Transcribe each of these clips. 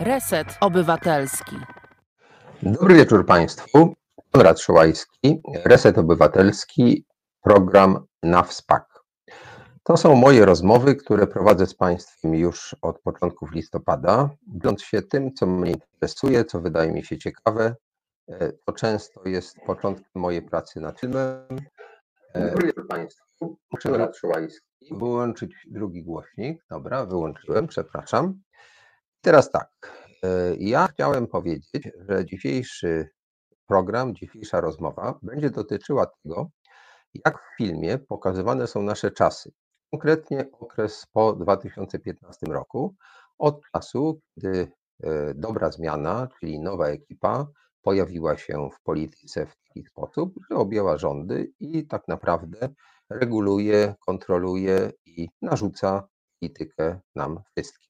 Reset Obywatelski. Dobry wieczór Państwu. Konrad Szołajski, Reset Obywatelski, program na WSPAK. To są moje rozmowy, które prowadzę z Państwem już od początków listopada, dzieląc się tym, co mnie interesuje, co wydaje mi się ciekawe. To często jest początkiem mojej pracy nad filmem. Dobry wieczór Państwu. Konrad Szołajski. Wyłączyć drugi głośnik. Dobra, wyłączyłem, przepraszam. Teraz tak. Ja chciałem powiedzieć, że dzisiejszy program, dzisiejsza rozmowa będzie dotyczyła tego, jak w filmie pokazywane są nasze czasy. Konkretnie okres po 2015 roku, od czasu, kiedy dobra zmiana, czyli nowa ekipa, pojawiła się w polityce w taki sposób, że objęła rządy i tak naprawdę reguluje, kontroluje i narzuca politykę nam wszystkim.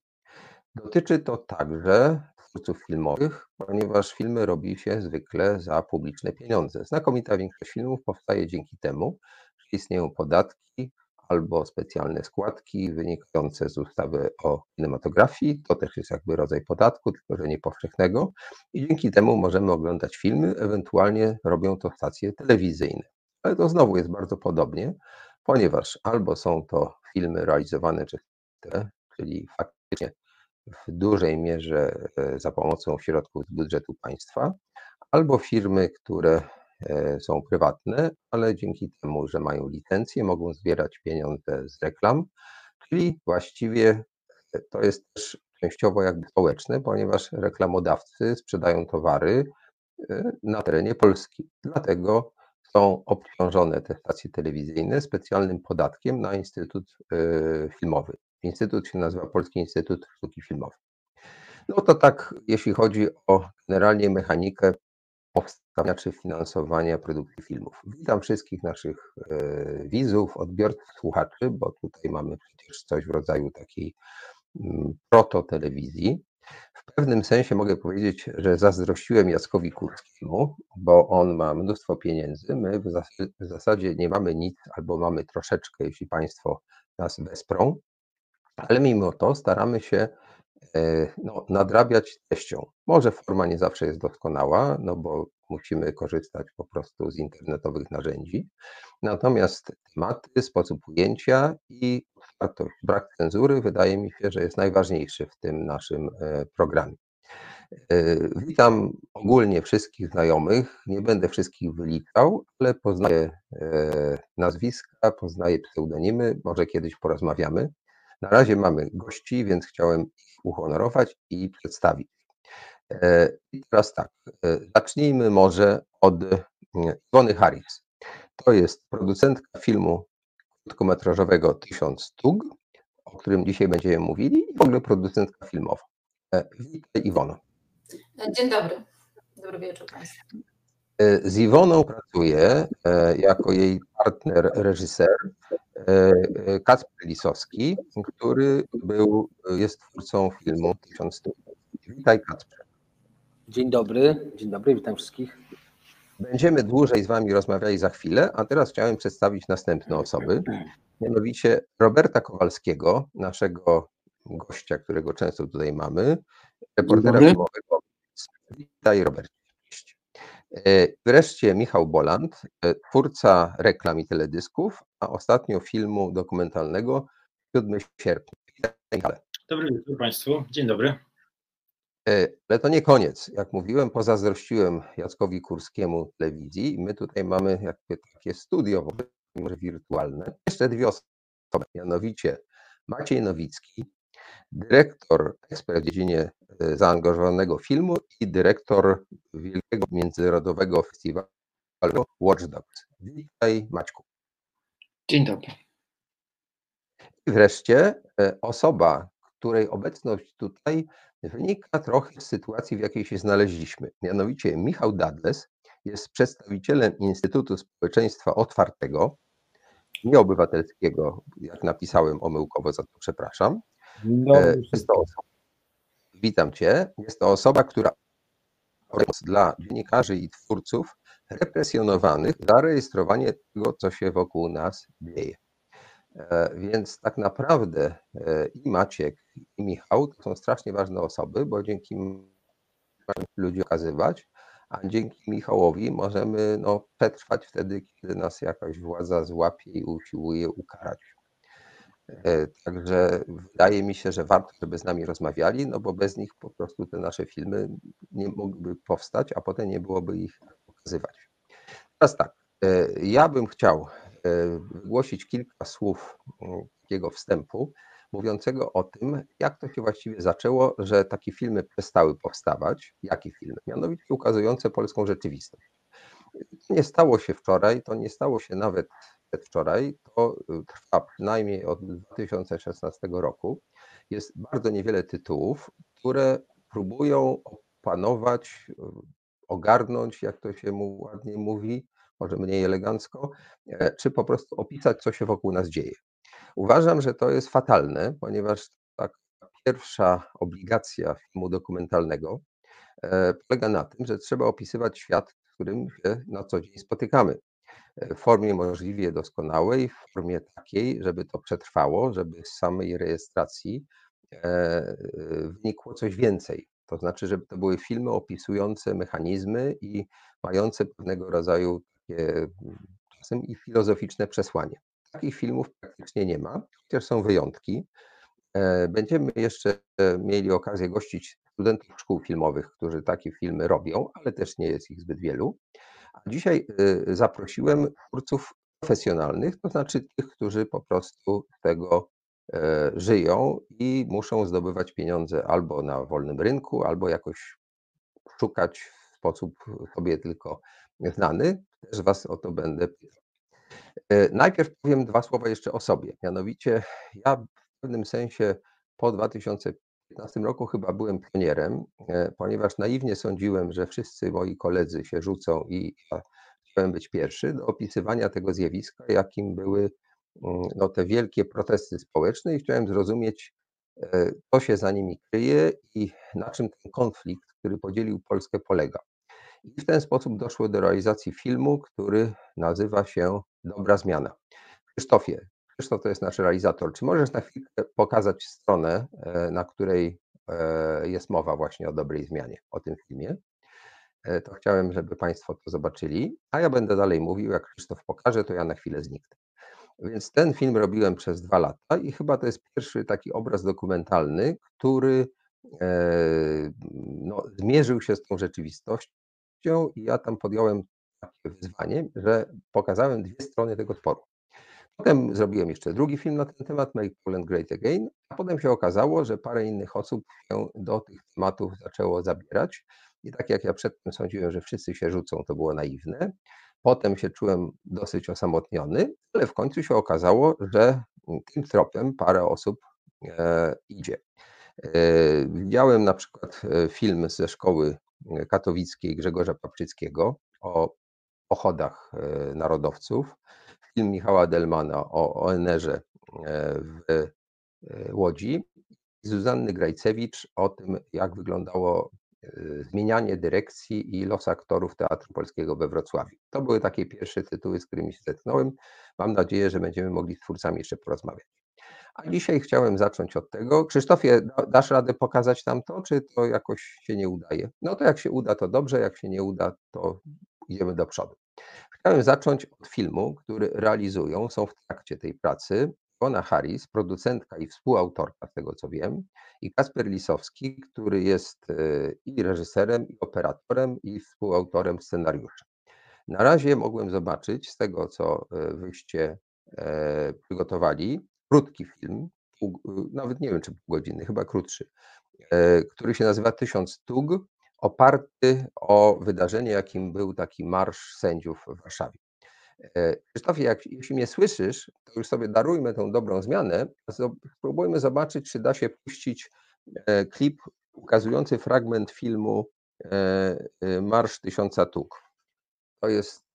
Dotyczy to także twórców filmowych, ponieważ filmy robi się zwykle za publiczne pieniądze. Znakomita większość filmów powstaje dzięki temu, że istnieją podatki albo specjalne składki wynikające z ustawy o kinematografii. To też jest jakby rodzaj podatku, tylko że nie powszechnego. I dzięki temu możemy oglądać filmy, ewentualnie robią to stacje telewizyjne. Ale to znowu jest bardzo podobnie, ponieważ albo są to filmy realizowane przez te, czyli faktycznie w dużej mierze za pomocą środków z budżetu państwa, albo firmy, które są prywatne, ale dzięki temu, że mają licencję, mogą zbierać pieniądze z reklam, czyli właściwie to jest też częściowo jakby społeczne, ponieważ reklamodawcy sprzedają towary na terenie Polski. Dlatego są obciążone te stacje telewizyjne specjalnym podatkiem na Instytut Filmowy. Instytut się nazywa Polski Instytut Sztuki Filmowej. No to tak, jeśli chodzi o generalnie mechanikę powstawania czy finansowania produkcji filmów. Witam wszystkich naszych widzów, odbiorców, słuchaczy, bo tutaj mamy przecież coś w rodzaju takiej proto-telewizji. W pewnym sensie mogę powiedzieć, że zazdrościłem Jackowi Kurskiemu, bo on ma mnóstwo pieniędzy. My w zasadzie nie mamy nic, albo mamy troszeczkę, jeśli Państwo nas wesprą, ale mimo to staramy się no, nadrabiać treścią. Może forma nie zawsze jest doskonała, no bo musimy korzystać po prostu z internetowych narzędzi. Natomiast tematy, sposób ujęcia i brak cenzury wydaje mi się, że jest najważniejszy w tym naszym programie. Witam ogólnie wszystkich znajomych. Nie będę wszystkich wyliczał, ale poznaję nazwiska, poznaję pseudonimy, może kiedyś porozmawiamy. Na razie mamy gości, więc chciałem ich uhonorować i przedstawić. I teraz tak, zacznijmy może od Iwony Harris. To jest producentka filmu krótkometrażowego Tysiąc Tug, o którym dzisiaj będziemy mówili, i w ogóle producentka filmowa. Witaj Iwono. Dzień dobry. Dobry wieczór Państwu. Z Iwoną pracuję jako jej partner, reżyser Kacper Lisowski, który był, jest twórcą filmu Tysiąc Stóp. Witaj Kacper. Dzień dobry, dzień dobry, witam wszystkich. Będziemy dłużej z Wami rozmawiali za chwilę, a teraz chciałem przedstawić następne osoby, mianowicie Roberta Kowalskiego, naszego gościa, którego często tutaj mamy, reportera filmowego. Witaj Robert. Wreszcie Michał Boland, twórca reklam i teledysków, a ostatnio filmu dokumentalnego 7 sierpnia. Dobry wieczór Państwu, dzień dobry. Ale to nie koniec. Jak mówiłem, pozazdrościłem Jackowi Kurskiemu telewizji i my tutaj mamy jakby takie studio, może wirtualne. Jeszcze dwie osoby, mianowicie Maciej Nowicki, dyrektor, ekspert w dziedzinie zaangażowanego filmu i dyrektor wielkiego międzynarodowego festiwalu Watch Dogs. Witaj Maćku. Dzień dobry. I wreszcie osoba, której obecność tutaj wynika trochę z sytuacji, w jakiej się znaleźliśmy. Mianowicie Michał Dadles jest przedstawicielem Instytutu Społeczeństwa Otwartego, nieobywatelskiego, jak napisałem omyłkowo, za to przepraszam. No, Jest to osoba, witam Cię. Jest to osoba, która dla dziennikarzy i twórców represjonowanych za rejestrowanie tego, co się wokół nas dzieje. Więc tak naprawdę i Maciek, i Michał to są strasznie ważne osoby, bo dzięki ludzi okazywać, a dzięki Michałowi możemy no, przetrwać wtedy, kiedy nas jakaś władza złapie i usiłuje ukarać. E, także wydaje mi się, że warto, żeby z nami rozmawiali, no bo bez nich po prostu te nasze filmy nie mogłyby powstać, a potem nie byłoby ich pokazywać. Teraz tak, e, ja bym chciał e, wygłosić kilka słów takiego wstępu, mówiącego o tym, jak to się właściwie zaczęło, że takie filmy przestały powstawać. Jakie filmy? Mianowicie ukazujące polską rzeczywistość. To nie stało się wczoraj, to nie stało się nawet przedwczoraj, to trwa przynajmniej od 2016 roku. Jest bardzo niewiele tytułów, które próbują opanować, ogarnąć, jak to się mu ładnie mówi, może mniej elegancko, e, czy po prostu opisać, co się wokół nas dzieje. Uważam, że to jest fatalne, ponieważ ta pierwsza obligacja filmu dokumentalnego e, polega na tym, że trzeba opisywać świat, w którym się na co dzień spotykamy. E, w formie możliwie doskonałej, w formie takiej, żeby to przetrwało, żeby z samej rejestracji e, wynikło coś więcej. To znaczy, żeby to były filmy opisujące mechanizmy i mające pewnego rodzaju takie czasem i filozoficzne przesłanie. Takich filmów praktycznie nie ma, chociaż są wyjątki. E, będziemy jeszcze mieli okazję gościć studentów szkół filmowych, którzy takie filmy robią, ale też nie jest ich zbyt wielu. Dzisiaj y, zaprosiłem twórców profesjonalnych, to znaczy tych, którzy po prostu tego e, żyją i muszą zdobywać pieniądze albo na wolnym rynku, albo jakoś szukać w sposób sobie tylko znany. Też Was o to będę pytał. E, najpierw powiem dwa słowa jeszcze o sobie. Mianowicie, ja w pewnym sensie po 2015 roku chyba byłem pionierem, e, ponieważ naiwnie sądziłem, że wszyscy moi koledzy się rzucą i ja chciałem być pierwszy do opisywania tego zjawiska, jakim były mm, no, te wielkie protesty społeczne i chciałem zrozumieć, e, co się za nimi kryje i na czym ten konflikt, który podzielił Polskę, polega. I w ten sposób doszło do realizacji filmu, który nazywa się Dobra Zmiana. Krzysztofie, Krzysztof to jest nasz realizator. Czy możesz na chwilę pokazać stronę, e, na której e, jest mowa właśnie o dobrej zmianie, o tym filmie? E, to chciałem, żeby Państwo to zobaczyli, a ja będę dalej mówił. Jak Krzysztof pokaże, to ja na chwilę zniknę. Więc ten film robiłem przez dwa lata i chyba to jest pierwszy taki obraz dokumentalny, który no, zmierzył się z tą rzeczywistością i ja tam podjąłem takie wyzwanie, że pokazałem dwie strony tego sporu. Potem zrobiłem jeszcze drugi film na ten temat, Make Poland Great Again, a potem się okazało, że parę innych osób się do tych tematów zaczęło zabierać. I tak jak ja przedtem sądziłem, że wszyscy się rzucą, to było naiwne. Potem się czułem dosyć osamotniony, ale w końcu się okazało, że tym tropem parę osób e, idzie. E, widziałem na przykład e, film ze szkoły katowickiej Grzegorza Papczyckiego o pochodach e, narodowców, film Michała Delmana o ONR-ze e, w e, Łodzi Zuzanny Grajcewicz o tym, jak wyglądało zmienianie dyrekcji i los aktorów Teatru Polskiego we Wrocławiu. To były takie pierwsze tytuły, z którymi się zetknąłem. Mam nadzieję, że będziemy mogli z twórcami jeszcze porozmawiać. A dzisiaj chciałem zacząć od tego. Krzysztofie, dasz radę pokazać nam to, czy to jakoś się nie udaje? No to jak się uda, to dobrze, jak się nie uda, to idziemy do przodu. Chciałem zacząć od filmu, który realizują, są w trakcie tej pracy Ona Harris, producentka i współautorka, z tego co wiem, i Kasper Lisowski, który jest e, i reżyserem, i operatorem, i współautorem scenariusza. Na razie mogłem zobaczyć z tego, co e, wyście e, przygotowali, krótki film, nawet nie wiem czy pół godziny, chyba krótszy, który się nazywa Tysiąc Tug, oparty o wydarzenie, jakim był taki marsz sędziów w Warszawie. E, Krzysztofie, jak, jeśli mnie słyszysz, to już sobie darujmy tą dobrą zmianę. Spróbujmy zobaczyć, czy da się puścić e, klip ukazujący fragment filmu e, Marsz Tysiąca Tuk. To jest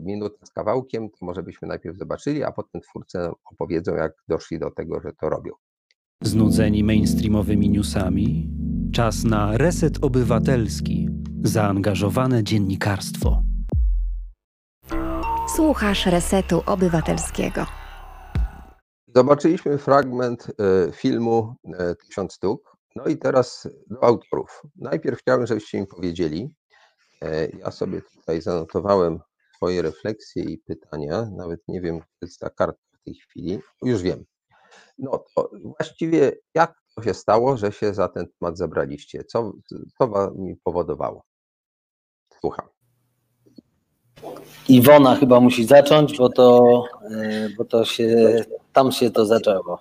minuta z kawałkiem, to może byśmy najpierw zobaczyli, a potem twórcy opowiedzą, jak doszli do tego, że to robią. Znudzeni mainstreamowymi newsami? Czas na reset obywatelski, zaangażowane dziennikarstwo. Słuchasz resetu obywatelskiego. Zobaczyliśmy fragment e, filmu e, Tysiąc Sztuk. No i teraz do autorów. Najpierw chciałbym, żebyście mi powiedzieli, e, ja sobie tutaj zanotowałem swoje refleksje i pytania, nawet nie wiem, gdzie jest ta karta w tej chwili, już wiem. No to właściwie jak to się stało, że się za ten temat zabraliście? Co, co mi powodowało? Słucham. Iwona chyba musi zacząć, bo to, e, bo to się, tam się to zaczęło.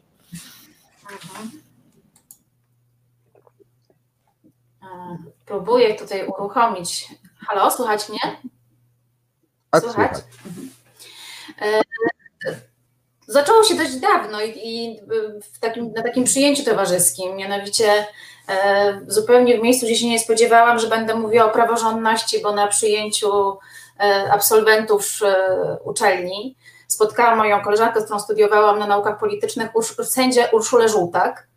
E, próbuję tutaj uruchomić. Halo, słychać mnie? Tak, słychać? E, zaczęło się dość dawno i, i w takim, na takim przyjęciu towarzyskim, mianowicie zupełnie w miejscu, gdzie się nie spodziewałam, że będę mówiła o praworządności, bo na przyjęciu E, absolwentów e, uczelni. Spotkałam moją koleżankę, z którą studiowałam na naukach politycznych, sędzię Urszulę Żółtak.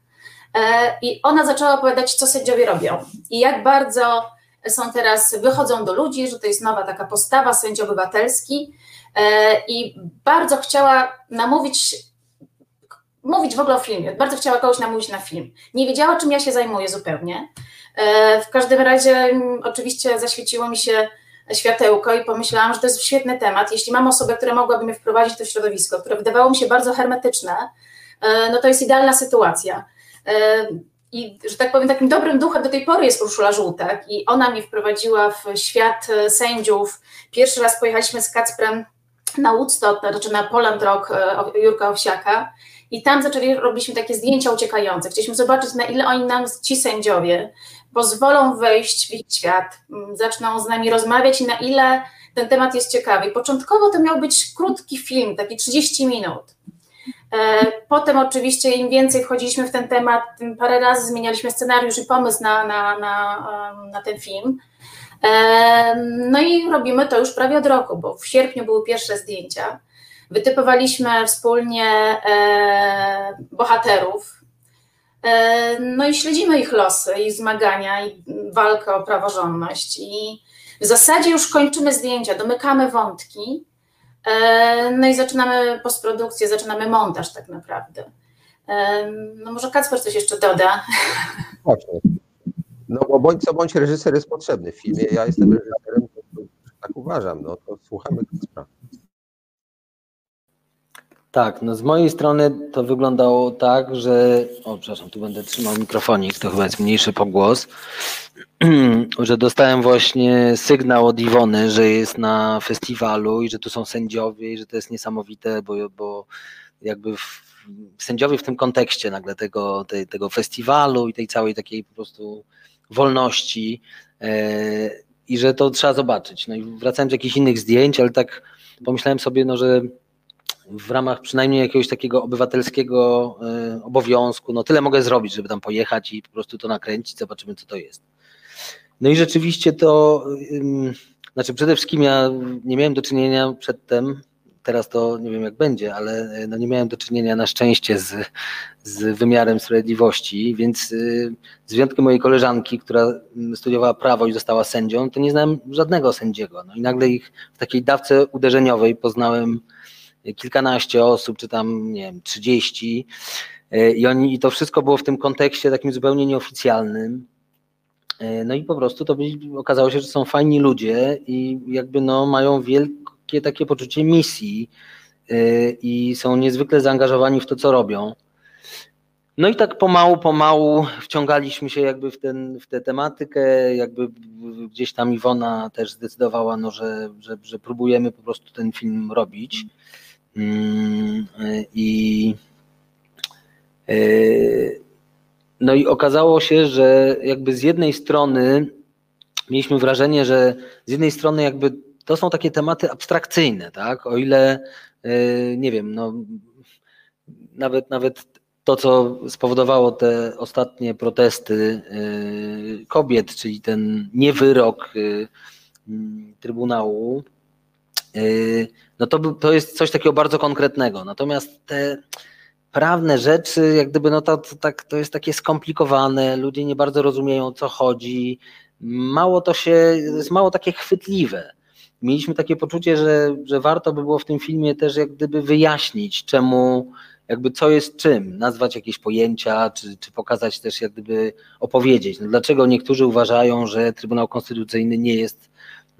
E, I ona zaczęła opowiadać, co sędziowie robią i jak bardzo są teraz, wychodzą do ludzi, że to jest nowa taka postawa, sędzio obywatelski. I bardzo chciała namówić, mówić w ogóle o filmie, bardzo chciała kogoś namówić na film. Nie wiedziała, czym ja się zajmuję zupełnie. W każdym razie, oczywiście, zaświeciło mi się światełko i pomyślałam, że to jest świetny temat. Jeśli mam osobę, która mogłaby mnie wprowadzić w to środowisko, które wydawało mi się bardzo hermetyczne, e, no to jest idealna sytuacja. E, I, że tak powiem, takim dobrym duchem do tej pory jest Urszula Żółtek i ona mnie wprowadziła w świat e, sędziów. Pierwszy raz pojechaliśmy z Kacprem na Woodstock, znaczy na Poland Rock Jurka Owsiaka i tam zaczęli, robiliśmy takie zdjęcia uciekające. Chcieliśmy zobaczyć, na ile oni nam, ci sędziowie, pozwolą wejść w ich świat, mm, zaczną z nami rozmawiać i na ile ten temat jest ciekawy. Początkowo to miał być krótki film, taki 30 minut. E, potem oczywiście im więcej wchodziliśmy w ten temat, tym parę razy zmienialiśmy scenariusz i pomysł na, na, na, na ten film. No i robimy to już prawie od roku, bo w sierpniu były pierwsze zdjęcia. Wytypowaliśmy wspólnie e, bohaterów, E, no i śledzimy ich losy, ich zmagania i walkę o praworządność. I w zasadzie już kończymy zdjęcia, domykamy wątki, e, no i zaczynamy postprodukcję, zaczynamy montaż tak naprawdę. No może Kacper coś jeszcze doda. Właśnie. No bo bądź co bądź reżyser jest potrzebny w filmie. Ja jestem reżyserem, tak uważam. No to słuchamy Kacpra. Tak, no z mojej strony to wyglądało tak, że. O, przepraszam, tu będę trzymał mikrofonik, to chyba jest mniejszy pogłos. że dostałem właśnie sygnał od Iwony, że jest na festiwalu i że tu są sędziowie i że to jest niesamowite, bo, bo jakby w, sędziowie w tym kontekście nagle tego, tej, tego festiwalu i tej całej takiej po prostu wolności e, i że to trzeba zobaczyć. No i wracałem z jakichś innych zdjęć, ale tak pomyślałem sobie, no że w ramach przynajmniej jakiegoś takiego obywatelskiego e, obowiązku, no tyle mogę zrobić, żeby tam pojechać i po prostu to nakręcić, zobaczymy co to jest. No i rzeczywiście to, znaczy przede wszystkim ja nie miałem do czynienia przedtem, teraz to nie wiem jak będzie, ale e, no nie miałem do czynienia na szczęście z, z wymiarem sprawiedliwości, więc e, z wyjątkiem mojej koleżanki, która studiowała prawo i została sędzią, to nie znałem żadnego sędziego. No i nagle ich w takiej dawce uderzeniowej poznałem kilkanaście osób, czy tam, nie wiem, trzydzieści. E, I, oni, I to wszystko było w tym kontekście takim zupełnie nieoficjalnym. E, no i po prostu to byli, okazało się, że są fajni ludzie i jakby no, mają wielkie takie poczucie misji e, i są niezwykle zaangażowani w to, co robią. No i tak pomału, pomału wciągaliśmy się jakby w, ten, w tę tematykę, jakby gdzieś tam Iwona też zdecydowała, no, że, że, że próbujemy po prostu ten film robić. Mm, I e, no i okazało się, że jakby z jednej strony mieliśmy wrażenie, że z jednej strony jakby to są takie tematy abstrakcyjne, tak? O ile e, nie wiem, no nawet nawet to, co spowodowało te ostatnie protesty e, kobiet, czyli ten niewyrok Trybunału, no to, to jest coś takiego bardzo konkretnego. Natomiast te prawne rzeczy, jak gdyby, no to, to, tak, to jest takie skomplikowane, ludzie nie bardzo rozumieją o co chodzi, mało to się, jest mało takie chwytliwe. Mieliśmy takie poczucie, że, że warto by było w tym filmie też jak gdyby wyjaśnić, czemu jakby co jest czym, nazwać jakieś pojęcia, czy, czy pokazać też jak gdyby opowiedzieć. No dlaczego niektórzy uważają, że Trybunał Konstytucyjny nie jest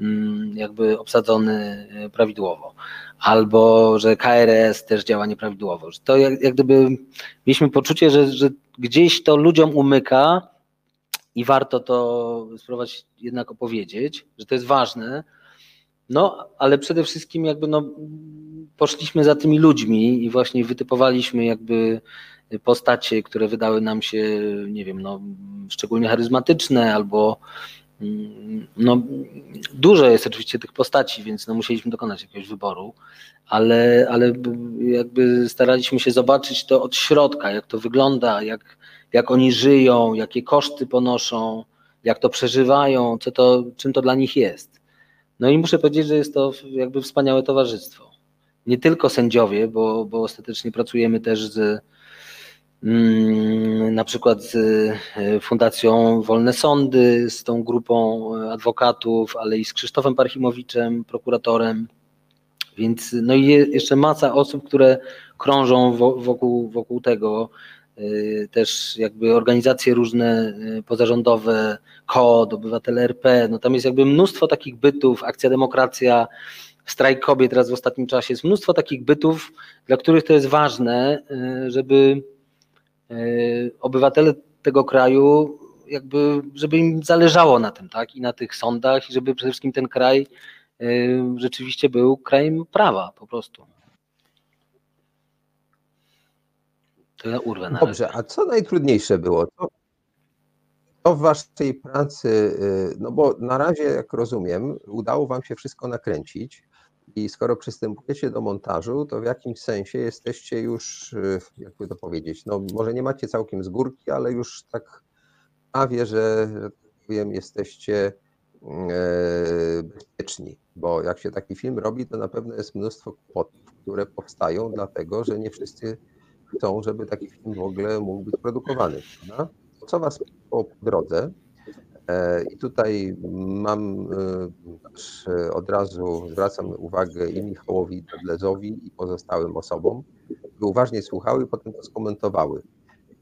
mm, jakby obsadzony e, prawidłowo, albo że KRS też działa nieprawidłowo. To jak, jak gdyby mieliśmy poczucie, że, że gdzieś to ludziom umyka i warto to spróbować jednak opowiedzieć, że to jest ważne, no, ale przede wszystkim jakby no, poszliśmy za tymi ludźmi i właśnie wytypowaliśmy jakby postacie, które wydały nam się, nie wiem, no, szczególnie charyzmatyczne albo mm, no, dużo jest oczywiście tych postaci, więc no, musieliśmy dokonać jakiegoś wyboru, ale, ale jakby staraliśmy się zobaczyć to od środka, jak to wygląda, jak, jak oni żyją, jakie koszty ponoszą, jak to przeżywają, co to, czym to dla nich jest. No i muszę powiedzieć, że jest to jakby wspaniałe towarzystwo. Nie tylko sędziowie, bo, bo ostatecznie pracujemy też z mm, na przykład z e, Fundacją Wolne Sądy, z tą grupą adwokatów, ale i z Krzysztofem Parchimowiczem, prokuratorem. Więc no i jeszcze masa osób, które krążą wokół, wokół tego. E, też jakby organizacje różne e, pozarządowe, KOD, Obywatele RP, no tam jest jakby mnóstwo takich bytów, Akcja Demokracja, Strajk Kobiet teraz w ostatnim czasie, jest mnóstwo takich bytów, dla których to jest ważne, e, żeby obywatele tego kraju jakby, żeby im zależało na tym, tak, i na tych sądach i żeby przede wszystkim ten kraj rzeczywiście był krajem prawa po prostu. To ja urwę na Dobrze, a co najtrudniejsze było? Co, co w waszej pracy, y, no bo na razie, jak rozumiem, udało wam się wszystko nakręcić i skoro przystępujecie do montażu, to w jakimś sensie jesteście już, y, jakby to powiedzieć, no może nie macie całkiem z górki, ale już tak prawie, że, że tak powiem, jesteście e, bezpieczni, bo jak się taki film robi, to na pewno jest mnóstwo kłopotów, które powstają dlatego, że nie wszyscy chcą, żeby taki film w ogóle mógł być produkowany. Prawda? Co Was po drodze? E, I tutaj mam e, od razu zwracam uwagę i Michałowi Doblezowi i pozostałym osobom, by uważnie słuchały i potem to skomentowały.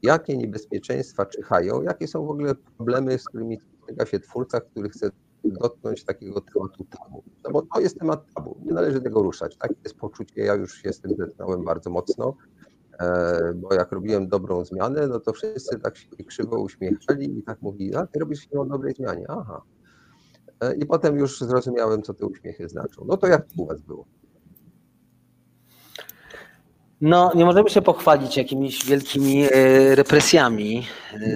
Jakie niebezpieczeństwa czyhają, jakie są w ogóle problemy, z którymi styka się twórca, który chce dotknąć takiego tematu tabu. No bo to jest temat tabu, nie należy tego ruszać. Takie jest poczucie, ja już się z tym zetknąłem bardzo mocno. E, bo jak robiłem dobrą zmianę, no to wszyscy tak się krzywo uśmiechali i tak mówili, a ty robisz się o dobrej zmianie, aha. E, I potem już zrozumiałem, co te uśmiechy znaczą. No to jak u was było? No, nie możemy się pochwalić jakimiś wielkimi e, represjami,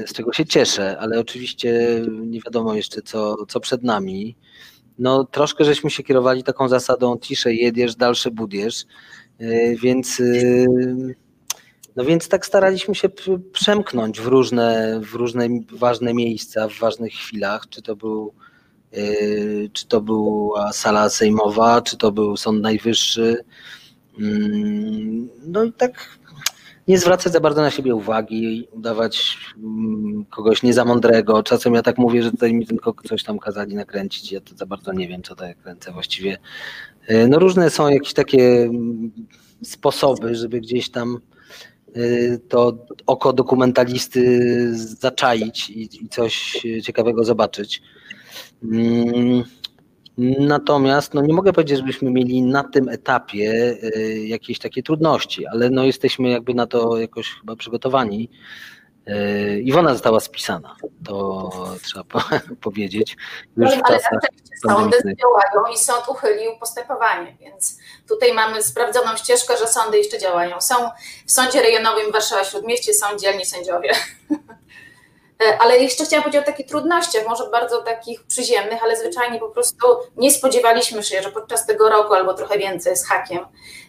z czego się cieszę, ale oczywiście nie wiadomo jeszcze, co, co przed nami. No, troszkę żeśmy się kierowali taką zasadą ciszej jedziesz, dalsze budiesz, więc no więc tak staraliśmy się przemknąć w różne, w różne ważne miejsca, w ważnych chwilach, czy to był yy, czy to była sala sejmowa, czy to był Sąd Najwyższy. Mm, no i tak nie zwracać za bardzo na siebie uwagi, udawać mm, kogoś nie za mądrego. Czasem ja tak mówię, że tutaj mi tylko coś tam kazali nakręcić, ja to za bardzo nie wiem, co to kręcę właściwie. Yy, no różne są jakieś takie mm, sposoby, żeby gdzieś tam to oko dokumentalisty zaczaić i, coś ciekawego zobaczyć. Mm, natomiast no nie mogę powiedzieć, żebyśmy mieli na tym etapie y, jakieś takie trudności, ale no jesteśmy jakby na to jakoś chyba przygotowani. E, Iwona została spisana, to trzeba powiedzieć. Już ale ale sądy działają i sąd uchylił postępowanie, więc tutaj mamy sprawdzoną ścieżkę, że sądy jeszcze działają. Są w sądzie rejonowym Warszawa Śródmieście, są dzielni sędziowie. Ale jeszcze chciałam powiedzieć o takich trudnościach, może bardzo takich przyziemnych, ale zwyczajnie po prostu nie spodziewaliśmy się, że podczas tego roku albo trochę więcej z hakiem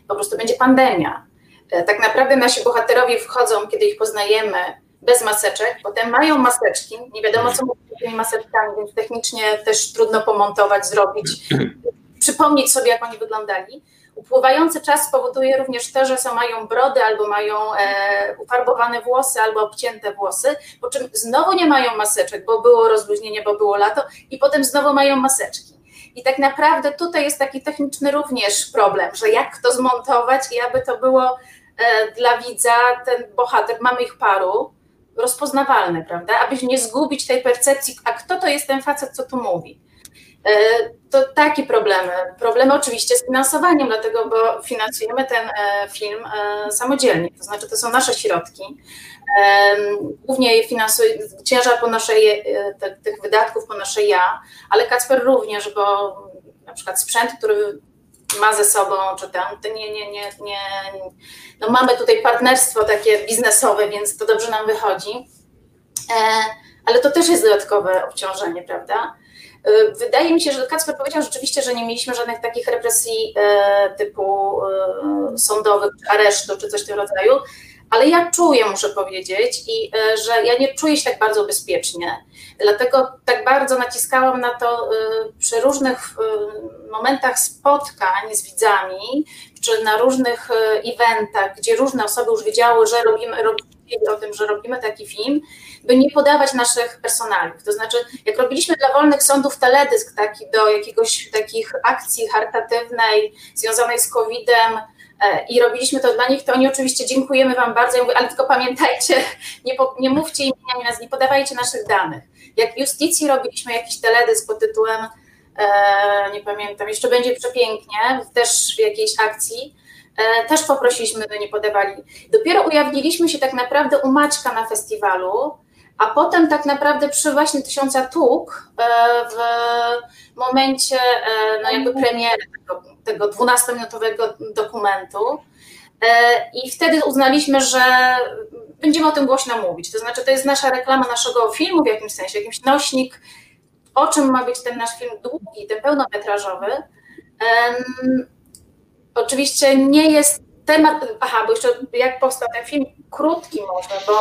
po prostu będzie pandemia. E, tak naprawdę nasi bohaterowie wchodzą, kiedy ich poznajemy, bez maseczek, potem mają maseczki, nie wiadomo co mówić z tymi maseczkami, więc technicznie też trudno pomontować, zrobić, przypomnieć sobie jak oni wyglądali. Upływający czas spowoduje również to, że są, mają brody albo mają e, ufarbowane włosy albo obcięte włosy, po czym znowu nie mają maseczek, bo było rozluźnienie, bo było lato i potem znowu mają maseczki. I tak naprawdę tutaj jest taki techniczny również problem, że jak to zmontować i aby to było dla widza ten bohater, mamy ich paru, rozpoznawalny, prawda? Aby nie zgubić tej percepcji, a kto to jest ten facet, co tu mówi. E, to takie problemy. Problemy oczywiście z finansowaniem, dlatego, bo finansujemy ten e, film e, samodzielnie, to znaczy to są nasze środki. Głównie finansuje, ciężar ponoszę te, tych wydatków ponoszę ja, ale Kacper również, bo na przykład sprzęt, który ma ze sobą, czy tam, nie, nie, nie, nie, no mamy tutaj partnerstwo takie biznesowe, więc to dobrze nam wychodzi, ale to też jest dodatkowe obciążenie, prawda? E, wydaje mi się, że Kacper powiedział rzeczywiście, że nie mieliśmy żadnych takich represji e, typu e, sądowych, aresztu, czy coś w tym rodzaju, ale ja czuję, muszę powiedzieć, i że ja nie czuję się tak bardzo bezpiecznie. Dlatego tak bardzo naciskałam na to przy różnych momentach spotkań z widzami, czy na różnych eventach, gdzie różne osoby już wiedziały, że robimy, robimy o tym, że robimy taki film, by nie podawać naszych personaliów. To znaczy, jak robiliśmy dla wolnych sądów teledysk taki do jakiegoś takich akcji charytatywnej związanej z COVID-em, e, i robiliśmy to dla nich, to oni oczywiście dziękujemy Wam bardzo, ja mówię, ale tylko pamiętajcie, nie, po, nie mówcie imienia, nie, nie podawajcie naszych danych. Jak Justicji robiliśmy jakiś teledysk pod tytułem, e, nie pamiętam, jeszcze będzie przepięknie, też w jakiejś akcji, e, też poprosiliśmy, by nie podawali. Dopiero ujawniliśmy się tak naprawdę u Maćka na festiwalu, a potem tak naprawdę przy właśnie Tysiąca Tuk e, w momencie e, no jakby premiery tego, tego 12-minutowego dokumentu e, i wtedy uznaliśmy, że będziemy o tym głośno mówić. To znaczy, to jest nasza reklama naszego filmu w jakimś sensie, jakiś nośnik, o czym ma być ten nasz film długi, ten pełnometrażowy. Um, oczywiście nie jest temat, aha, bo jeszcze jak powstał ten film, krótki może, bo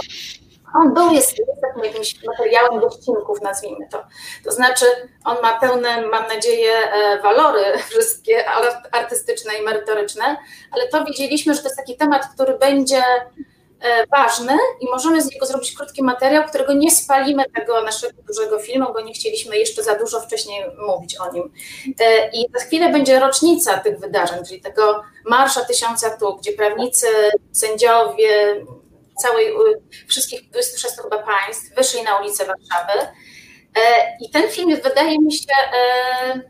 on był, jest, takim jakimś materiałem gościnków, nazwijmy to. To znaczy, on ma pełne, mam nadzieję, e, walory wszystkie artystyczne i merytoryczne, ale to widzieliśmy, że to jest taki temat, który będzie e, ważny i możemy z niego zrobić krótki materiał, którego nie spalimy tego naszego dużego filmu, bo nie chcieliśmy jeszcze za dużo wcześniej mówić o nim. E, I za chwilę będzie rocznica tych wydarzeń, czyli tego Marsza Tysiąca Tu, gdzie prawnicy, sędziowie, całej, wszystkich 26 chyba państw wyszli na ulicę Warszawy. E, I ten film wydaje mi się e,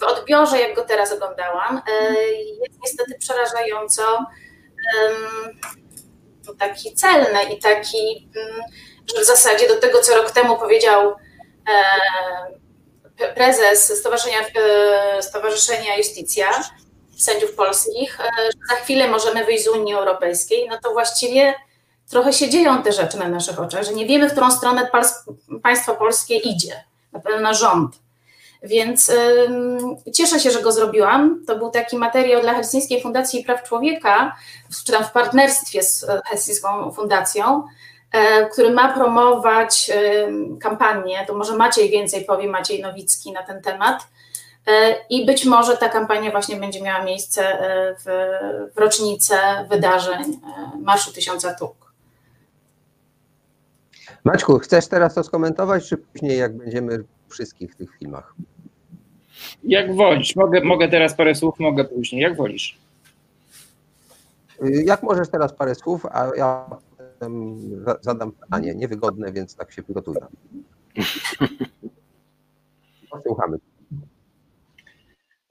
w odbiorze, jak go teraz oglądałam, e, jest niestety przerażająco taki celny i taki, mm, że w zasadzie do tego, co rok temu powiedział prezes Stowarzyszenia, Stowarzyszenia Justicja, sędziów polskich, że za chwilę możemy wyjść z Unii Europejskiej, no to właściwie trochę się dzieją te rzeczy na naszych oczach, że nie wiemy, w którą stronę państwo polskie idzie, na pewno rząd. Więc cieszę się, że go zrobiłam. To był taki materiał dla Helsińskiej Fundacji Praw Człowieka, czy tam w partnerstwie z e, Helsińską Fundacją, yy, który ma promować yy, kampanię. To może Maciej więcej powie, Maciej Nowicki na ten temat. E, I być może ta kampania właśnie będzie miała miejsce w, w rocznicę wydarzeń Marszu Tysiąca Tuk. Maćku, chcesz teraz to skomentować, czy później, jak będziemy w wszystkich tych filmach? Jak wolisz. Mogę, mogę teraz parę słów, mogę później. Jak wolisz. Y, jak możesz teraz parę słów, a ja zadam pytanie niewygodne, więc tak się przygotuję. Słuchamy.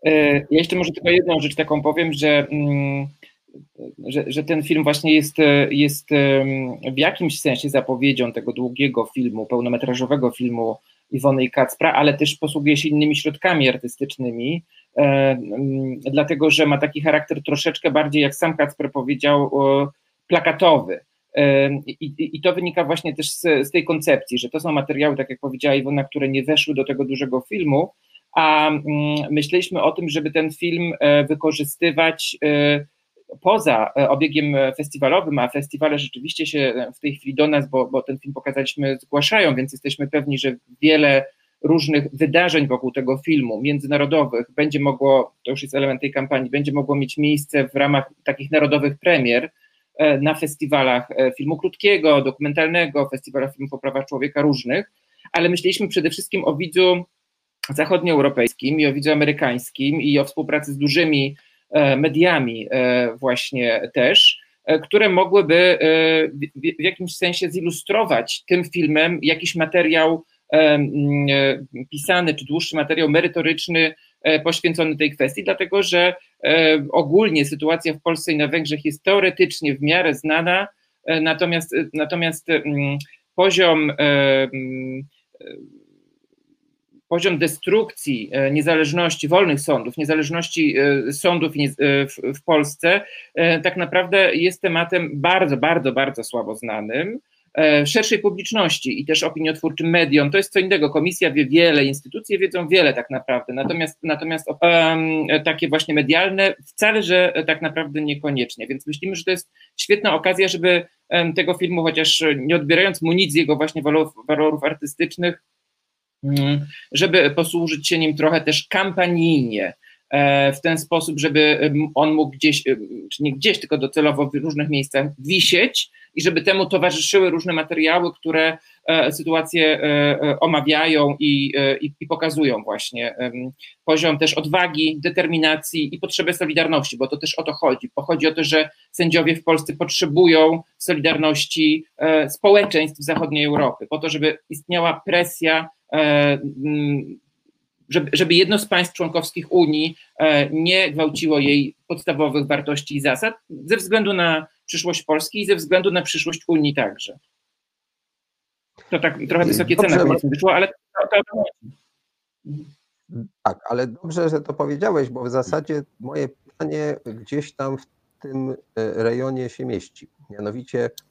E, ja jeszcze może tylko jedną rzecz taką powiem, że mm, że, że ten film właśnie jest, jest w jakimś sensie zapowiedzią tego długiego filmu, pełnometrażowego filmu Iwony i Kacpra, ale też posługuje się innymi środkami artystycznymi, e, dlatego że ma taki charakter troszeczkę bardziej, jak sam Kacper powiedział, plakatowy. E, I, I, to wynika właśnie też z, z, tej koncepcji, że to są materiały, tak jak powiedziała Iwona, które nie weszły do tego dużego filmu, a myśleliśmy o tym, żeby ten film e, wykorzystywać poza e, obiegiem festiwalowym, a festiwale rzeczywiście się w tej chwili do nas, bo, bo ten film pokazaliśmy, zgłaszają, więc jesteśmy pewni, że wiele różnych wydarzeń wokół tego filmu, międzynarodowych, będzie mogło, to już jest element tej kampanii, będzie mogło mieć miejsce w ramach takich narodowych premier e, na festiwalach e, filmu krótkiego, dokumentalnego, festiwalach filmów o prawach człowieka różnych, ale myśleliśmy przede wszystkim o widzu zachodnioeuropejskim i o widzu amerykańskim i o współpracy z dużymi E, mediami e, właśnie też, które mogłyby w jakimś sensie zilustrować tym filmem jakiś materiał pisany, czy dłuższy materiał merytoryczny poświęcony tej kwestii, dlatego że ogólnie sytuacja w Polsce i na Węgrzech jest teoretycznie w miarę znana, natomiast, natomiast poziom poziom destrukcji e, niezależności wolnych sądów, niezależności e, sądów e, w Polsce, tak naprawdę jest tematem bardzo, bardzo, bardzo słabo znanym szerszej publiczności i też opiniotwórczym mediom. To jest co innego. Komisja wie wiele, instytucje wiedzą wiele tak naprawdę, natomiast, natomiast um, takie właśnie medialne wcale, że tak naprawdę niekoniecznie. Więc myślimy, że to jest świetna okazja, żeby um, tego filmu, chociaż nie odbierając mu nic z jego właśnie walorów, walorów artystycznych, żeby posłużyć się nim trochę też kampanijnie, e, w ten sposób, żeby on mógł gdzieś, czy nie gdzieś, tylko docelowo w różnych miejscach wisieć i żeby temu towarzyszyły różne materiały, które e, sytuację e, omawiają i, i, i pokazują właśnie poziom też odwagi, determinacji i potrzeby solidarności, bo to też o to chodzi. Bo chodzi o to, że sędziowie w Polsce potrzebują solidarności społeczeństw zachodniej Europy, po to, żeby istniała presja żeby, żeby jedno z państw członkowskich Unii e, nie gwałciło jej podstawowych wartości i zasad, ze względu na przyszłość Polski i ze względu na przyszłość Unii także. To tak trochę wysokie ceny wyszło, ale to, to. Tak, ale dobrze, że to powiedziałeś, bo w zasadzie moje pytanie gdzieś tam w tym e, rejonie się mieści. Mianowicie, E,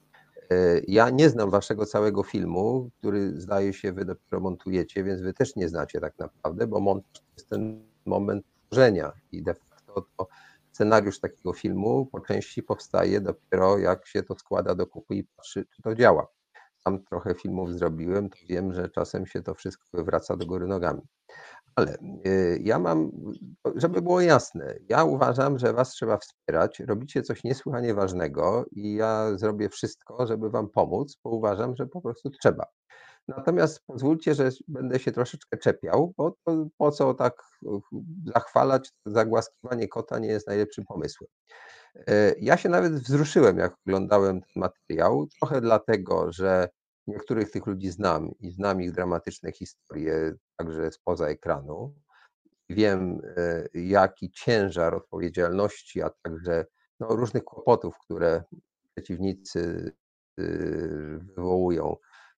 ja nie znam waszego całego filmu, który zdaje się wy dopiero montujecie, więc wy też nie znacie tak naprawdę, bo montaż to jest ten moment tworzenia i de facto to scenariusz takiego filmu po części powstaje dopiero jak się to składa do kupy i patrzy, czy to działa. Sam trochę filmów zrobiłem, to wiem, że czasem się to wszystko wywraca do góry nogami. Ale y, ja mam, żeby było jasne, ja uważam, że was trzeba wspierać. Robicie coś niesłychanie ważnego i ja zrobię wszystko, żeby wam pomóc, bo uważam, że po prostu trzeba. Natomiast pozwólcie, że będę się troszeczkę czepiał, bo to, po co tak zachwalać, zagłaskiwanie kota nie jest najlepszym pomysłem. E, ja się nawet wzruszyłem, jak oglądałem ten materiał, trochę dlatego, że Niektórych tych ludzi znam i znam ich dramatyczne historie także spoza ekranu. Wiem, e, jaki ciężar odpowiedzialności, a także no, różnych kłopotów, które przeciwnicy e, wywołują,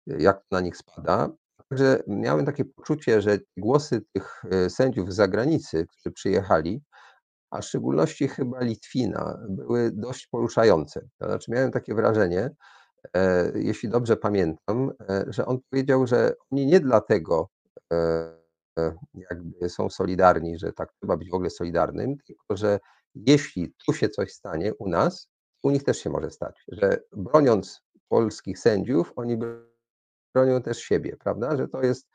jak na nich spada. Także miałem takie poczucie, że głosy tych e, sędziów z zagranicy, którzy przyjechali, a w szczególności chyba Litwina, były dość poruszające. To znaczy, miałem takie wrażenie, jeśli dobrze pamiętam, e, że on powiedział, że oni nie dlatego e, jakby są solidarni, że tak trzeba być w ogóle solidarnym, tylko że jeśli tu się coś stanie u nas, u nich też się może stać, że broniąc polskich sędziów, oni bronią też siebie, prawda? Że to jest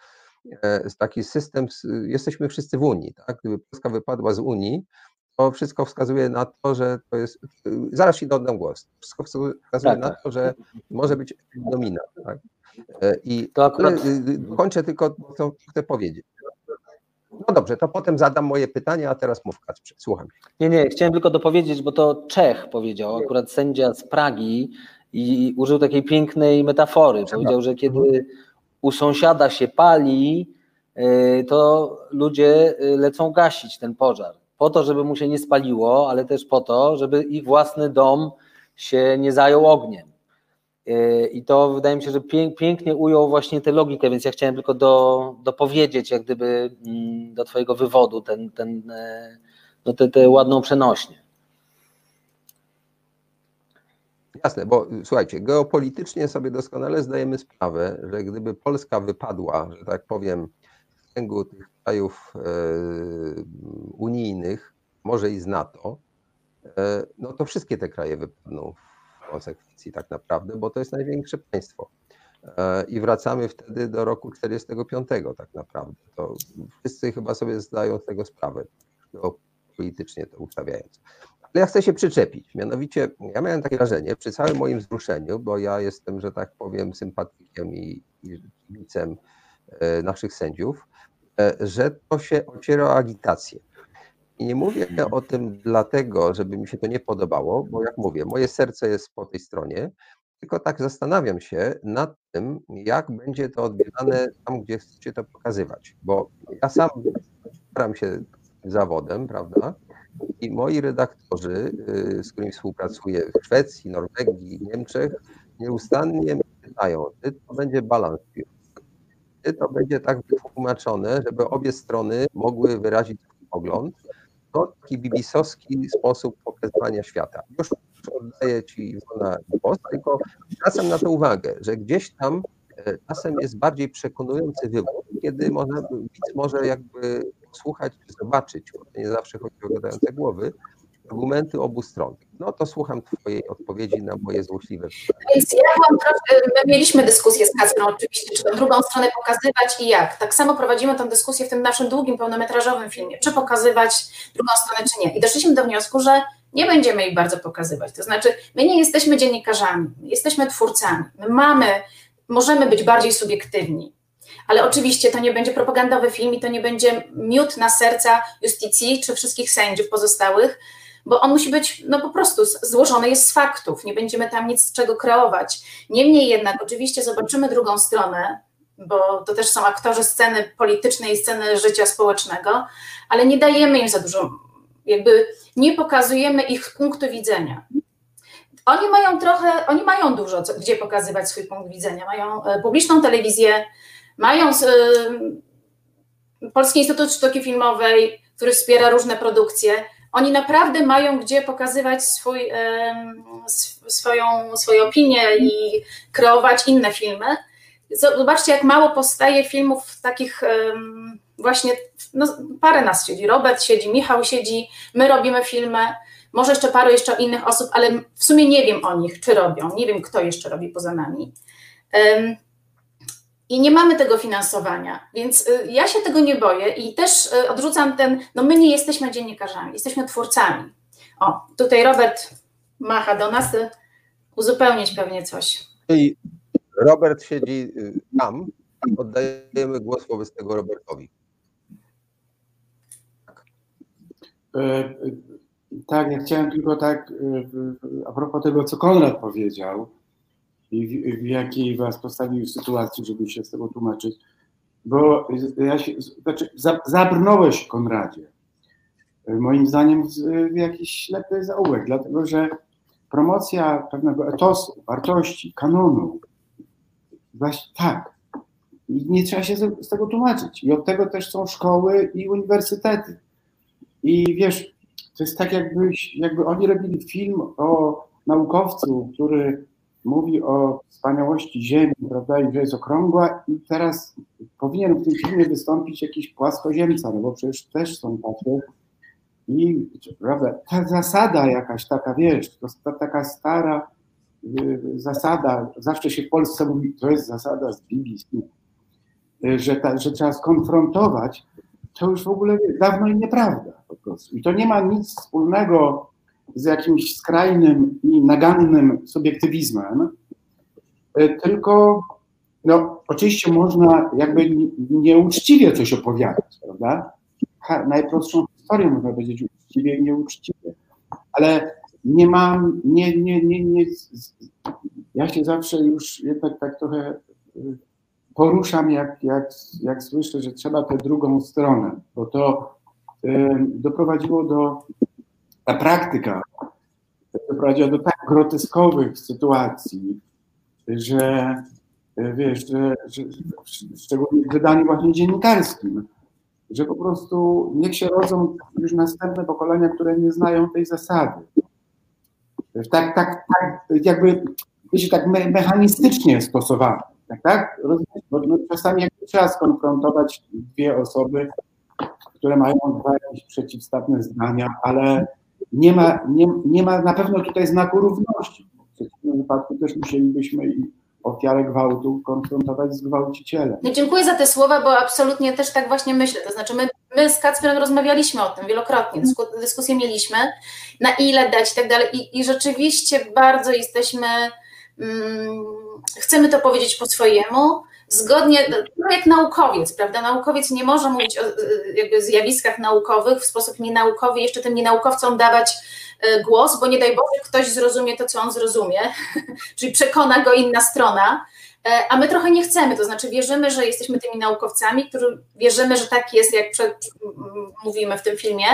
taki system, jesteśmy wszyscy w Unii, tak? Gdyby Polska wypadła z Unii, to wszystko wskazuje na to, że to jest. Zaraz ci oddam głos. Wszystko wskazuje tak, na tak. to, że może być domina. Tak? E, I to akurat... Y, y, kończę tylko, co chcę powiedzieć. No dobrze, to potem zadam moje pytania, a teraz mów Kacprze, słucham. Nie, nie, chciałem tylko dopowiedzieć, bo to Czech powiedział, akurat sędzia z Pragi i użył takiej pięknej metafory. Powiedział, że kiedy u sąsiada się pali, to ludzie lecą gasić ten pożar po to, żeby mu się nie spaliło, ale też po to, żeby ich własny dom się nie zajął ogniem. E, I to wydaje mi się, że pięknie ujął właśnie tę logikę, więc ja chciałem tylko do, dopowiedzieć, jak gdyby mm, do Twojego wywodu ten, ten, e, no tę, ładną przenośnię. Jasne, bo słuchajcie, geopolitycznie sobie doskonale zdajemy sprawę, że gdyby Polska wypadła, że tak powiem, z kręgu tych krajów e, unijnych, może i z NATO, e, no to wszystkie te kraje wypadną w konsekwencji tak naprawdę, bo to jest największe państwo. E, I wracamy wtedy do roku 45 tak naprawdę. To wszyscy chyba sobie zdają z tego sprawę, politycznie to ustawiając. Ale ja chcę się przyczepić. Mianowicie, ja miałem takie wrażenie przy całym moim wzruszeniu, bo ja jestem, że tak powiem, sympatykiem i, i naszych sędziów, że to się ociera o agitację. I nie mówię o tym dlatego, żeby mi się to nie podobało, bo jak mówię, moje serce jest po tej stronie, tylko tak zastanawiam się nad tym, jak będzie to odbierane tam, gdzie chcecie to pokazywać. Bo ja sam staram się zawodem, prawda? I moi redaktorzy, y, z którymi współpracuję w Szwecji, Norwegii, Niemczech, nieustannie pytają, czy to będzie balans to będzie tak wytłumaczone, żeby obie strony mogły wyrazić swój pogląd, to taki bibisowski sposób pokazywania świata. Już oddaję Ci Iwona głos, tylko zwracam na to uwagę, że gdzieś tam e, czasem jest bardziej przekonujący wybór, kiedy może, widz może jakby słuchać czy zobaczyć, bo to nie zawsze chodzi o gadające głowy, argumenty obu stron. No to słucham Twojej odpowiedzi na moje złośliwe. Więc ja mam trochę, my mieliśmy dyskusję z Kacprem oczywiście, czy tę drugą stronę pokazywać i jak. Tak samo prowadzimy tę dyskusję w tym naszym długim, pełnometrażowym filmie, czy pokazywać drugą stronę, czy nie. I doszliśmy do wniosku, że nie będziemy ich bardzo pokazywać. To znaczy, my nie jesteśmy dziennikarzami, jesteśmy twórcami. My mamy, możemy być bardziej subiektywni. Ale oczywiście to nie będzie propagandowy film i to nie będzie miód na serca justicji czy wszystkich sędziów pozostałych, bo on musi być no po prostu złożony jest z faktów, nie będziemy tam nic czego kreować. Niemniej jednak oczywiście zobaczymy drugą stronę, bo to też są aktorzy sceny politycznej i sceny życia społecznego, ale nie dajemy im za dużo, jakby nie pokazujemy ich punktu widzenia. Oni mają trochę, oni mają dużo, co, gdzie pokazywać swój punkt widzenia. Mają e, publiczną telewizję, mają y, Polski Instytut Sztuki Filmowej, który wspiera różne produkcje oni naprawdę mają gdzie pokazywać swój, swoją, swoją opinię i kreować inne filmy. Zobaczcie, jak mało powstaje filmów takich właśnie, no, parę nas siedzi, Robert siedzi, Michał siedzi, my robimy filmy, może jeszcze paru jeszcze innych osób, ale w sumie nie wiem o nich, czy robią, nie wiem, kto jeszcze robi poza nami. I nie mamy tego finansowania, więc y, ja się tego nie boję i też y, odrzucam ten, no my nie jesteśmy dziennikarzami, jesteśmy twórcami. O, tutaj Robert macha do nas, y, uzupełnić pewnie coś. I Robert siedzi tam, oddajemy głos wobec tego Robertowi. E, tak, ja chciałem tylko tak, a propos tego, co Konrad powiedział, i w, w jakiej was postawił sytuacji, żeby się z tego tłumaczyć. Bo ja się, znaczy, zabrnąłeś, Konradzie, moim zdaniem w, jakiś ślepy zaułek, dlatego że promocja pewnego etosu, wartości, kanonu, właśnie tak, nie trzeba się z tego tłumaczyć. I od tego też są szkoły i uniwersytety. I wiesz, to jest tak, jakbyś, jakby oni robili film o naukowcu, który mówi o wspaniałości Ziemi, prawda, i że jest okrągła i teraz powinien w tym filmie wystąpić jakiś płaskoziemca, no bo przecież też są takie i prawda, ta zasada jakaś taka, wiesz, to ta, taka stara y, zasada, zawsze się w Polsce mówi, to jest zasada z BBC, y, że, ta, że trzeba skonfrontować, to już w ogóle dawno i nieprawda po prostu. I to nie ma nic wspólnego z jakimś skrajnym i nagannym subiektywizmem, e, tylko no, oczywiście można jakby nieuczciwie coś opowiadać, prawda? Najprostszą historię można powiedzieć uczciwie i nieuczciwie, ale nie mam, nie, nie, nie, nie, ja się zawsze już jednak tak trochę e, poruszam, jak, jak, jak słyszę, że trzeba tę drugą stronę, bo to y, doprowadziło do ta praktyka doprowadziła do tak groteskowych sytuacji, że wiesz, że, że szczególnie w wydaniu właśnie dziennikarskim, że po prostu niech się rodzą już następne pokolenia, które nie znają tej zasady. Tak, tak, tak jakby, wiecie, tak me mechanistycznie stosowane. Tak, tak? Bo no, czasami jak trzeba skonfrontować dwie osoby, które mają dwa jakieś przeciwstawne zdania, ale nie ma, nie, nie ma na pewno tutaj znaku równości. W przeciwnym wypadku też musielibyśmy ofiarę gwałtu konfrontować z gwałcicielem. No dziękuję za te słowa, bo absolutnie też tak właśnie myślę. To znaczy, my, my z Kacprem rozmawialiśmy o tym wielokrotnie, dysku, dyskusję mieliśmy, na ile dać i tak dalej. I, i rzeczywiście bardzo jesteśmy, mm, chcemy to powiedzieć po swojemu, zgodnie, no jak naukowiec, prawda? Naukowiec nie może mówić o jakby zjawiskach naukowych w sposób nienaukowy, jeszcze tym nienaukowcom dawać głos, bo nie daj Boże ktoś zrozumie to, co on zrozumie, czyli przekona go inna strona, a my trochę nie chcemy, to znaczy wierzymy, że jesteśmy tymi naukowcami, którzy wierzymy, że tak jest, jak przed, mówimy w tym filmie,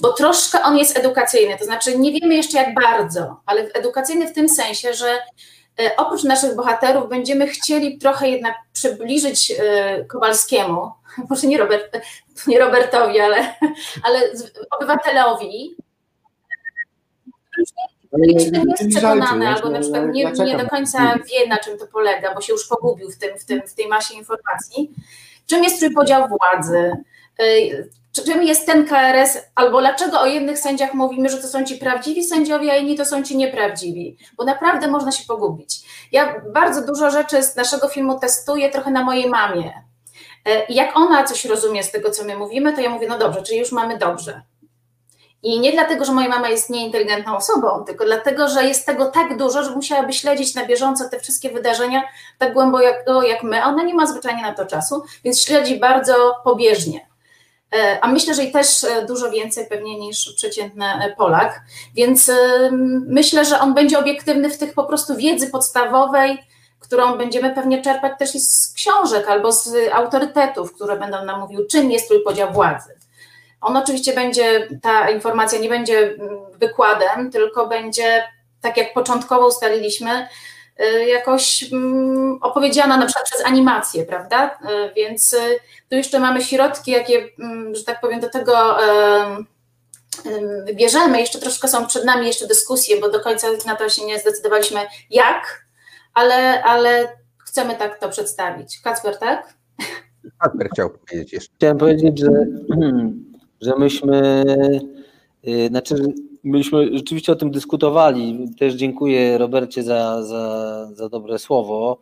bo troszkę on jest edukacyjny, to znaczy nie wiemy jeszcze jak bardzo, ale edukacyjny w tym sensie, że E, oprócz naszych bohaterów będziemy chcieli trochę jednak przybliżyć e, Kowalskiemu, może nie, Robert, nie Robertowi, ale, ale obywatelowi, który jest przekonany albo na przykład nie, nie do końca wie, na czym to polega, bo się już pogubił w, tym, w, tym, w tej masie informacji, czym jest trójpodział władzy, e, czym jest ten KRS, albo dlaczego o jednych sędziach mówimy, że to są ci prawdziwi sędziowie, a inni to są ci nieprawdziwi, bo naprawdę można się pogubić. Ja bardzo dużo rzeczy z naszego filmu testuję trochę na mojej mamie. E, jak ona coś rozumie z tego, co my mówimy, to ja mówię, no dobrze, czyli już mamy dobrze. I nie dlatego, że moja mama jest nieinteligentną osobą, tylko dlatego, że jest tego tak dużo, że musiałaby śledzić na bieżąco te wszystkie wydarzenia tak głęboko jak my. Ona nie ma zwyczajnie na to czasu, więc śledzi bardzo pobieżnie. E, a myślę, że i też e, dużo więcej pewnie niż przeciętny e, Polak, więc myślę, że on będzie obiektywny w tych po prostu wiedzy podstawowej, którą będziemy pewnie czerpać też z książek albo z autorytetów, które będą nam mówiły, czym jest trójpodział władzy. On oczywiście będzie, ta informacja nie będzie wykładem, tylko będzie, tak jak początkowo ustaliliśmy, jakoś mm, opowiedziana na przykład przez animację, prawda? Y, więc y, tu jeszcze mamy środki, jakie, mm, że tak powiem, do tego wybierzemy. Jeszcze troszkę są przed nami jeszcze dyskusje, bo do końca na to się nie zdecydowaliśmy jak, ale, ale chcemy tak to przedstawić. Kacper, tak? Kacper chciał powiedzieć jeszcze. Chciałem powiedzieć, że, że myśmy, znaczy myśmy rzeczywiście o tym dyskutowali. Też dziękuję Robercie za, za, za dobre słowo.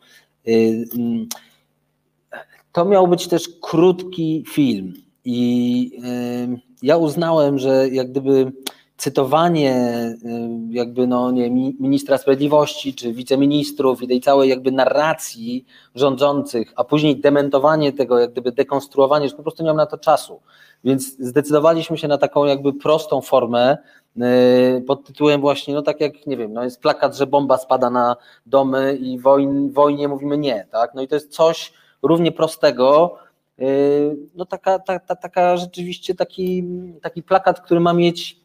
Y, mm, to miał być też krótki film i y, ja uznałem, że jak gdyby cytowanie y, jakby no nie, ministra sprawiedliwości czy wiceministrów i tej całej jakby narracji rządzących, a później dementowanie tego, jak gdyby dekonstruowanie, że po prostu nie mam na to czasu. Więc zdecydowaliśmy się na taką jakby prostą formę, pod tytułem właśnie, no tak jak, nie wiem, no jest plakat, że bomba spada na domy i wojn, wojnie mówimy nie, tak? No i to jest coś równie prostego, e, no taka, ta, ta, taka rzeczywiście taki, taki plakat, który ma mieć,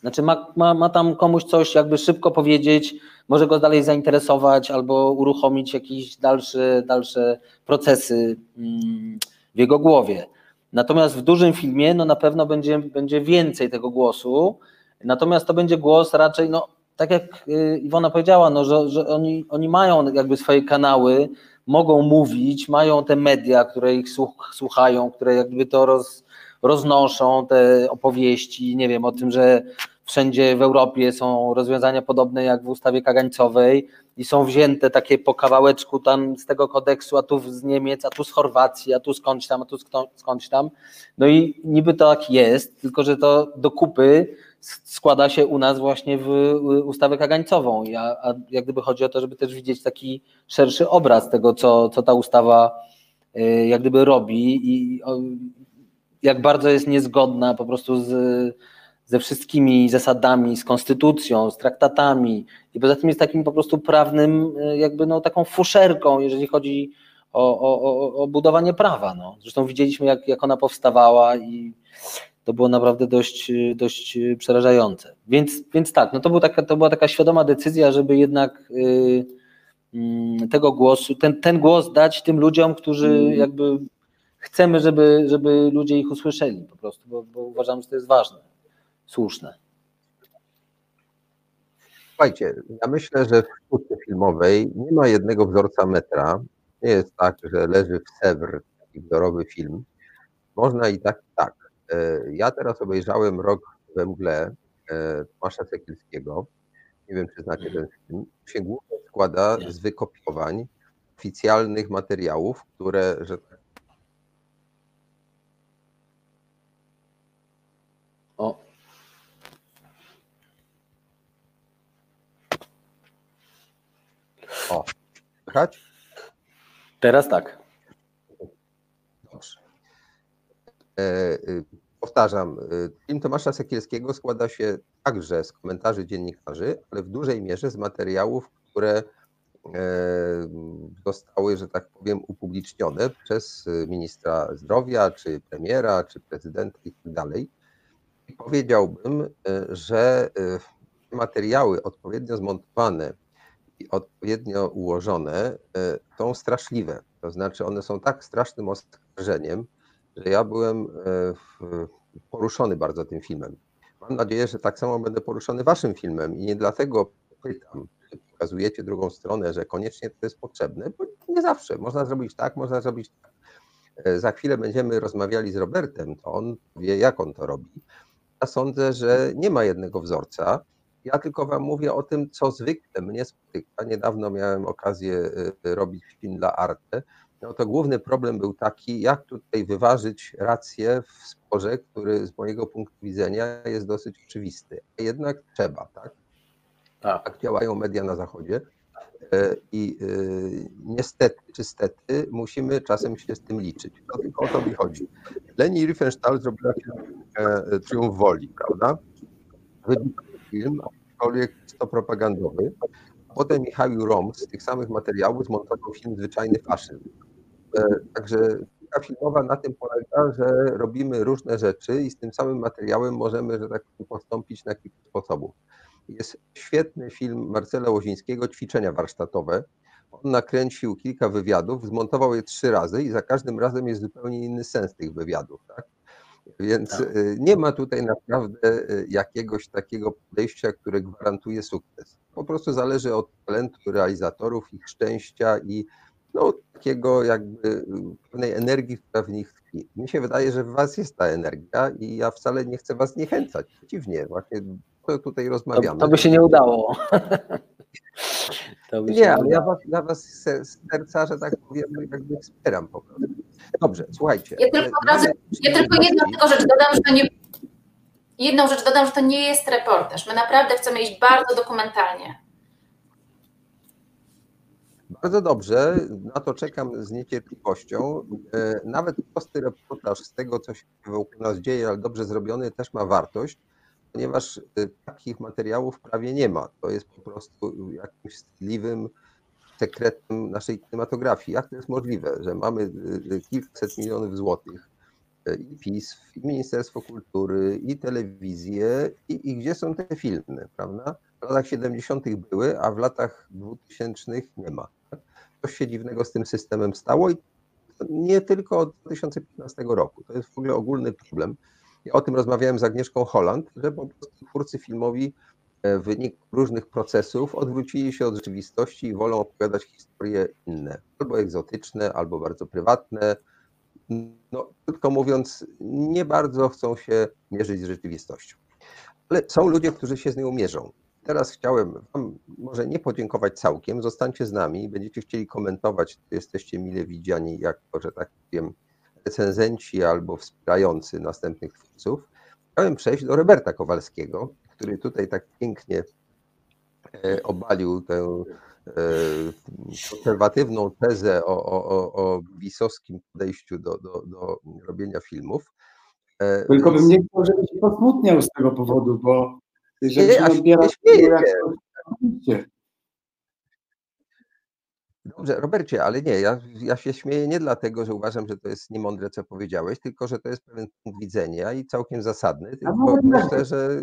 znaczy ma, ma, ma tam komuś coś jakby szybko powiedzieć, może go dalej zainteresować albo uruchomić jakieś dalsze, dalsze procesy mm, w jego głowie. Natomiast w dużym filmie no na pewno będzie, będzie więcej tego głosu, Natomiast to będzie głos raczej, no tak jak y, Iwona powiedziała, no, że, że oni, oni mają jakby swoje kanały, mogą mówić, mają te media, które ich słuchają, które jakby to roz, roznoszą, te opowieści, nie wiem, o tym, że wszędzie w Europie są rozwiązania podobne jak w ustawie kagańcowej i są wzięte takie po kawałeczku tam z tego kodeksu, a tu z Niemiec, a tu z Chorwacji, a tu skądś tam, a tu skądś tam. No i niby tak jest, tylko że to do kupy składa się u nas właśnie w ustawę kagańcową. A, a jak gdyby chodzi o to, żeby też widzieć taki szerszy obraz tego, co, co ta ustawa y, jak gdyby robi i jak bardzo jest niezgodna po prostu z, ze wszystkimi zasadami, z konstytucją, z traktatami i poza tym jest takim po prostu prawnym, y, jakby no taką fuszerką, jeżeli chodzi o, o, o budowanie prawa. No. Zresztą widzieliśmy, jak, jak ona powstawała i to było naprawdę dość, dość przerażające. Więc, więc tak, no to, był taka, to była taka świadoma decyzja, żeby jednak yy, yy, tego głosu, ten, ten głos dać tym ludziom, którzy mm. jakby chcemy, żeby, żeby ludzie ich usłyszeli po prostu, bo, bo uważam, że to jest ważne, słuszne. Słuchajcie, ja myślę, że w sztuce filmowej nie ma jednego wzorca metra. Nie jest tak, że leży w Sewr taki wzorowy film. Można i tak, i tak. E, ja teraz obejrzałem Rok we mgle e, Tomasza Sekielskiego. Nie wiem, czy znacie ten film. Się głównie składa z wykopiowań oficjalnych materiałów, które, że tak O. O. Słychać? Teraz tak. Dobrze. E, y, powtarzam, y, film Tomasza Sekielskiego składa się także z komentarzy dziennikarzy, ale w dużej mierze z materiałów, które e, zostały, że tak powiem, upublicznione przez ministra zdrowia, czy premiera, czy prezydenta i tak dalej. I powiedziałbym, e, że materiały odpowiednio zmontowane i odpowiednio ułożone są straszliwe. To znaczy, one są tak strasznym oskarżeniem, że ja byłem e, poruszony bardzo tym filmem. Mam nadzieję, że tak samo będę poruszony waszym filmem i nie dlatego pytam, pokazujecie drugą stronę, że koniecznie to jest potrzebne, bo nie zawsze. Można zrobić tak, można zrobić tak. E, za chwilę będziemy rozmawiali z Robertem, to on wie, jak on to robi. Ja sądzę, że nie ma jednego wzorca. Ja tylko wam mówię o tym, co zwykle mnie spotyka. Niedawno miałem okazję e, robić film dla Arte no to główny problem był taki, jak tutaj wyważyć rację w sporze, który z mojego punktu widzenia jest dosyć oczywisty. A jednak trzeba, tak? Tak, tak działają media na Zachodzie. E, I e, niestety, czy stety, musimy czasem się z tym liczyć. To tylko o to mi chodzi. Leni Riefenstahl zrobiła film e, Triumf Woli, prawda? Wybitny film, aczkolwiek to propagandowy. Potem Michał Rom z tych samych materiałów zmontował film Zwyczajny Faszyzm. E, także sztuka filmowa na tym polega, że robimy różne rzeczy i z tym samym materiałem możemy, że tak postąpić na kilka sposobów. Jest świetny film Marcela Łozińskiego, Ćwiczenia warsztatowe. On nakręcił kilka wywiadów, zmontował je trzy razy i za każdym razem jest zupełnie inny sens tych wywiadów. Tak? Więc tak. E, nie ma tutaj naprawdę e, jakiegoś takiego podejścia, które gwarantuje sukces. Po prostu zależy od talentu realizatorów, ich szczęścia i no, takiego jakby pewnej energii, która w nich tkwi. Mi się wydaje, że w was jest ta energia i ja wcale nie chcę was zniechęcać. Przeciwnie, właśnie to tutaj rozmawiamy. To, to by się nie udało. nie, ale ja was, ja was z serca, że tak powiem, jakby wspieram po prostu. Dobrze, słuchajcie. Ja tylko, razy, ja tylko jedną tylko rzecz dodam, że to nie, jedną rzecz dodam, że to nie jest reportaż. My naprawdę chcemy iść bardzo dokumentalnie. Bardzo dobrze, na to czekam z niecierpliwością. E, nawet prosty reportaż z tego, co się wokół nas dzieje, ale dobrze zrobiony, też ma wartość, ponieważ e, takich materiałów prawie nie ma. To jest po prostu jakimś stliwym sekretem naszej kinematografii. Jak to jest możliwe, że mamy e, kilkaset milionów złotych i PiS, i Ministerstwo Kultury, i telewizję, i, i gdzie są te filmy, prawda? W latach 70. były, a w latach 2000 nie ma coś się dziwnego z tym systemem stało i nie tylko od 2015 roku. To jest w ogóle ogólny problem. Ja o tym rozmawiałem z Agnieszką Holland, że po prostu twórcy filmowi e, w wyniku różnych procesów odwrócili się od rzeczywistości i wolą opowiadać historie inne, albo egzotyczne, albo bardzo prywatne. No, krótko mówiąc, nie bardzo chcą się mierzyć z rzeczywistością. Ale są ludzie, którzy się z nią mierzą. Teraz chciałem Wam może nie podziękować całkiem, zostańcie z nami, będziecie chcieli komentować, jesteście mile widziani jako, że tak powiem, recenzenci albo wspierający następnych twórców. Chciałem przejść do Roberta Kowalskiego, który tutaj tak pięknie e, obalił tę e, konserwatywną tezę o, o, o bisowskim podejściu do, do, do robienia filmów. E, Tylko bym nie chciał, żeby się posmutniał z tego powodu, bo że nie, aż nie śmieję. Dobrze, Robercie, ale nie, ja, ja się śmieję nie dlatego, że uważam, że to jest niemądre, co powiedziałeś, tylko że to jest pewien punkt widzenia i całkiem zasadny. Tylko myślę, że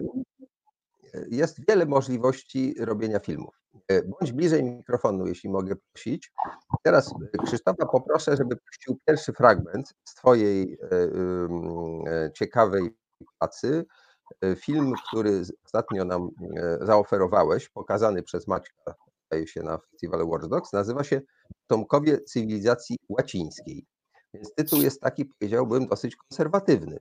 jest wiele możliwości robienia filmów. Bądź bliżej mikrofonu, jeśli mogę prosić. Teraz Krzysztofa poproszę, żeby puścił pierwszy fragment z Twojej e, e, ciekawej pracy E, film, który ostatnio nam e, zaoferowałeś, pokazany przez Maćka, zdaje się, na festiwalu Watch Dogs, nazywa się Tomkowie cywilizacji łacińskiej. Więc tytuł jest taki, powiedziałbym, dosyć konserwatywny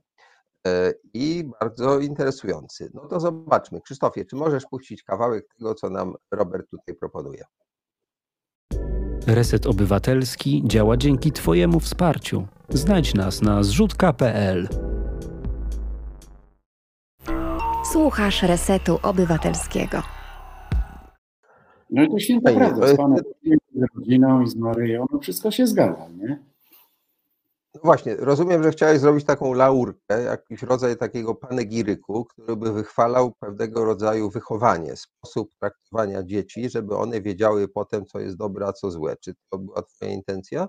e, i bardzo interesujący. No to zobaczmy. Krzysztofie, czy możesz puścić kawałek tego, co nam Robert tutaj proponuje? Reset Obywatelski działa dzięki Twojemu wsparciu. Znajdź nas na zrzutka.pl. Słuchasz Resetu Obywatelskiego. No i to święta Fajnie, prawda, z Panem, z rodziną i z Maryją, no wszystko się zgadza, nie? No właśnie, rozumiem, że chciałeś zrobić taką laurkę, jakiś rodzaj takiego panegiryku, który by wychwalał pewnego rodzaju wychowanie, sposób traktowania dzieci, żeby one wiedziały potem, co jest dobre, a co złe. Czy to była twoja intencja?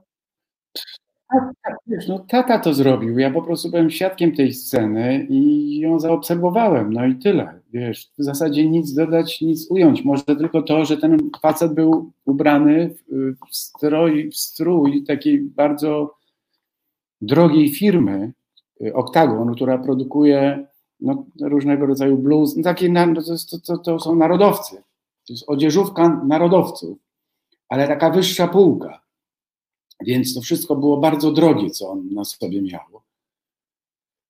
Tak, tak, wiesz, no tata to zrobił, ja po prostu byłem świadkiem tej sceny i ją zaobserwowałem, no i tyle, wiesz, w zasadzie nic dodać, nic ująć, może tylko to, że ten facet był ubrany w, strój, w strój takiej bardzo drogiej firmy, y, Octagon, która produkuje no, różnego rodzaju blues, no, takie, no, to, to, to są narodowcy, to jest odzieżówka narodowców, ale taka wyższa półka. Więc to wszystko było bardzo drogie, co on na sobie miał.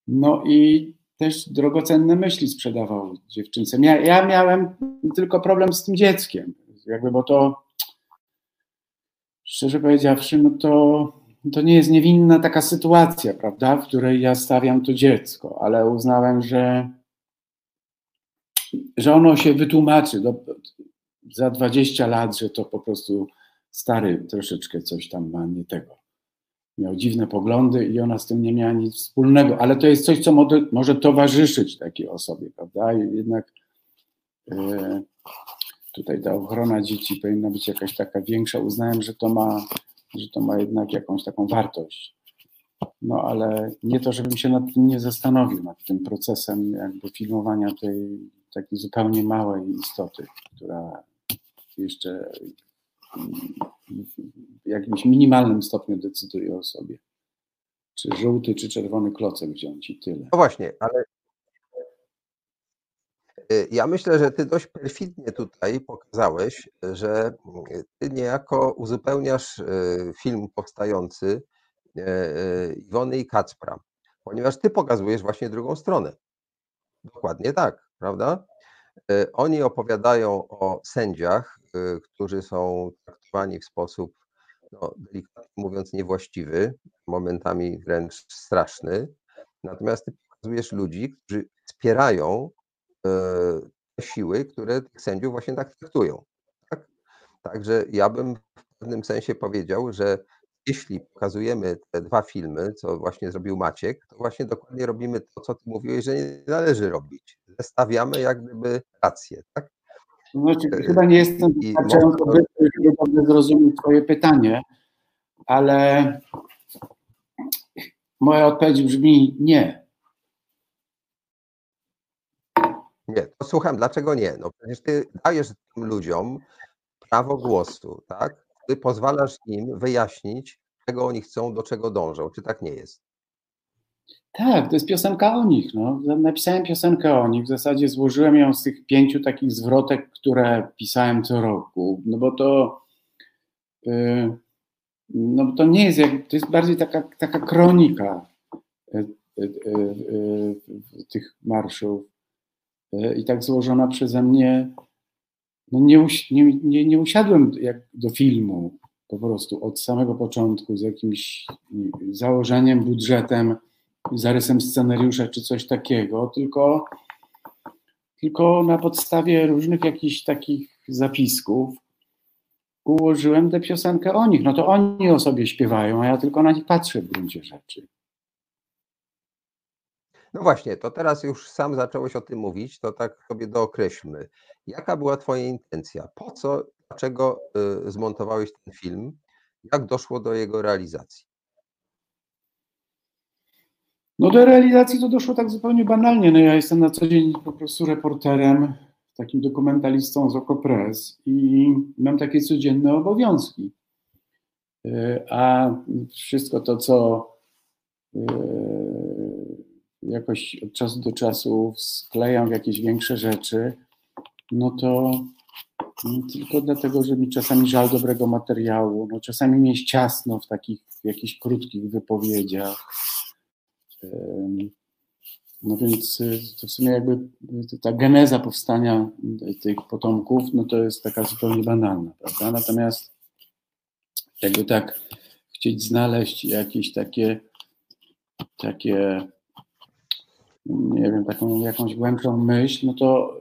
No i też drogocenne myśli sprzedawał dziewczynce. Mia, ja miałem tylko problem z tym dzieckiem, jakby, bo to szczerze powiedziawszy, no to, to nie jest niewinna taka sytuacja, prawda, w której ja stawiam to dziecko, ale uznałem, że, że ono się wytłumaczy do, za 20 lat, że to po prostu stary troszeczkę coś tam ma nie tego. Miał dziwne poglądy i ona z tym nie miała nic wspólnego, ale to jest coś, co może, towarzyszyć takiej osobie, prawda? I jednak e, tutaj ta ochrona dzieci powinna być jakaś taka większa. Uznałem, że to ma, że to ma jednak jakąś taką wartość. No ale nie to, żebym się nad tym nie zastanowił, nad tym procesem jakby filmowania tej takiej zupełnie małej istoty, która jeszcze w jakimś minimalnym stopniu decyduje o sobie. Czy żółty, czy czerwony klocek wziąć i tyle. No właśnie, ale y, ja myślę, że ty dość perfidnie tutaj pokazałeś, że y, ty niejako uzupełniasz y, film powstający Iwony i Kacpra, ponieważ ty pokazujesz właśnie drugą stronę. Dokładnie tak, prawda? Oni opowiadają o sędziach, którzy są traktowani w sposób, no, delikatnie mówiąc, niewłaściwy, momentami wręcz straszny. Natomiast ty pokazujesz ludzi, którzy wspierają te siły, które tych sędziów właśnie tak traktują. Tak? Także ja bym w pewnym sensie powiedział, że jeśli pokazujemy te dwa filmy, co właśnie zrobił Maciek, to właśnie dokładnie robimy to, co ty mówiłeś, że nie należy robić. Zestawiamy jak gdyby racje, tak? Znaczy, chyba nie jestem wystarczająco bystry, żeby dobrze zrozumieć Twoje pytanie, ale moja odpowiedź brzmi nie. Nie, to słucham, dlaczego nie? No przecież ty dajesz tym ludziom prawo głosu, tak? Ty pozwalasz im wyjaśnić, czego oni chcą, do czego dążą. Czy tak nie jest? Tak, to jest piosenka o nich. No. Napisałem piosenkę o nich. W zasadzie złożyłem ją z tych pięciu takich zwrotek, które pisałem co roku. No bo to. Yy, no bo to nie jest jak. To jest bardziej taka, taka kronika yy, yy, tych marszów. Yy, I tak złożona przeze mnie. No nie, nie, nie, nie usiadłem jak do filmu po prostu od samego początku z jakimś założeniem, budżetem zarysem scenariusza czy coś takiego, tylko, tylko na podstawie różnych jakichś takich zapisków ułożyłem tę piosenkę o nich. No to oni o sobie śpiewają, a ja tylko na nich patrzę w gruncie rzeczy. No właśnie, to teraz już sam zacząłeś o tym mówić, to tak sobie dookreślmy. Jaka była Twoja intencja? Po co, dlaczego y, zmontowałeś ten film? Jak doszło do jego realizacji? No do realizacji to doszło tak zupełnie banalnie. No ja jestem na co dzień po prostu reporterem, takim dokumentalistą z Okopres i mam takie codzienne obowiązki. Yy, A wszystko to, co yy, jakoś od czasu do czasu sklejam w jakieś większe rzeczy, no to no tylko dlatego, że mi czasami żal dobrego materiału, no czasami mi jest ciasno w takich w jakichś krótkich wypowiedziach. No więc y, to w sumie jakby y, ta geneza powstania tych potomków, no to jest taka zupełnie banalna, prawda? Natomiast jakby tak chcieć znaleźć jakieś takie, takie, nie wiem, taką jakąś głębszą myśl, no to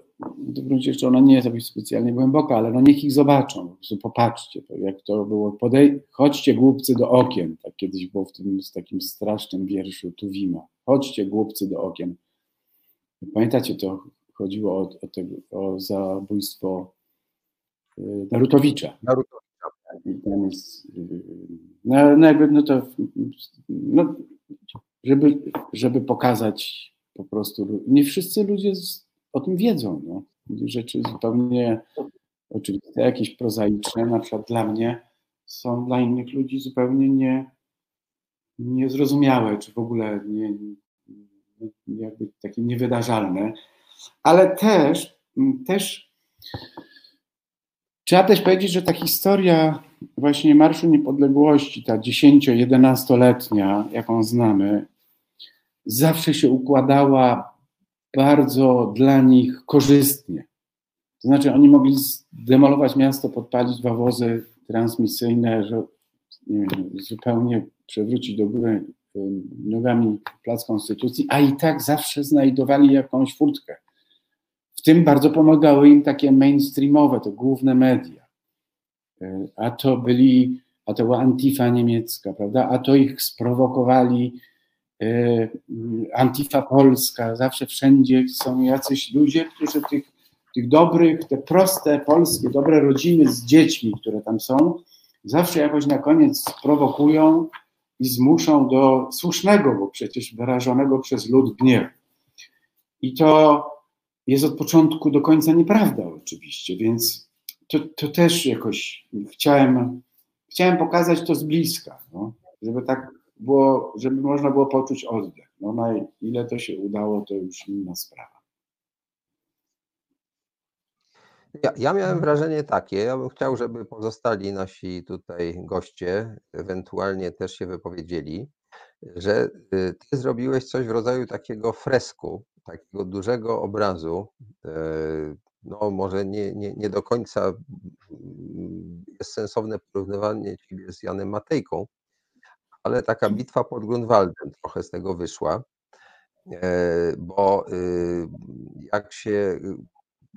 w gruncie rzeczy ona nie jest jakoś specjalnie głęboka, ale no niech ich zobaczą, po prostu popatrzcie, to jak to było, podej chodźcie głupcy do okien, tak kiedyś było w tym z takim strasznym wierszu Tuwima, chodźcie głupcy do okien. Pamiętacie, to chodziło o, o, tego, o zabójstwo y, Narutowicza. Narutowicza. I tam jest, y, no, no jakby, no to, no, żeby, żeby pokazać po prostu, nie wszyscy ludzie o tym wiedzą, no. Rzeczy zupełnie oczywiste, jakieś prozaiczne, na przykład dla mnie, są dla innych ludzi zupełnie nie, niezrozumiałe, czy w ogóle nie, jakby takie niewydarzalne, ale też, też trzeba też powiedzieć, że ta historia właśnie Marszu Niepodległości, ta 10-11-letnia, jaką znamy, zawsze się układała bardzo dla nich korzystnie. To znaczy, oni mogli zdemolować miasto, podpalić wawozy transmisyjne, wiem, zupełnie przewrócić do góry nogami plac Konstytucji, a i tak zawsze znajdowali jakąś furtkę. W tym bardzo pomagały im takie mainstreamowe, te główne media. A to byli, a to była Antifa niemiecka, prawda? A to ich sprowokowali E, Antifa Polska, zawsze wszędzie są jacyś ludzie, którzy tych, tych dobrych, te proste polskie, dobre rodziny z dziećmi, które tam są, zawsze jakoś na koniec prowokują i zmuszą do słusznego, bo przecież wyrażonego przez lud gniewu. I to jest od początku do końca nieprawda oczywiście, więc to, to też jakoś chciałem, chciałem pokazać to z bliska, no, żeby tak było, żeby można było poczuć oddech. No na ile to się udało, to już inna sprawa. Ja, ja, miałem wrażenie takie, ja bym chciał, żeby pozostali nasi tutaj goście ewentualnie też się wypowiedzieli, że y, ty zrobiłeś coś w rodzaju takiego fresku, takiego dużego obrazu. Y, no, może nie, nie, nie do końca mm, jest sensowne porównywanie ciebie z Janem Matejką, ale taka bitwa pod Grunwaldem trochę z tego wyszła, e, bo y, jak się y,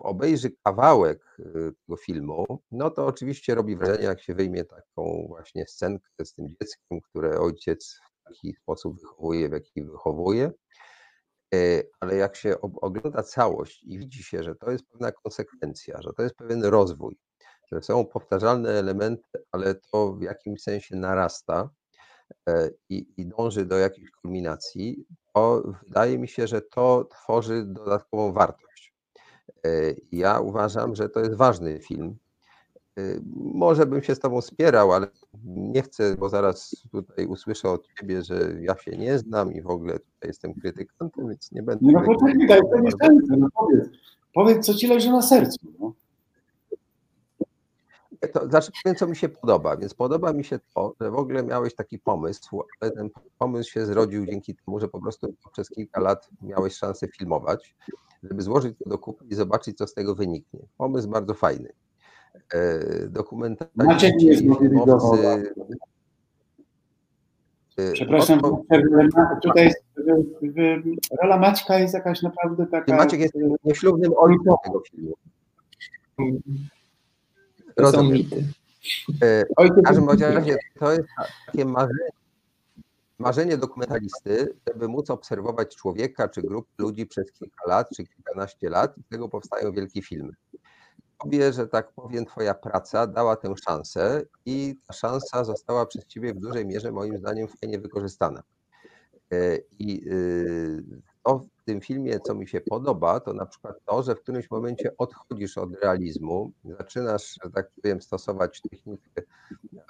obejrzy kawałek y, tego filmu, no to oczywiście robi wrażenie, jak się wyjmie taką właśnie scenkę z tym dzieckiem, które ojciec w taki sposób wychowuje, w jaki wychowuje. E, ale jak się ogląda całość i widzi się, że to jest pewna konsekwencja, że to jest pewien rozwój, że są powtarzalne elementy, ale to w jakimś sensie narasta, i, i dąży do jakiejś kulminacji, to wydaje mi się, że to tworzy dodatkową wartość. E, ja uważam, że to jest ważny film. E, może bym się z Tobą spierał, ale nie chcę, bo zaraz tutaj usłyszę od Ciebie, że ja się nie znam i w ogóle tutaj jestem krytykantem, więc nie będę. No poczekaj, to nie no powiedz, powiedz, co Ci leży na sercu. No to znaczy powiem, co mi się podoba. Więc podoba mi się to, że w ogóle miałeś taki pomysł, ale ten pomysł się zrodził dzięki temu, że po prostu przez kilka lat miałeś szansę filmować, żeby złożyć to do kupy i zobaczyć, co z tego wyniknie. Pomysł bardzo fajny. E, Dokumentaliści, filmowcy... E, Przepraszam, tutaj jest, rola Maćka jest jakaś naprawdę taka... Maciek jest nieślubnym ojcem tego filmu. To są mity. E, w każdym razie to jest takie marzenie, marzenie dokumentalisty, żeby móc obserwować człowieka czy grupę ludzi przez kilka lat czy kilkanaście lat i z tego powstają wielkie filmy. Tobie, że tak powiem, twoja praca dała tę szansę i ta szansa została przez ciebie w dużej mierze moim zdaniem fajnie wykorzystana. E, I y, to w tym filmie, co mi się podoba, to na przykład to, że w którymś momencie odchodzisz od realizmu, zaczynasz, że tak powiem, stosować technikę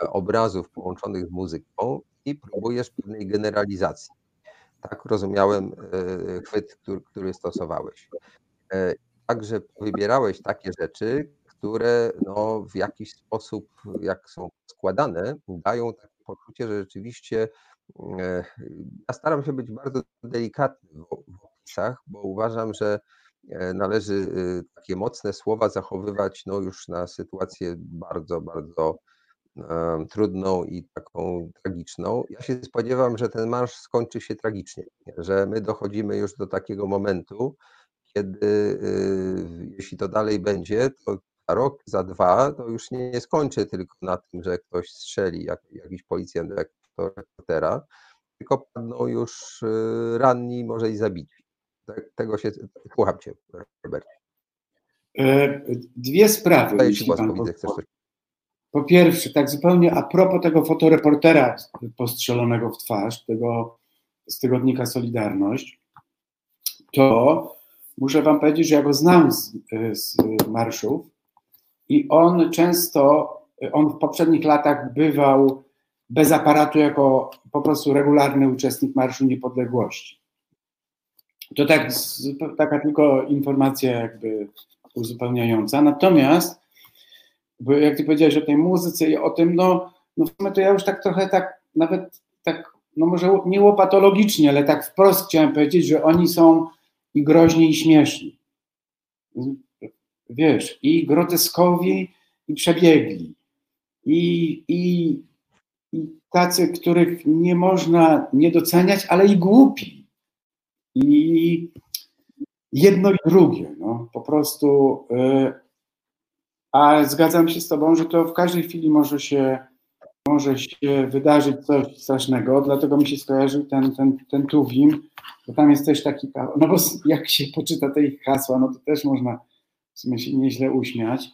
e, obrazów połączonych z muzyką i próbujesz pewnej generalizacji. Tak rozumiałem e, chwyt, który, który stosowałeś. E, także wybierałeś takie rzeczy, które no, w jakiś sposób, jak są składane, dają takie poczucie, że rzeczywiście ja staram się być bardzo delikatny w, bo uważam, że e, należy y, takie mocne słowa zachowywać no już na sytuację bardzo, bardzo trudną i taką tragiczną. Ja się spodziewam, że ten marsz skończy się tragicznie, że my dochodzimy już do takiego momentu, kiedy jeśli to dalej będzie, to za rok, za dwa, to już nie skończy tylko na tym, że ktoś strzeli, jak, jakiś policjant reportera, tylko padną już ranni, może i zabici. Tego się, słucham Cię, Robert. Dwie sprawy, jeśli pan widzę, chcesz coś po pierwsze, tak zupełnie a propos tego fotoreportera postrzelonego w twarz, tego z tygodnika Solidarność, to muszę Wam powiedzieć, że ja go znam z, z marszów i on często, on w poprzednich latach bywał bez aparatu jako po prostu regularny uczestnik Marszu Niepodległości. To tak, taka tylko informacja jakby uzupełniająca. Natomiast bo jak ty powiedziałeś o tej muzyce i o tym, no, no w sumie to ja już tak trochę tak, nawet tak, no może nie łopatologicznie, ale tak wprost chciałem powiedzieć, że oni są i groźni, i śmieszni. Wiesz, i groteskowi, i przebiegli. I, i, i tacy, których nie można nie doceniać, ale i głupi. I jedno i drugie. No, po prostu y, a zgadzam się z Tobą, że to w każdej chwili może się, może się wydarzyć coś strasznego, dlatego mi się skojarzył ten, ten, ten Tuwim, bo tam jest też taki, no bo jak się poczyta te ich hasła, no to też można w sumie się nieźle uśmiać,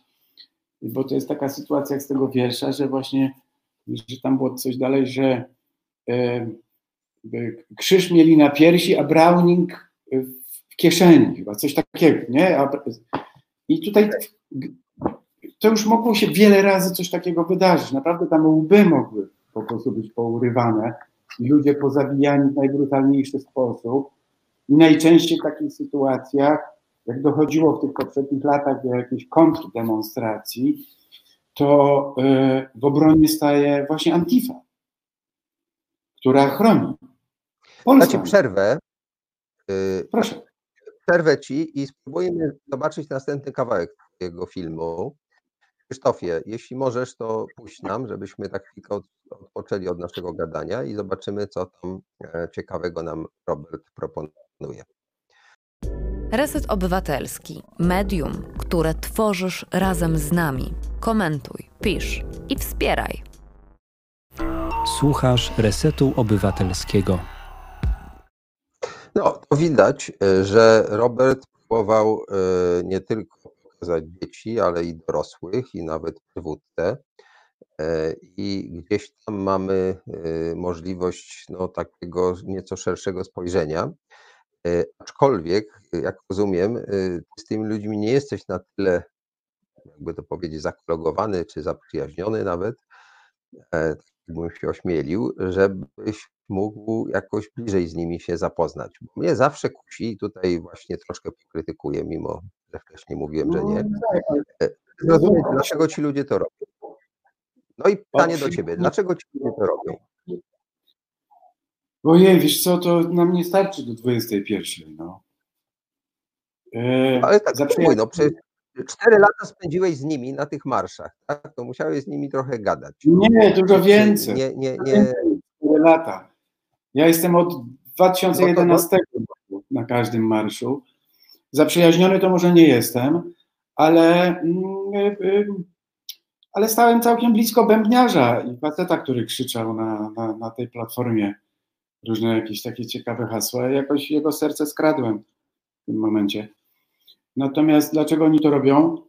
bo to jest taka sytuacja jak z tego wiersza, że właśnie, że tam było coś dalej, że e, krzyż mieli na piersi, a Browning w kieszeni, chyba coś takiego, nie? I tutaj to już mogło się wiele razy coś takiego wydarzyć. Naprawdę tam łby mogły po prostu być pourywane i ludzie pozabijani w najbrutalniejszy sposób. I najczęściej w takich sytuacjach, jak dochodziło w tych poprzednich latach do jakiejś kontrdemonstracji, to e, w obronie staje właśnie Antifa, która chroni. Polskę. Dacie przerwę. Y, Proszę. Przerwę ci i spróbujemy zobaczyć następny kawałek jego filmu. Krzysztofie, jeśli możesz, to puść nam, żebyśmy tak chwilkę odpoczęli od naszego gadania i zobaczymy, co tam e, ciekawego nam Robert proponuje. Reset Obywatelski. Medium, które tworzysz razem z nami. Komentuj, pisz i wspieraj. Słuchasz Resetu Obywatelskiego. No, to widać, e, że Robert próbował e, nie tylko pokazać dzieci, ale i dorosłych, i nawet przywódcę. E, I gdzieś tam mamy możliwość no, takiego nieco szerszego spojrzenia. Aczkolwiek, jak rozumiem, z tymi ludźmi nie jesteś na tyle, jakby to powiedzieć, zakologowany czy zaprzyjaźniony nawet, bym się ośmielił, żebyś mógł jakoś bliżej z nimi się zapoznać. Bo mnie zawsze kusi, i tutaj właśnie troszkę pokrytykuję, mimo że wcześniej mówiłem, że nie. No, tak. e, zrozumieć, dlaczego ci ludzie to robią. No i pytanie do ciebie, dlaczego ci ludzie to robią? Ojej, wiesz co, to nam nie starczy do 21, no. E, Ale tak, zapomnij, no przecież cztery lata spędziłeś z nimi na tych marszach, tak? To musiałeś z nimi trochę gadać. Nie, dużo więcej. Nie, nie, nie. Cztery lata. Ja jestem od 2011 roku na każdym marszu. Zaprzyjaźniony to może nie jestem, ale, mm, ale stałem całkiem blisko bębniarza i faceta, który krzyczał na, na, na tej platformie różne jakieś takie ciekawe hasła. Jakoś jego serce skradłem w tym momencie. Natomiast dlaczego oni to robią?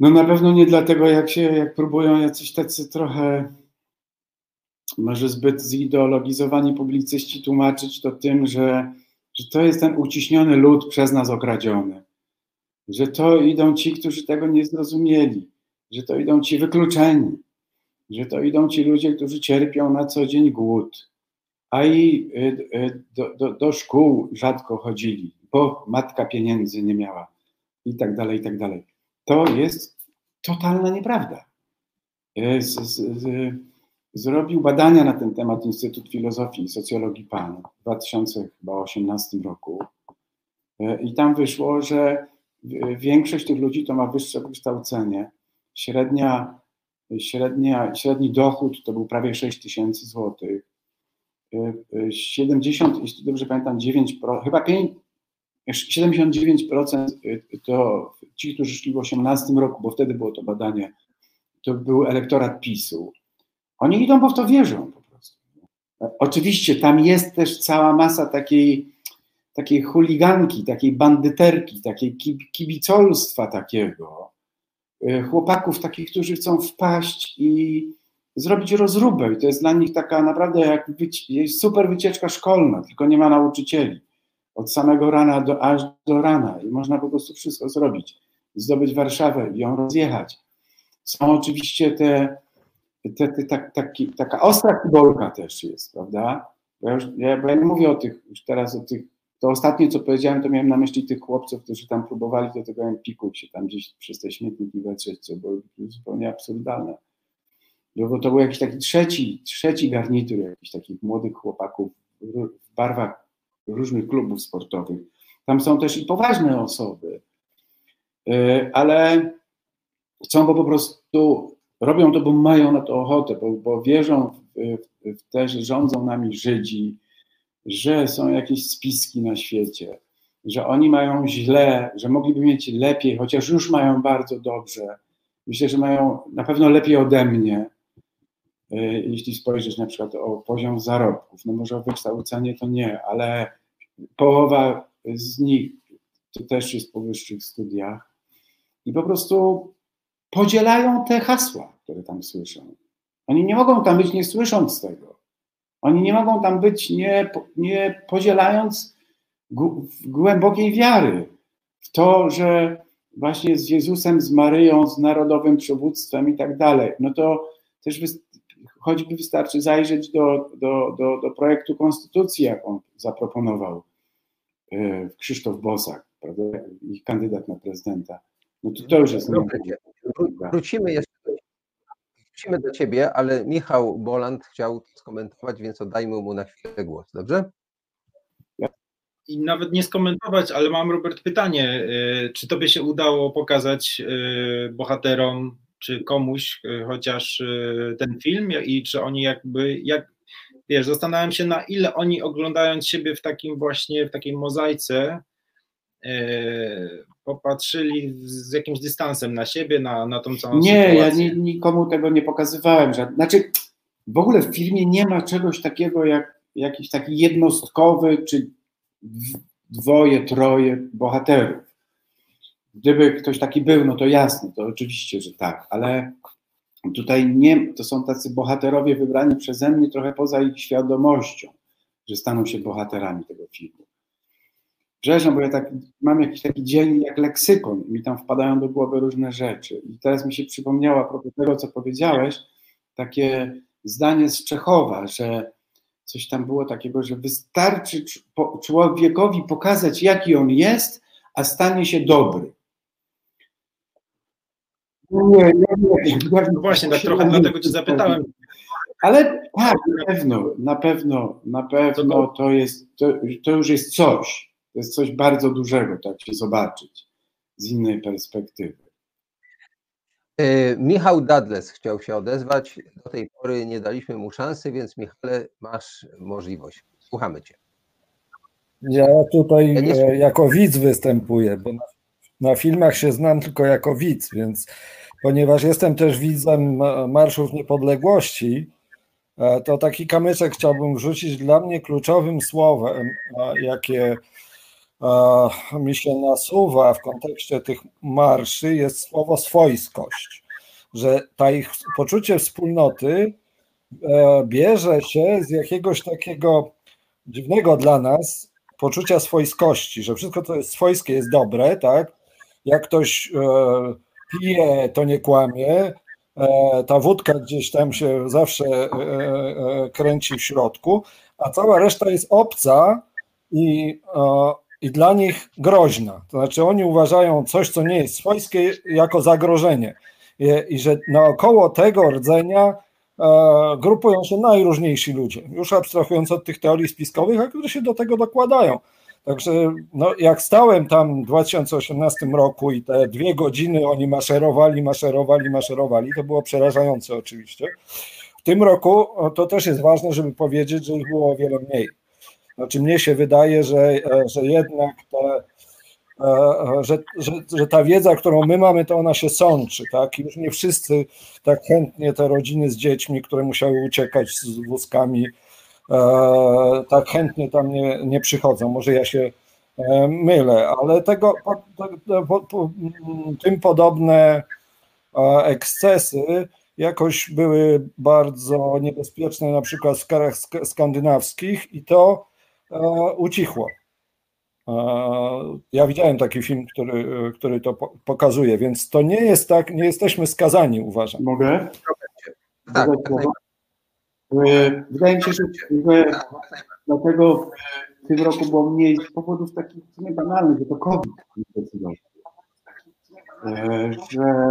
No na pewno nie dlatego, jak się, jak próbują jacyś tacy trochę może zbyt zideologizowani publicyści tłumaczyć to tym, że, że to jest ten uciśniony lud przez nas okradziony, że to idą ci, którzy tego nie zrozumieli, że to idą ci wykluczeni, że to idą ci ludzie, którzy cierpią na co dzień głód, a i y, y, do, do, do szkół rzadko chodzili, bo matka pieniędzy nie miała i tak dalej, i tak dalej. To jest totalna nieprawda. Z, z, z, zrobił badania na ten temat Instytut Filozofii i Socjologii PAN w 2018 roku. E, I tam wyszło, że większość tych ludzi to ma wyższe wykształcenie. Średnia, średnia, średni dochód to był prawie 6 tysięcy złotych. 70, e, e, jeśli dobrze pamiętam, 9, chyba 5, 79% to ci, którzy szli w 18 roku, bo wtedy było to badanie, to był elektorat PiSu. Oni idą, bo w to wierzą po prostu. Oczywiście tam jest też cała masa takiej, takiej chuliganki, takiej bandyterki, takiej kibicolstwa takiego. Y, chłopaków takich, którzy chcą wpaść i zrobić rozróbę. I to jest dla nich taka naprawdę jak super wycieczka szkolna, tylko nie ma nauczycieli. Od samego rana do, aż do rana i można po prostu wszystko zrobić. Zdobyć Warszawę i ją rozjechać. Są oczywiście te, te, te tak, taki, taka ostra kibolka też jest, prawda? Bo ja, już, ja, bo ja nie mówię o tych, już teraz o tych, to ostatnie co powiedziałem, to miałem na myśli tych chłopców, którzy tam próbowali do tego Empiku się tam gdzieś przez te śmietniki wetrzeć, co było zupełnie absurdalne. Bo to był jakiś taki trzeci, trzeci garnitur jakichś takich młodych chłopaków w barwach różnych klubów sportowych. Tam są też i poważne osoby, e, ale chcą, bo po prostu robią to, bo mają na to ochotę, bo, bo wierzą w, w te, że rządzą nami Żydzi, że są jakieś spiski na świecie, że oni mają źle, że mogliby mieć lepiej, chociaż już mają bardzo dobrze. Myślę, że mają na pewno lepiej ode mnie. E, jeśli spojrzysz na przykład o poziom zarobków, no może o wykształcenie to nie, ale połowa z nich to też jest po wyższych studiach i po prostu podzielają te hasła, które tam słyszą. Oni nie mogą tam być nie słysząc tego. Oni nie mogą tam być nie, nie podzielając głębokiej wiary w to, że właśnie z Jezusem, z Maryją, z narodowym przywództwem i tak dalej. No to też choćby wystarczy zajrzeć do, do, do, do projektu konstytucji, jaką zaproponował e, Krzysztof Bosak, prawda, ich kandydat na prezydenta. No to, to już jest... Wrócimy jeszcze wrócimy do ciebie, ale Michał Boland chciał skomentować, więc oddajmy mu na chwilę głos, dobrze? I nawet nie skomentować, ale mam, Robert, pytanie. E, czy tobie się udało pokazać e, bohaterom czy komuś e, chociaż e, ten film i czy oni jakby, jak, wiesz, zastanawiam się na ile oni oglądając siebie w takim właśnie, w takiej mozaice e, popatrzyli z jakimś dystansem na siebie, na, na tą całą nie, sytuację. Nie, ja ni, nikomu tego nie pokazywałem. Znaczy, w ogóle w filmie nie ma czegoś takiego jak jakiś taki jednostkowy, czy dwoje, troje bohaterów. Gdyby ktoś taki był, no to jasne, to oczywiście, że tak, ale tutaj nie, to są tacy bohaterowie wybrani przeze mnie trochę poza ich świadomością, że staną się bohaterami tego filmu. Przepraszam, bo ja tak mam jakiś taki dzień jak leksykon i mi tam wpadają do głowy różne rzeczy. I teraz mi się przypomniało a propos tego, co powiedziałeś, takie zdanie z Czechowa, że coś tam było takiego, że wystarczy człowiekowi pokazać, jaki on jest, a stanie się dobry. Nie, nie, nie. No właśnie, tak trochę dlatego cię zapytałem. Ale tak, na pewno, na pewno, na pewno to jest, to, to już jest coś. To jest coś bardzo dużego, tak się zobaczyć z innej perspektywy. E, Michał Dadles chciał się odezwać. Do tej pory nie daliśmy mu szansy, więc Michale, masz możliwość. Słuchamy Cię. Ja tutaj e, jako widz występuję, bo na, na filmach się znam tylko jako widz, więc ponieważ jestem też widzem Marszów Niepodległości, e, to taki kamyczek chciałbym wrzucić. Dla mnie kluczowym słowem, jakie mi się nasuwa w kontekście tych marszy, jest słowo swojskość. Że ta ich poczucie wspólnoty e, bierze się z jakiegoś takiego dziwnego dla nas poczucia swojskości, że wszystko, co jest swojskie, jest dobre, tak? Jak ktoś e, pije, to nie kłamie. E, ta wódka gdzieś tam się zawsze e, kręci w środku, a cała reszta jest obca i, i dla nich groźna. To znaczy, oni uważają coś, co nie jest swojskie, jako zagrożenie. I, i że naokoło tego rdzenia grupują się najróżniejsi ludzie, już abstrahując od tych teorii spiskowych, a które się do tego dokładają. Także no, jak stałem tam w 2018 roku i te dwie godziny oni maszerowali, maszerowali, maszerowali, to było przerażające oczywiście. W tym roku to też jest ważne, żeby powiedzieć, że ich było o wiele mniej. Znaczy mnie się wydaje, że, że jednak te, że, że, że ta wiedza, którą my mamy, to ona się sączy, tak? Już nie wszyscy tak chętnie te rodziny z dziećmi, które musiały uciekać z wózkami, tak chętnie tam nie, nie przychodzą. Może ja się mylę, ale tego, po, po, tym podobne ekscesy jakoś były bardzo niebezpieczne, na przykład w krajach skandynawskich i to ucichło. Ja widziałem taki film, który, który to pokazuje, więc to nie jest tak, nie jesteśmy skazani, uważam. Mogę? Tak, e, Wydaje mi się, że, dlatego w tym roku było mniej z powodów takich niebanalnych, że to COVID zdecydował. E, że,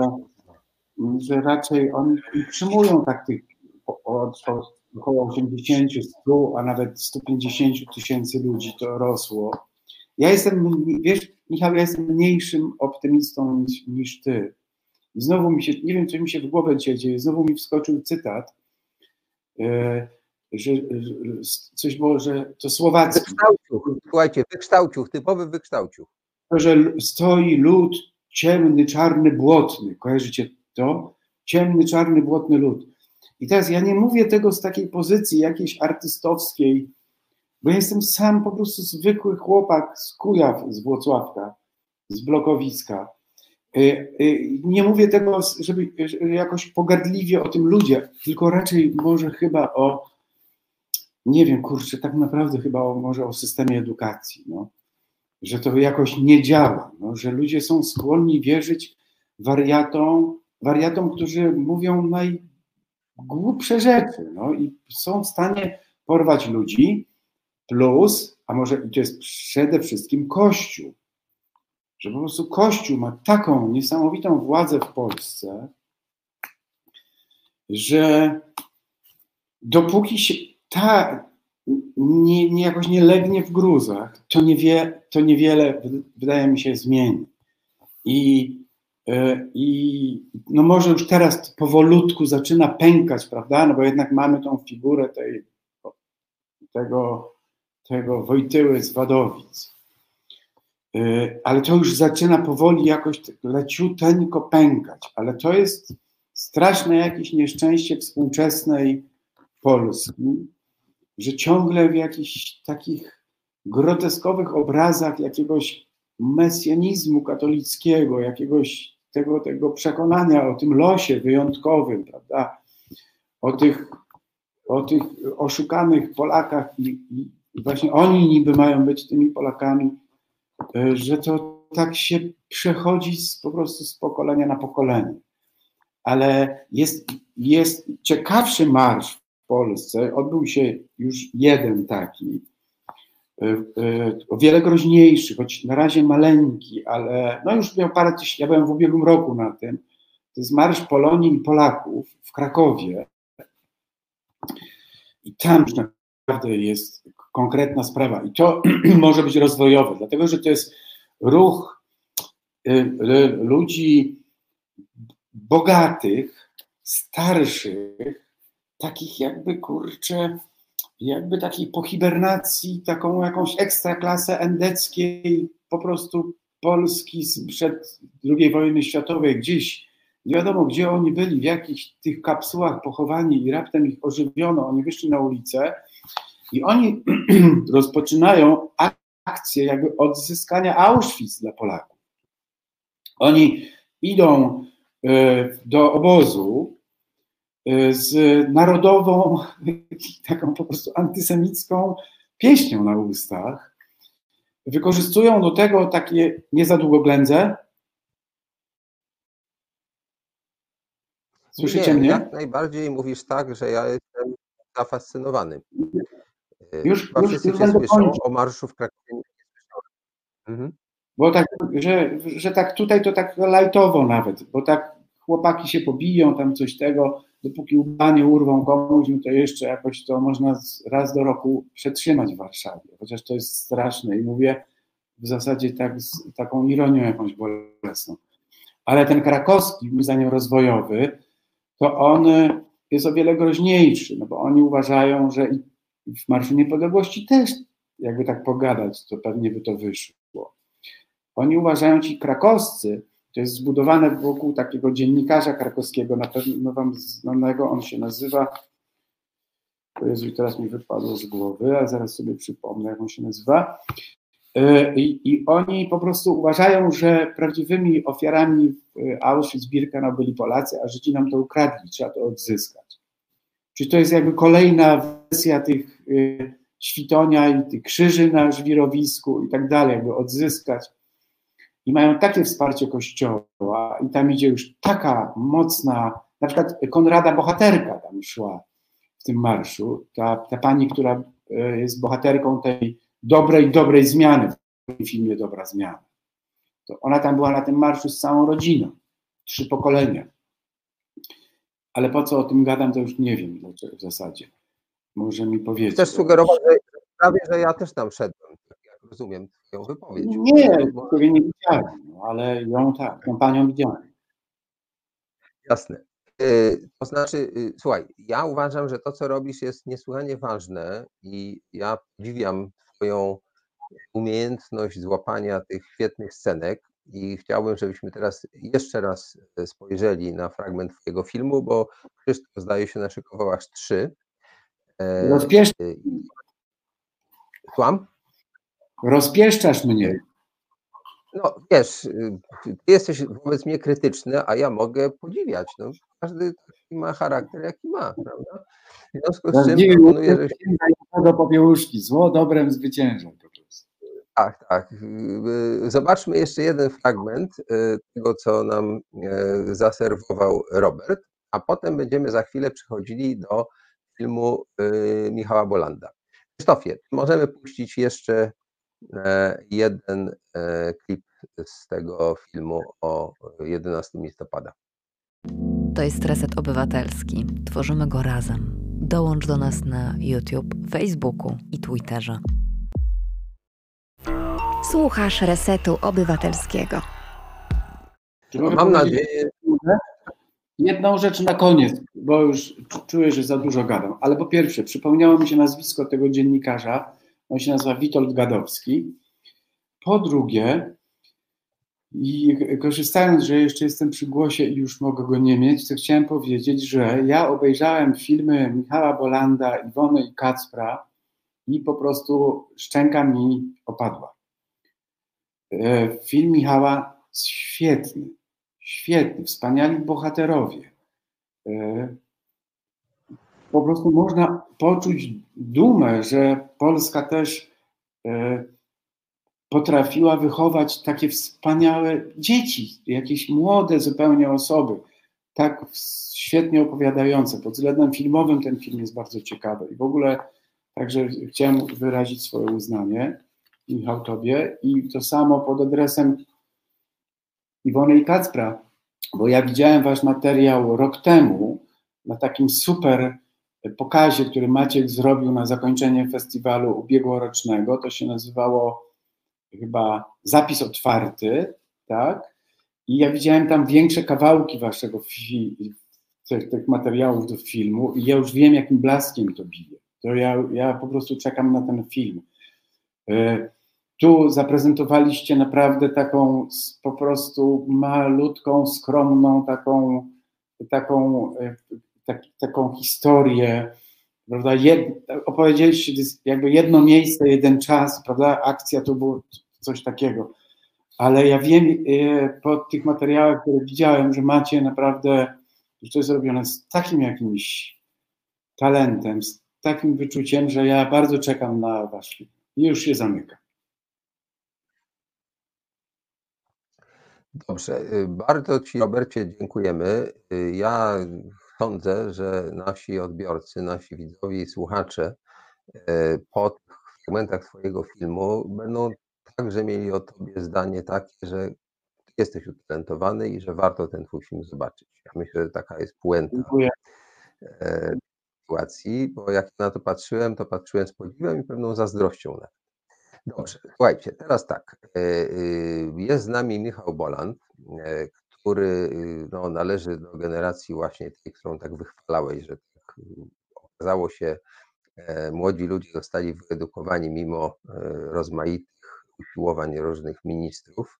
że raczej oni utrzymują tak tych od, około 80, 100, a nawet 150 tysięcy ludzi to rosło. Ja jestem, wiesz, Michał, ja jestem mniejszym optymistą niż, niż ty. I znowu mi się, nie wiem, co mi się w głowę dzisiaj dzieje, znowu mi wskoczył cytat, e, że, że coś było, że to słowacki. Wykształciuch, słuchajcie, wykształciuch, typowy wykształciuch. Że stoi lud ciemny, czarny, błotny. Kojarzycie to? Ciemny, czarny, błotny lud. I teraz ja nie mówię tego z takiej pozycji jakiejś artystowskiej, bo ja jestem sam po prostu zwykły chłopak z Kujaw, z Włocławka, z Blokowiska. Y, y, nie mówię tego, żeby jakoś pogardliwie o tym ludzie, tylko raczej może chyba o, nie wiem, kurczę, tak naprawdę chyba o, może o systemie edukacji, no. że to jakoś nie działa, no, że ludzie są skłonni wierzyć wariatom, wariatom, którzy mówią najgłupsze rzeczy no, i są w stanie porwać ludzi, plus, a może to jest przede wszystkim Kościół, że po prostu Kościół ma taką niesamowitą władzę w Polsce, że dopóki się ta nie, nie jakoś nie legnie w gruzach, to, to niewiele wydaje mi się zmieni. I, e, I no może już teraz powolutku zaczyna pękać, prawda? No bo jednak mamy tą figurę tej, tego tego Wojtyły z Wadowic. Y, ale to już zaczyna powoli jakoś leciuteńko pękać, ale to jest straszne jakieś nieszczęście współczesnej Polski, że ciągle w jakichś takich groteskowych obrazach jakiegoś mesjanizmu katolickiego, jakiegoś tego, tego przekonania o tym losie wyjątkowym, prawda? O tych, o tych oszukanych Polakach i, i właśnie oni niby mają być tymi Polakami, że to tak się przechodzi z, po prostu z pokolenia na pokolenie. Ale jest, jest ciekawszy marsz w Polsce, odbył się już jeden taki, e, e, o wiele groźniejszy, choć na razie maleńki, ale no już miał parę tysięcy, ja byłem w ubiegłym roku na tym, to jest Marsz Polonii i Polaków w Krakowie i tam już naprawdę jest konkretna sprawa. I to może być rozwojowe, dlatego że to jest ruch y, y, ludzi bogatych, starszych, takich jakby kurczę, jakby takiej po hibernacji, taką jakąś ekstraklasę endeckiej, po prostu Polski sprzed II wojny światowej, gdzieś, nie wiadomo gdzie oni byli, w jakichś tych kapsułach pochowani i raptem ich ożywiono, oni wyszli na ulicę i oni rozpoczynają akcję jakby odzyskania Auschwitz dla Polaków. Oni idą e, do obozu e, z narodową, taką po prostu antysemicką pieśnią na ustach. Wykorzystują do tego takie nie za długo ględze. Słyszycie nie, mnie? Jak najbardziej mówisz tak, że ja jestem zafascynowany. Już, Chyba już, już będę słyszą, o marszu w Krakowie. Mhm. Bo tak, że, że tak tutaj to tak lajtowo nawet, bo tak chłopaki się pobiją, tam coś tego, dopóki łba nie urwą komuś, no to jeszcze jakoś to można raz do roku przetrzymać w Warszawie, chociaż to jest straszne i mówię w zasadzie tak z taką ironią jakąś bolesną. Ale ten krakowski, moim zdaniem rozwojowy, to on jest o wiele groźniejszy, no bo oni uważają, że w Marszu Niepodległości też jakby tak pogadać, to pewnie by to wyszło. Oni uważają, ci krakowscy, to jest zbudowane wokół takiego dziennikarza krakowskiego, na pewno wam znanego, on się nazywa, Jezu, teraz mi wypadło z głowy, a zaraz sobie przypomnę, jak on się nazywa. E, I, I, oni po prostu uważają, że prawdziwymi ofiarami Auschwitz-Birkenau byli Polacy, a Żydzi nam to ukradli, trzeba to odzyskać. Czyli to jest jakby kolejna wersja tych y, świtonia i tych krzyży na żwirowisku i tak dalej, jakby odzyskać. I mają takie wsparcie Kościoła i tam idzie już taka mocna, na przykład Konrada Bohaterka tam szła w tym marszu, ta, ta pani, która y, jest bohaterką tej dobrej, dobrej zmiany w filmie Dobra Zmiana. To ona tam była na tym marszu z całą rodziną, trzy pokolenia. Ale po co o tym gadam, to już nie wiem w zasadzie. Może mi powiedzieć. Chcesz sugerować, że prawie, że ja też tam szedłem, tak jak rozumiem twoją wypowiedź. Nie, bo... nie widziałem, no, ale ją tak, tą panią widziałem. Jasne. Y, to znaczy, y, słuchaj, ja uważam, że to, co robisz, jest niesłychanie ważne i ja podziwiam Twoją umiejętność złapania tych świetnych scenek i chciałbym, żebyśmy teraz jeszcze raz e, spojrzeli na fragment Twojego filmu, bo Krzysztof zdaje się naszykował aż trzy. E, Rozpiesz... E, Słucham? Rozpieszczasz mnie. No wiesz, y, ty jesteś wobec mnie krytyczny, a ja mogę podziwiać. No, każdy taki ma charakter, jaki ma, prawda? W związku z czym proponuję, że... Do popiełuszki, zło dobrem zwycięża po prostu. Tak, tak. Zobaczmy jeszcze jeden fragment y, tego, co nam y, zaserwował Robert, a potem będziemy za chwilę przechodzili do filmu Michała Bolanda. Krzysztofie, możemy puścić jeszcze e, jeden e, klip z tego filmu o 11 listopada. To jest Reset Obywatelski. Tworzymy go razem. Dołącz do nas na YouTube, Facebooku i Twitterze. Słuchasz Resetu Obywatelskiego. Mam nadzieję. Jedną rzecz na koniec, bo już czuję, że za dużo gadam. Ale po pierwsze, przypomniało mi się nazwisko tego dziennikarza. On się nazywa Witold Gadowski. Po drugie, i korzystając, że jeszcze jestem przy głosie i już mogę go nie mieć, to chciałem powiedzieć, że ja obejrzałem filmy Michała Bolanda, Iwony i Kacpra i po prostu szczęka mi opadła. E, film Michała świetny, świetny, wspaniali bohaterowie. E, po prostu można poczuć dumę, że Polska też e, potrafiła wychować takie wspaniałe dzieci, jakieś młode zupełnie osoby, tak świetnie opowiadające. Pod względem filmowym ten film jest bardzo ciekawy i w ogóle także chciałem wyrazić swoje uznanie, Michał, Tobie i to samo pod adresem Iwony i Kacpra, bo ja widziałem Wasz materiał rok temu na takim super pokazie, który Maciek zrobił na zakończenie festiwalu ubiegłorocznego. To się nazywało chyba zapis otwarty, tak? I ja widziałem tam większe kawałki waszego fi- tych, tych, materiałów do filmu i ja już wiem, jakim blaskiem to bije. To ja, ja po prostu czekam na ten film. E, tu zaprezentowaliście naprawdę taką po prostu malutką, skromną, taką, taką, e, tak, taką historię, prawda? Jed, opowiedzieliście jakby jedno miejsce, jeden czas, prawda? Akcja to było coś takiego. Ale ja wiem e, po tych materiałach, które widziałem, że macie naprawdę, że to jest robione z takim jakimś talentem, z takim wyczuciem, że ja bardzo czekam na wasz film. I już się zamykam. Dobrze, y, bardzo Ci, Robercie, dziękujemy. Y, ja sądzę, że nasi odbiorcy, nasi widzowie i słuchacze y, po fragmentach Twojego filmu będą także mieli o Tobie zdanie takie, że jesteś utalentowany i że warto ten Twój film zobaczyć. Ja myślę, że taka jest puenta Dziękuję. Sytuacji, bo jak na to patrzyłem, to patrzyłem z podziwem i pewną zazdrością na Dobrze, słuchajcie, teraz tak. E, e, jest z nami Michał Boland, który no, należy do generacji właśnie tej, którą tak wychwalałeś, że tak okazało się młodzi ludzie zostali wyedukowani mimo rozmaitych usiłowań różnych ministrów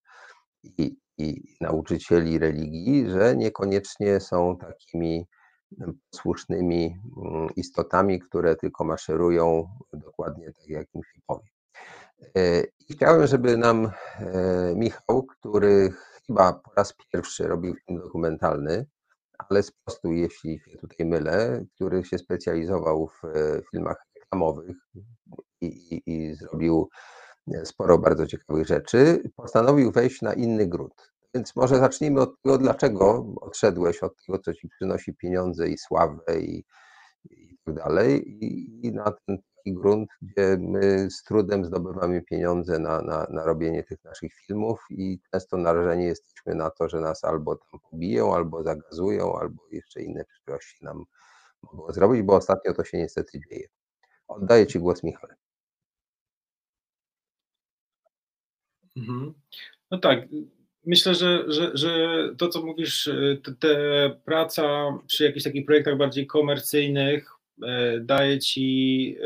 i, i nauczycieli religii, że niekoniecznie są takimi słusznymi mm, istotami, które tylko maszerują dokładnie tak, jak im się powie. E, I chciałem, żeby nam e, Michał, który chyba po raz pierwszy robił film dokumentalny, ale sprostuj, jeśli się tutaj mylę, który się specjalizował w e, filmach reklamowych i, i, i zrobił sporo bardzo ciekawych rzeczy, postanowił wejść na inny grunt. Więc może zacznijmy od tego, dlaczego odszedłeś od tego, co ci przynosi pieniądze i sławę i, i tak dalej, i, i na ten taki grunt, gdzie my z trudem zdobywamy pieniądze na, na, na robienie tych naszych filmów i często narażeni jesteśmy na to, że nas albo tam pobiją, albo zagazują, albo jeszcze inne przykrości nam mogą zrobić, bo ostatnio to się niestety dzieje. Oddaję Ci głos, Michale. Mhm. No tak, myślę, że, że, że to, co mówisz, te, te praca przy jakichś takich projektach bardziej komercyjnych daje ci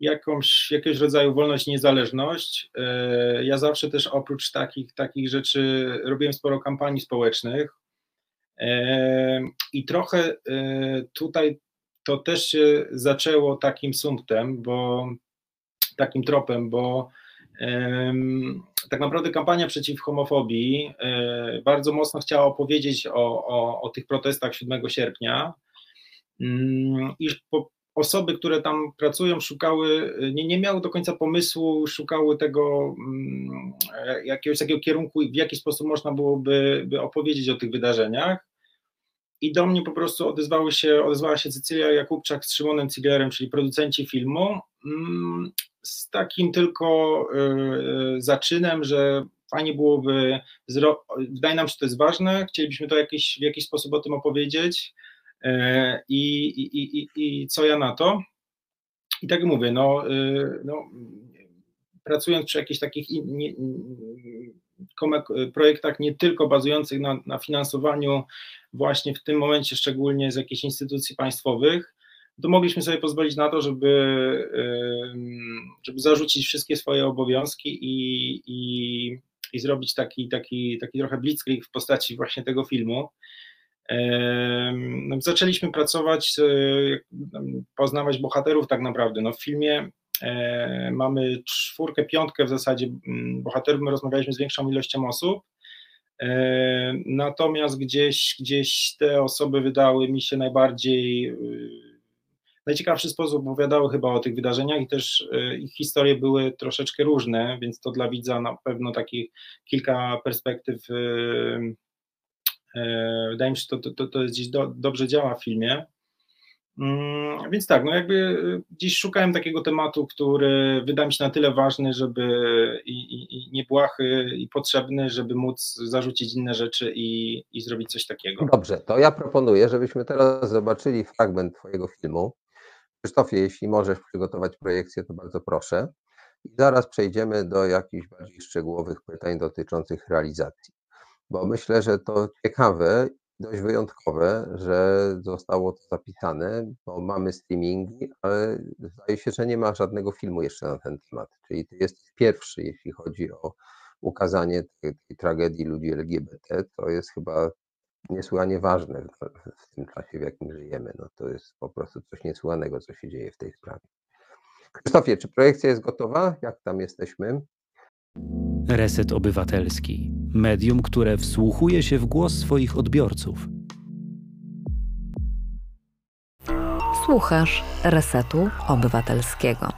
jakąś, jakiegoś rodzaju wolność niezależność. E, ja zawsze też oprócz takich, takich rzeczy robiłem sporo kampanii społecznych e, i trochę tutaj to też się zaczęło takim sumptem, bo takim tropem, bo tak naprawdę kampania przeciw homofobii e, bardzo mocno chciała opowiedzieć o, o, o tych protestach 7 sierpnia i osoby, które tam pracują, szukały, nie, nie miały do końca pomysłu, szukały tego mm, jakiegoś takiego kierunku, w jaki sposób można byłoby by opowiedzieć o tych wydarzeniach. I do mnie po prostu odezwały się, odezwała się Cecylia Jakubczak z Szymonem Ciglerem, czyli producenci filmu, mm, z takim tylko y, y, zaczynem, że fajnie byłoby, wydaje nam się, że to jest ważne, chcielibyśmy to jakiś, w jakiś sposób o tym opowiedzieć i, i, i, i co ja na to. I tak mówię, no, y, no pracując przy jakichś takich nie, projektach nie tylko bazujących na, na finansowaniu właśnie w tym momencie szczególnie z jakichś instytucji państwowych, to mogliśmy sobie pozwolić na to, żeby, żeby zarzucić wszystkie swoje obowiązki i, i, i zrobić taki, taki, taki trochę blitzkrieg w postaci właśnie tego filmu. No, zaczęliśmy pracować, poznawać bohaterów tak naprawdę. No, w filmie e, mamy czwórkę, piątkę w zasadzie bohaterów, my rozmawialiśmy z większą ilością osób, e, natomiast gdzieś, gdzieś te osoby wydały mi się najbardziej najciekawszy sposób opowiadały chyba o tych wydarzeniach i też e, ich historie były troszeczkę różne, więc to dla widza na pewno takich kilka perspektyw e, e, wydaje mi się, że to, to, to jest gdzieś do, dobrze działa w filmie. Mm, więc tak, no jakby dziś szukałem takiego tematu, który wydaje mi się na tyle ważny, żeby i, i, i niebłahy i potrzebny, żeby móc zarzucić inne rzeczy i, i zrobić coś takiego. Dobrze, to ja proponuję, żebyśmy teraz zobaczyli fragment Twojego filmu. Krzysztofie, jeśli możesz przygotować projekcję, to bardzo proszę. I zaraz przejdziemy do jakichś bardziej szczegółowych pytań dotyczących realizacji. Bo myślę, że to ciekawe, dość wyjątkowe, że zostało to zapisane, bo mamy streamingi, ale zdaje się, że nie ma żadnego filmu jeszcze na ten temat. Czyli ty jesteś pierwszy, jeśli chodzi o ukazanie tej, tej tragedii ludzi LGBT. To jest chyba niesłychanie ważne w tym czasie, w jakim żyjemy. No to jest po prostu coś niesłychanego, co się dzieje w tej sprawie. Krzysztofie, czy projekcja jest gotowa? Jak tam jesteśmy? Reset Obywatelski. Medium, które wsłuchuje się w głos swoich odbiorców. Słuchasz Resetu Obywatelskiego.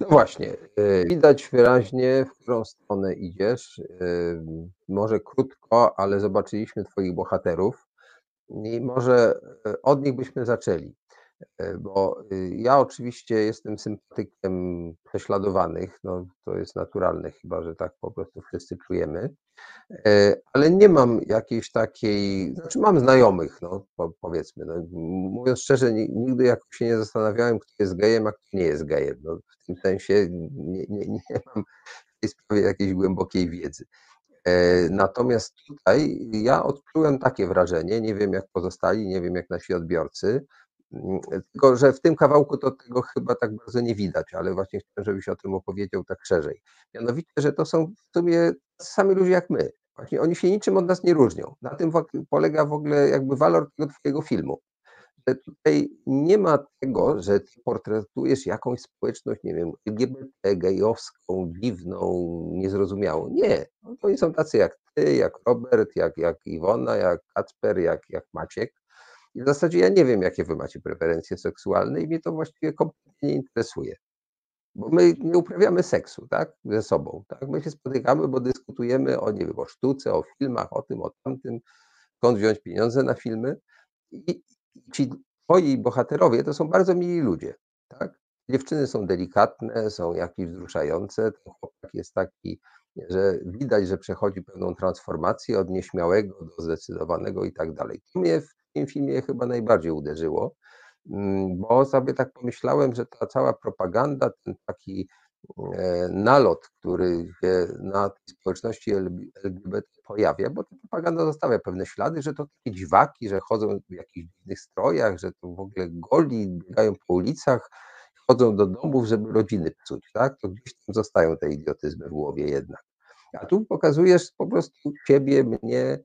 No właśnie, y, widać wyraźnie, w którą stronę idziesz. Y, może krótko, ale zobaczyliśmy Twoich bohaterów i może y, od nich byśmy zaczęli. Bo ja oczywiście jestem sympatykiem prześladowanych, no to jest naturalne, chyba że tak po prostu wszyscy czujemy. Ale nie mam jakiejś takiej, znaczy mam znajomych, no powiedzmy. No, mówiąc szczerze, nigdy jakoś się nie zastanawiałem, kto jest gejem, a kto nie jest gejem. No, tym sensie nie, nie, nie mam w tej sprawie jakiejś głębokiej wiedzy. E, natomiast tutaj ja odczułem takie wrażenie, nie wiem jak pozostali, nie wiem jak nasi odbiorcy, tylko, że w tym kawałku to tego chyba tak bardzo nie widać, ale właśnie chciałem, żebyś o tym opowiedział tak szerzej. Mianowicie, że to są w sumie sami ludzie jak my. Właśnie oni się niczym od nas nie różnią. Na tym polega w ogóle jakby walor tego twojego filmu. Że tutaj nie ma tego, że ty portretujesz jakąś społeczność, nie wiem, LGBT, gejowską, dziwną, niezrozumiałą. Nie. No, oni są tacy jak ty, jak Robert, jak, jak Iwona, jak Kacper, jak, jak Maciek i w zasadzie ja nie wiem, jakie wy macie preferencje seksualne i mnie to właściwie kompletnie nie interesuje. Bo my nie uprawiamy seksu, tak, ze sobą, tak? My się spotykamy, bo dyskutujemy o, nie wiem, o sztuce, o filmach, o tym, o tamtym, skąd wziąć pieniądze na filmy. I ci twoi bohaterowie to są bardzo mili ludzie, tak? Dziewczyny są delikatne, są jakieś wzruszające, ten chłopak jest taki, że widać, że przechodzi pewną transformację od nieśmiałego do zdecydowanego i tak dalej. To mnie w tym filmie chyba najbardziej uderzyło, mm, bo sobie tak pomyślałem, że ta cała propaganda, ten taki e, nalot, który się na tej społeczności LGBT pojawia, bo ta propaganda zostawia pewne ślady, że to takie dziwaki, że chodzą w jakichś dziwnych strojach, że to w ogóle goli, biegają po ulicach, chodzą do domów, żeby rodziny psuć, tak? To gdzieś tam zostają te idiotyzmy w głowie jednak. A tu pokazujesz po prostu ciebie, mnie,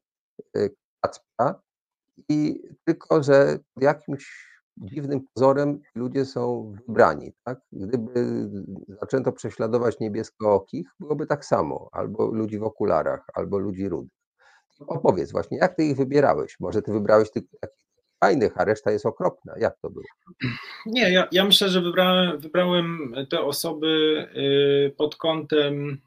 e, Kacpra, i tylko, że jakimś dziwnym pozorem ludzie są wybrani. Tak? Gdyby zaczęto prześladować niebieskookich, byłoby tak samo. Albo ludzi w okularach, albo ludzi rudych. Opowiedz właśnie, jak ty ich wybierałeś? Może ty wybrałeś tylko takich fajnych, a reszta jest okropna. Jak to było? Nie, ja, ja myślę, że wybrałem, wybrałem te osoby y, pod kątem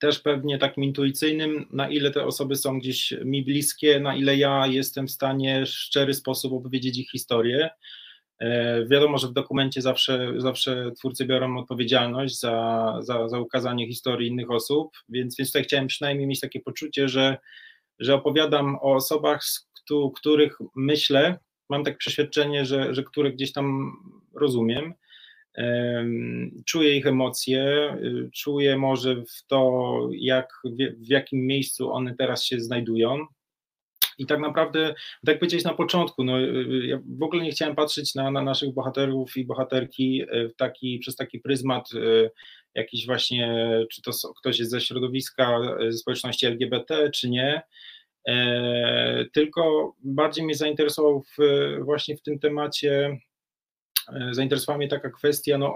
też pewnie takim intuicyjnym, na ile te osoby są gdzieś mi bliskie, na ile ja jestem w stanie w szczery sposób opowiedzieć ich historię. E, wiadomo, że w dokumencie zawsze, zawsze twórcy biorą odpowiedzialność za, za, za ukazanie historii innych osób, więc, więc tutaj chciałem przynajmniej mieć takie poczucie, że, że opowiadam o osobach, z których myślę, mam takie przeświadczenie, że, że które gdzieś tam rozumiem czuję ich emocje, y, czuję może w to, jak, w jakim miejscu one teraz się znajdują. I tak naprawdę, tak powiedziałeś na początku, no, y, y, ja w ogóle nie chciałem patrzeć na, na naszych bohaterów i bohaterki taki, przez taki pryzmat jakiś właśnie, czy to ktoś jest ze środowiska społeczności LGBT, czy nie. E, tylko bardziej mnie zainteresował w, właśnie w tym temacie zainteresowała mnie taka kwestia, no,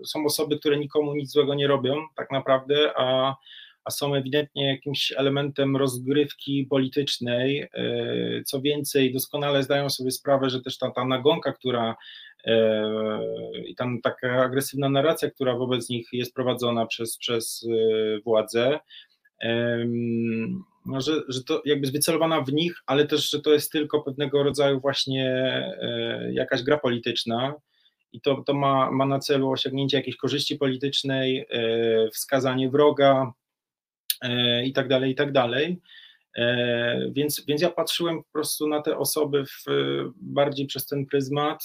e, są osoby, które nikomu nic złego nie robią tak naprawdę, a, a są ewidentnie jakimś elementem rozgrywki politycznej. E, co więcej, doskonale zdają sobie sprawę, że też ta, ta nagonka, która i tam taka agresywna narracja, która wobec nich jest prowadzona przez, przez władze, no, że, że to jakby wycelowana w nich, ale też, że to jest tylko pewnego rodzaju właśnie e, jakaś gra polityczna i to, to ma, ma na celu osiągnięcie jakiejś korzyści politycznej, e, wskazanie wroga e, i tak dalej, i tak dalej. Więc, więc ja patrzyłem po prostu na te osoby w, bardziej przez ten pryzmat.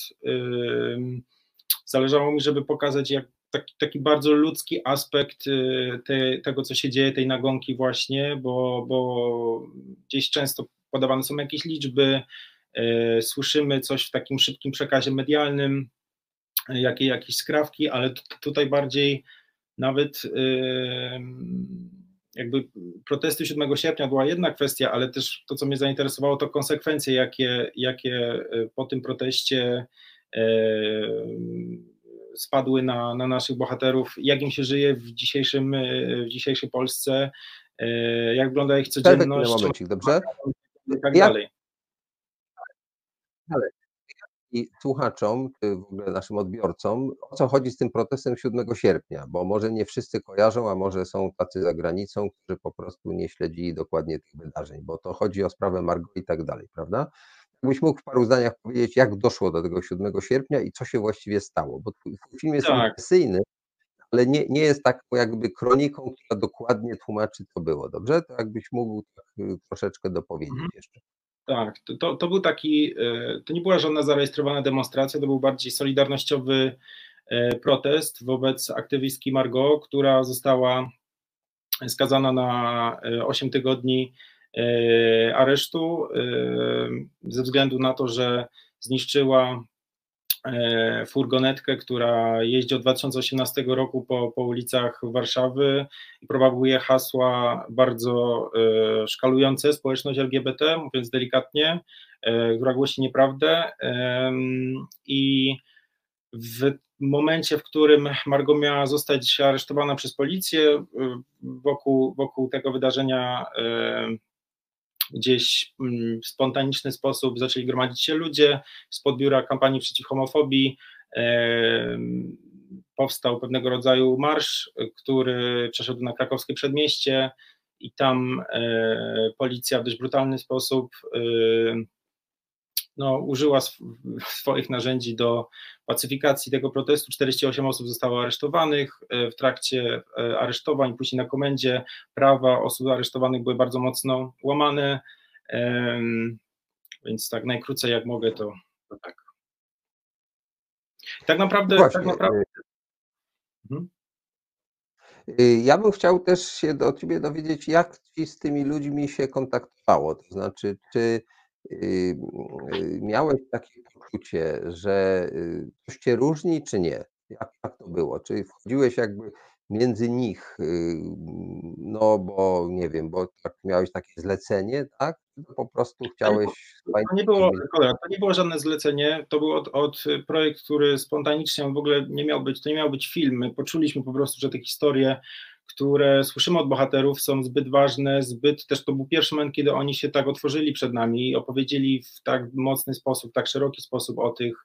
Zależało mi, żeby pokazać, jak taki, taki bardzo ludzki aspekt y, te, tego, co się dzieje, tej nagonki właśnie, bo, bo gdzieś często podawane są jakieś liczby, y, słyszymy coś w takim szybkim przekazie medialnym, jakie, jakieś skrawki, ale tutaj bardziej nawet y, jakby protesty 7 sierpnia była jedna kwestia, ale też to, co mnie zainteresowało, to konsekwencje, jakie, jakie po tym proteście spadły na, na naszych bohaterów, jak im się żyje w, dzisiejszym, e, w dzisiejszej Polsce, e, jak wygląda ich codzienność. Momencik, dobrze? I tak dalej. Ale i słuchaczom, w ogóle naszym odbiorcom, o co chodzi z tym protestem 7 sierpnia, bo może nie wszyscy kojarzą, a może są tacy za granicą, którzy po prostu nie śledzili dokładnie tych wydarzeń, bo to chodzi o sprawę Margo i tak dalej, prawda? Jakbyś mógł w paru zdaniach powiedzieć, jak doszło do tego 7 sierpnia i co się właściwie stało, bo twój, film jest tak. ale nie, nie jest taką jakby kroniką, która dokładnie tłumaczy, co było, dobrze? To jakbyś mógł tak y, troszeczkę dopowiedzieć mhm. jeszcze. Tak, to, to był taki, e, to nie była żadna zarejestrowana demonstracja, to był bardziej solidarnościowy e, protest wobec aktywistki Margot, która została skazana na 8 e, tygodni aresztu ze względu na to, że zniszczyła furgonetkę, która jeździ od 2018 roku po, po ulicach Warszawy i propaguje hasła bardzo szkalujące społeczność LGBT, mówiąc delikatnie, która głosi nieprawdę i w momencie, w którym Margo miała zostać aresztowana przez policję, wokół, wokół tego wydarzenia gdzieś w spontaniczny sposób zaczęli gromadzić się ludzie spod biura kampanii przeciw homofobii. Powstał pewnego rodzaju marsz, który przeszedł na krakowskie przedmieście i tam policja w dość brutalny sposób no, użyła swoich narzędzi do pacyfikacji tego protestu. 48 osób zostało aresztowanych e, w trakcie e, aresztowań, później na komendzie prawa osób aresztowanych były bardzo mocno łamane, więc tak najkrócej jak mogę to, to tak. Tak naprawdę, no Właśnie. tak naprawdę. Mhm. Y, ja bym chciał też się do ciebie dowiedzieć, jak ci z tymi ludźmi się kontaktowało, to znaczy, czy miałeś takie poczucie, że y, coś cię różni, czy nie? Jak, jak to było? Czy wchodziłeś jakby między nich, y, no bo nie wiem, bo tak miałeś takie zlecenie, tak? Po prostu chciałeś. To nie, było, to nie było żadne zlecenie, to był od, od projekt, który spontanicznie w ogóle nie miał być, to nie miał być film. My poczuliśmy po prostu, że te historie które słyszymy od bohaterów, są zbyt ważne, zbyt też to był pierwszy moment, kiedy oni się tak otworzyli przed nami i opowiedzieli w tak mocny sposób, tak szeroki sposób o tych,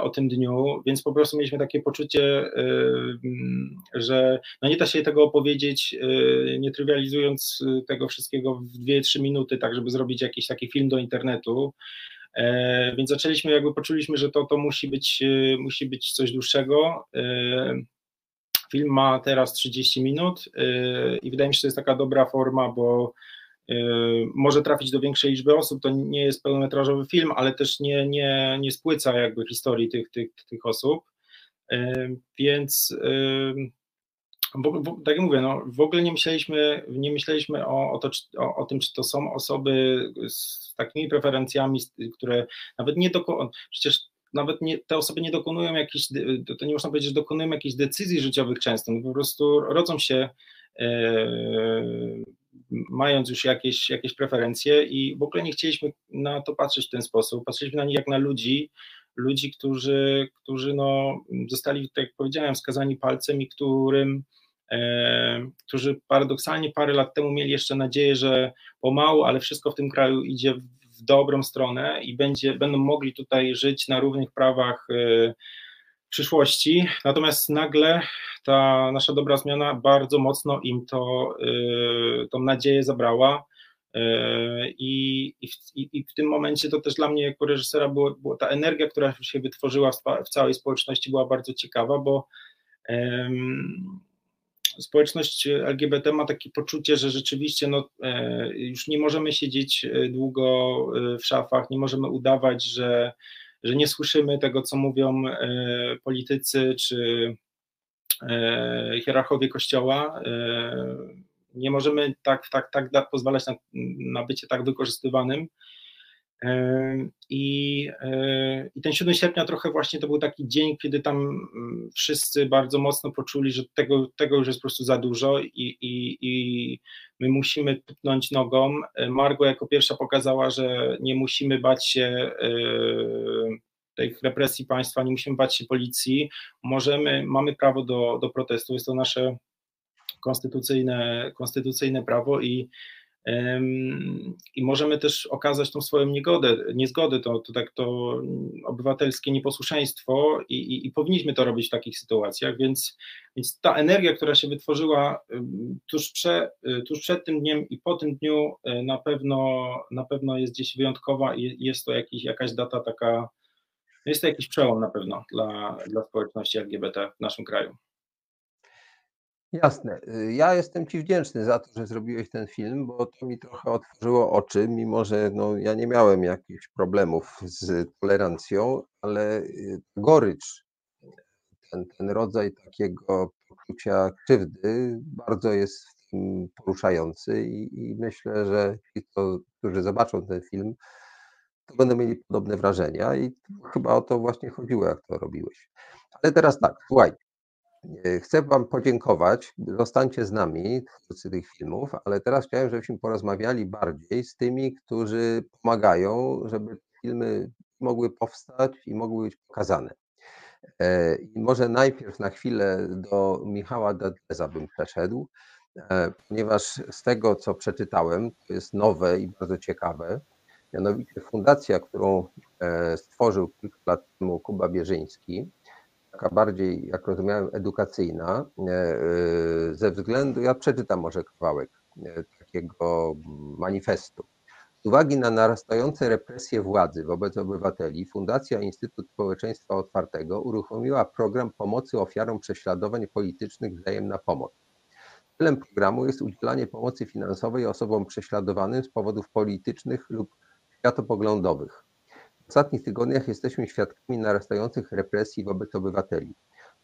o tym dniu, więc po prostu mieliśmy takie poczucie, że no nie da się tego opowiedzieć, nie trywializując tego wszystkiego w 2-3 minuty, tak żeby zrobić jakiś taki film do internetu. E, więc zaczęliśmy, jakby poczuliśmy, że to, to musi, być, musi być coś dłuższego. Film ma teraz 30 minut yy, i wydaje mi się, że to jest taka dobra forma, bo yy, może trafić do większej liczby osób. To nie jest pełnometrażowy film, ale też nie, nie, nie spłyca jakby historii tych, tych, tych osób. Yy, więc bo, bo, tak jak mówię, no, w ogóle nie myśleliśmy, nie myśleliśmy o, o, to, czy, o, o tym, czy to są osoby z takimi preferencjami, które nawet nie do. Przecież nawet nie, te osoby nie dokonują jakichś, to nie można powiedzieć, że dokonują jakichś decyzji życiowych często, no po prostu rodzą się e, mając już jakieś, jakieś preferencje i w ogóle nie chcieliśmy na to patrzeć w ten sposób, patrzyliśmy na nich jak na ludzi, ludzi, którzy, którzy no, zostali, tak jak powiedziałem, skazani palcem i którym e, którzy paradoksalnie parę lat temu mieli jeszcze nadzieję, że pomału, ale wszystko w tym kraju idzie w dobrą stronę i będzie, będą mogli tutaj żyć na równych prawach y, w przyszłości. Natomiast nagle ta nasza dobra zmiana bardzo mocno im to, y, tą nadzieję zabrała. Y, I, i, w, I, w, tym momencie to też dla mnie jako reżysera było, było ta energia, która się wytworzyła w, w, całej społeczności była bardzo ciekawa, bo um, społeczność LGBT ma takie poczucie, że rzeczywiście no, e, już nie możemy siedzieć e, długo e, w szafach, nie możemy udawać, że, że nie słyszymy tego, co mówią politycy czy hierarchowie kościoła. Nie możemy tak, tak, tak pozwalać na, na bycie tak wykorzystywanym. I, I ten 7 sierpnia trochę właśnie to był taki dzień, kiedy tam mm, wszyscy bardzo mocno poczuli, że tego, tego już jest po prostu za dużo i, i, i my musimy tupnąć nogą. Margo jako pierwsza pokazała, że nie musimy bać się e, tych represji państwa, nie musimy bać się policji, możemy, mamy prawo do, do protestu, jest to nasze konstytucyjne, konstytucyjne prawo i i możemy też okazać tą swoją niegodę, niezgodę, to, to tak to obywatelskie nieposłuszeństwo i, i, i, powinniśmy to robić w takich sytuacjach, więc, więc ta energia, która się wytworzyła tuż, prze, tuż przed tym dniem i po tym dniu e, na pewno, na pewno jest gdzieś wyjątkowa i jest to jakiś, jakaś data taka, jest to jakiś przełom na pewno dla, dla społeczności LGBT w naszym kraju. Jasne. Y, ja jestem Ci wdzięczny za to, że zrobiłeś ten film, bo to mi trochę otworzyło oczy, mimo że no, ja nie miałem jakichś problemów z tolerancją, ale y, gorycz, ten, ten rodzaj takiego poczucia krzywdy bardzo jest w tym poruszający i, i myślę, że ci, którzy zobaczą ten film, to będą mieli podobne wrażenia i chyba o to właśnie chodziło, jak to robiłeś. Ale teraz tak, słuchaj, chcę Wam podziękować, zostańcie z nami, twórcy tych filmów, ale teraz chciałem, żebyśmy porozmawiali bardziej z tymi, którzy pomagają, żeby filmy mogły powstać i mogły być pokazane. E, I może najpierw na chwilę do Michała Dadleza bym przeszedł, e, ponieważ z tego, co przeczytałem, to jest nowe i bardzo ciekawe. Mianowicie fundacja, którą e, stworzył kilka lat temu Kuba Bierzyński, taka bardziej, jak rozumiałem, edukacyjna, ze względu, ja przeczytam może kawałek takiego manifestu. Z uwagi na narastające represje władzy wobec obywateli, Fundacja Instytut Społeczeństwa Otwartego uruchomiła program pomocy ofiarom prześladowań politycznych Wzajemna Pomoc. Celem programu jest udzielanie pomocy finansowej osobom prześladowanym z powodów politycznych lub światopoglądowych. W ostatnich tygodniach jesteśmy świadkami narastających represji wobec obywateli.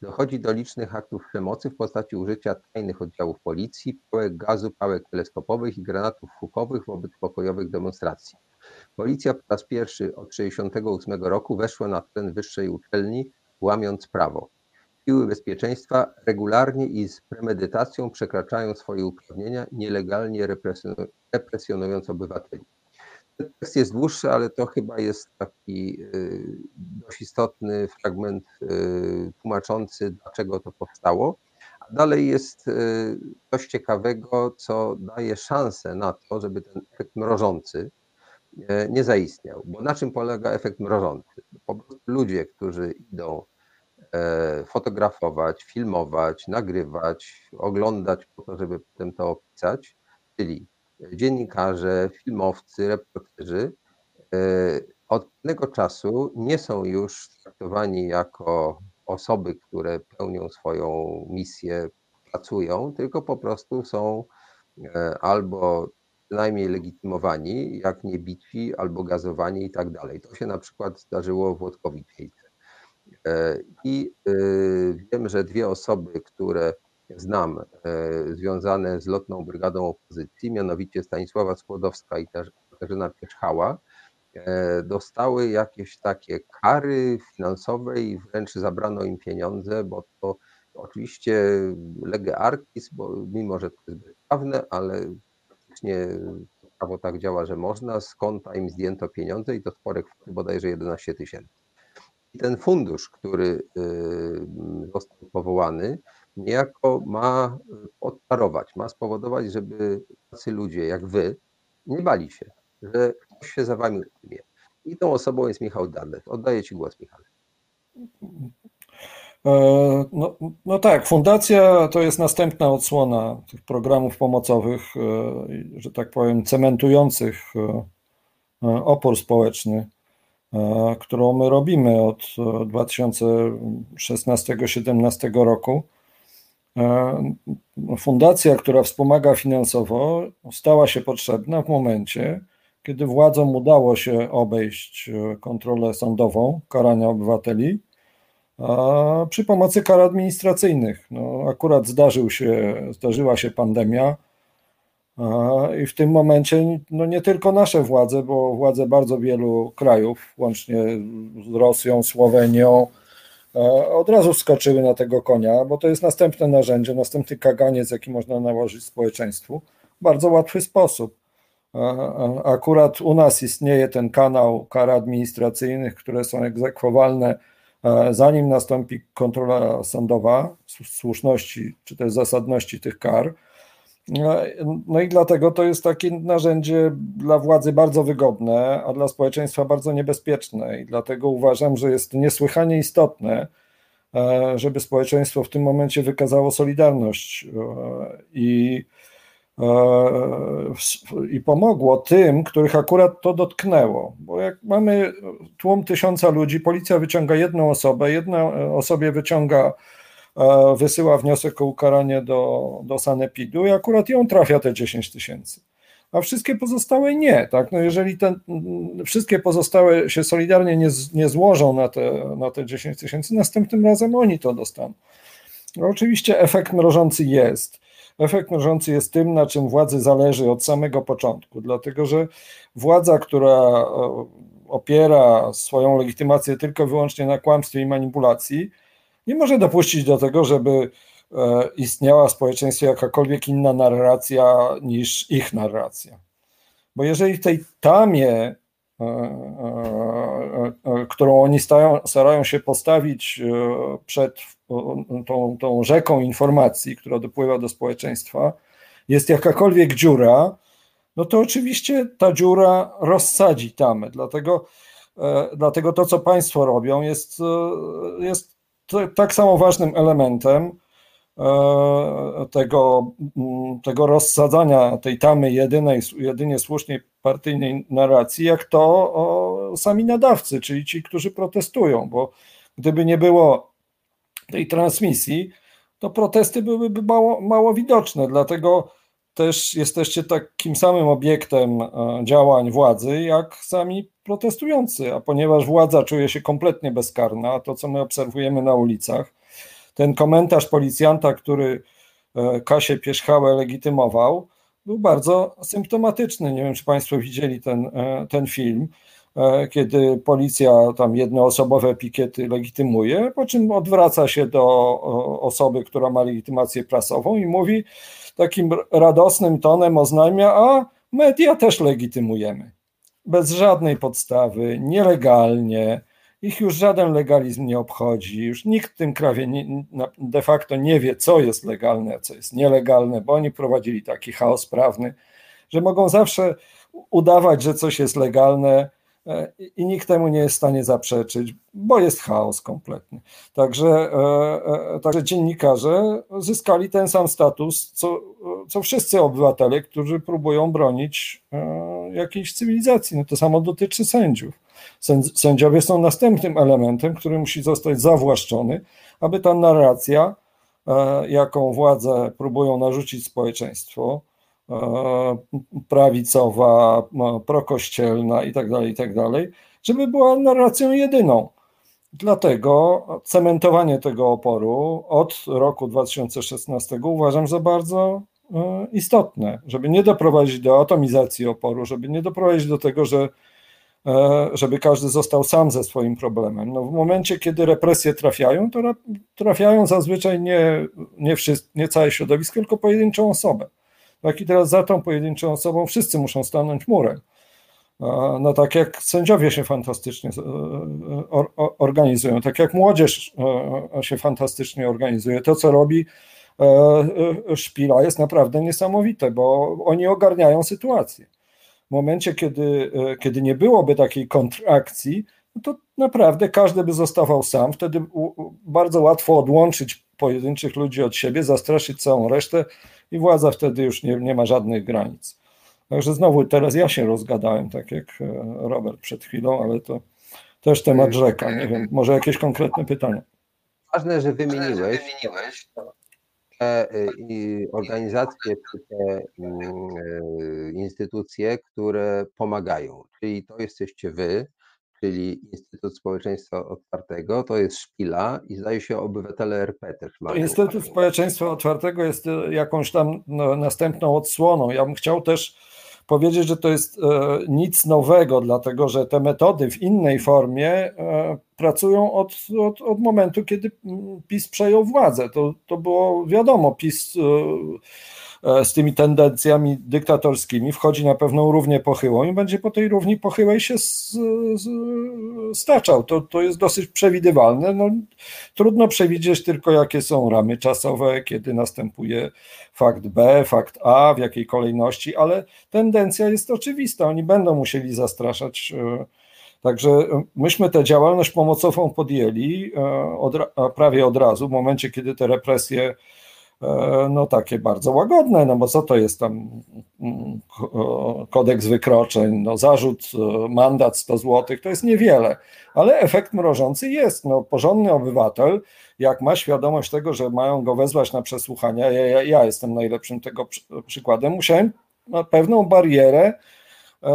Dochodzi do licznych aktów przemocy w postaci użycia tajnych oddziałów policji, pałek gazu, pałek teleskopowych i granatów hukowych wobec pokojowych demonstracji. Policja po raz pierwszy od 1968 roku weszła na teren wyższej uczelni, łamiąc prawo. Siły bezpieczeństwa regularnie i z premedytacją przekraczają swoje uprawnienia, nielegalnie represjonując obywateli. Tekst jest dłuższy, ale to chyba jest taki y, dość istotny fragment y, tłumaczący, dlaczego to powstało. A dalej jest y, coś ciekawego, co daje szansę na to, żeby ten efekt mrożący nie zaistniał. Bo na czym polega efekt mrożący? Po prostu ludzie, którzy idą e, fotografować, filmować, nagrywać, oglądać po to, żeby potem to opisać, czyli dziennikarze, filmowcy, reporterzy e, od pewnego czasu nie są już traktowani jako osoby, które pełnią swoją misję, pracują, tylko po prostu są e, albo przynajmniej legitymowani, jak nie bici, albo gazowani i tak dalej. To się na przykład zdarzyło w Włodkowiczejce. E, I wiem, że dwie osoby, które znam e, związane z lotną brygadą opozycji, mianowicie Stanisława Skłodowska i Katarzyna Pierzchała, e, dostały jakieś takie kary finansowe i wręcz zabrano im pieniądze, bo to oczywiście lege artis, bo mimo, że to jest bezprawne, ale faktycznie prawo tak działa, że można, z konta im zdjęto pieniądze i to spore kwoty, bodajże 11 tysięcy. I ten fundusz, który y, został powołany, niejako ma odparować, ma spowodować, żeby tacy ludzie jak wy nie bali się, że ktoś się za wami utrzyma. I tą osobą jest Michał Dadlew. Oddaję Ci głos, Michał. E, no, no, tak, fundacja to jest następna odsłona tych programów pomocowych, e, że tak powiem, cementujących e, opór społeczny, którą my robimy od 2016-2017 roku. E, fundacja, która wspomaga finansowo, stała się potrzebna w momencie, kiedy władzom udało się obejść e, kontrolę sądową, karania obywateli, przy pomocy kar administracyjnych. No, akurat zdarzył się, zdarzyła się pandemia i w tym momencie no nie tylko nasze władze, bo władze bardzo wielu krajów, łącznie z Rosją, Słowenią, od razu wskoczyły na tego konia, bo to jest następne narzędzie, następny kaganiec, jaki można nałożyć społeczeństwu. Bardzo łatwy sposób. Akurat u nas istnieje ten kanał kar administracyjnych, które są egzekwowalne, zanim nastąpi kontrola sądowa słuszności czy też zasadności tych kar. No, no i dlatego to jest takie narzędzie dla władzy bardzo wygodne, a dla społeczeństwa bardzo niebezpieczne. I dlatego uważam, że jest niesłychanie istotne, e, żeby społeczeństwo w tym momencie wykazało solidarność e, i, e, i pomogło tym, których akurat to dotknęło. Bo jak mamy tłum tysiąca ludzi, policja wyciąga jedną osobę, jedna osobie wyciąga wysyła wniosek o ukaranie do, do sanepidu i akurat ją trafia te 10 tysięcy. A wszystkie pozostałe nie. Tak? No jeżeli ten, wszystkie pozostałe się solidarnie nie, nie złożą na te, na te 10 tysięcy, następnym razem oni to dostaną. No oczywiście efekt mrożący jest. Efekt mrożący jest tym, na czym władzy zależy od samego początku, dlatego że władza, która opiera swoją legitymację tylko wyłącznie na kłamstwie i manipulacji, nie może dopuścić do tego, żeby istniała w społeczeństwie jakakolwiek inna narracja niż ich narracja. Bo jeżeli w tej tamie E, e, e, którą oni stają, starają się postawić przed tą, tą rzeką informacji, która dopływa do społeczeństwa, jest jakakolwiek dziura, no to oczywiście ta dziura rozsadzi tamę. Dlatego, dlatego to, co Państwo robią, jest, jest tak samo ważnym elementem E, tego, mm, tego rozsadzania tej tamy jedynej, jedynie słusznej partyjnej narracji, jak to sami nadawcy, czyli ci, którzy protestują, bo gdyby nie było tej transmisji, to protesty byłyby mało, mało widoczne, dlatego też jesteście takim samym obiektem e, działań władzy, jak sami protestujący, a ponieważ władza czuje się kompletnie bezkarna, to co my obserwujemy na ulicach, ten komentarz policjanta, który e, Kasię Pierzchałę legitymował, był bardzo symptomatyczny. Nie wiem, czy Państwo widzieli ten, e, ten film, kiedy policja tam jednoosobowe pikiety legitymuje, po czym odwraca się do osoby, która ma legitymację prasową i mówi takim radosnym tonem oznajmia, a media też legitymujemy. Bez żadnej podstawy, nielegalnie, ich już żaden legalizm nie obchodzi, już nikt w tym krawie nie, de facto nie wie, co jest legalne, a co jest nielegalne, bo oni prowadzili taki chaos prawny, że mogą zawsze udawać, że coś jest legalne i nikt temu nie jest w stanie zaprzeczyć, bo jest chaos kompletny. Także, e, e, także dziennikarze zyskali ten sam status, co, co wszyscy obywatele, którzy próbują bronić jakiejś cywilizacji. No to samo dotyczy sędziów. Sędziowie są następnym elementem, który musi zostać zawłaszczony, aby ta narracja, e, jaką władze próbują narzucić społeczeństwo, e, prawicowa, prokościelna itd., tak itd., tak żeby była narracją jedyną. Dlatego cementowanie tego oporu od roku 2016 uważam za bardzo e, istotne, żeby nie doprowadzić do atomizacji oporu, żeby nie doprowadzić do tego, że E, żeby każdy został sam ze swoim problemem. No w momencie, kiedy represje trafiają, to trafiają zazwyczaj nie, nie, wszyscy, nie całe środowisko, tylko pojedynczą osobę. Tak i teraz za tą pojedynczą osobą wszyscy muszą stanąć murem. No tak jak sędziowie się fantastycznie e, organizują, tak jak młodzież e, się fantastycznie organizuje. To, co robi Szpila jest naprawdę niesamowite, bo oni ogarniają sytuację w momencie, kiedy, e, kiedy nie byłoby takiej kontrakcji, no to naprawdę każdy by zostawał sam. Wtedy bardzo łatwo odłączyć pojedynczych ludzi od siebie, zastraszyć całą resztę i władza wtedy już nie, nie ma żadnych granic. Także znowu teraz ja się rozgadałem, tak jak e, Robert przed chwilą, ale to też temat rzeka. Nie wiem, może jakieś konkretne pytania. Ważne, że wymieniłeś te y, organizacje te mm, y, instytucje, które pomagają. Czyli to jesteście wy, czyli Instytut Społeczeństwa Otwartego, to jest Szpila i zdaje się obywatele RP też mają. Instytut Społeczeństwa Otwartego jest y, jakąś tam no, następną odsłoną. Ja bym chciał też powiedzieć, że to jest e, nic nowego, dlatego że te metody w innej formie e, pracują od, od, od momentu, kiedy mm, PiS przejął władzę. To, to było wiadomo, PiS e, E, z tymi tendencjami dyktatorskimi wchodzi na pewną równię pochyłą i będzie po tej równi pochyłej się z, z, staczał. To, to jest dosyć przewidywalne. No, trudno przewidzieć tylko, jakie są ramy czasowe, kiedy następuje fakt B, fakt A, w jakiej kolejności, ale tendencja jest oczywista. Oni będą musieli zastraszać. E, także myśmy tę działalność pomocową podjęli e, od, prawie od razu, w momencie, kiedy te represje E, no takie bardzo łagodne, no bo co to jest tam mm, kodeks wykroczeń, no zarzut, e, mandat 100 zł, to jest niewiele, ale efekt mrożący jest, no porządny obywatel, jak ma świadomość tego, że mają go wezwać na przesłuchania, ja, ja, ja jestem najlepszym tego przykładem, musiałem pewną barierę e,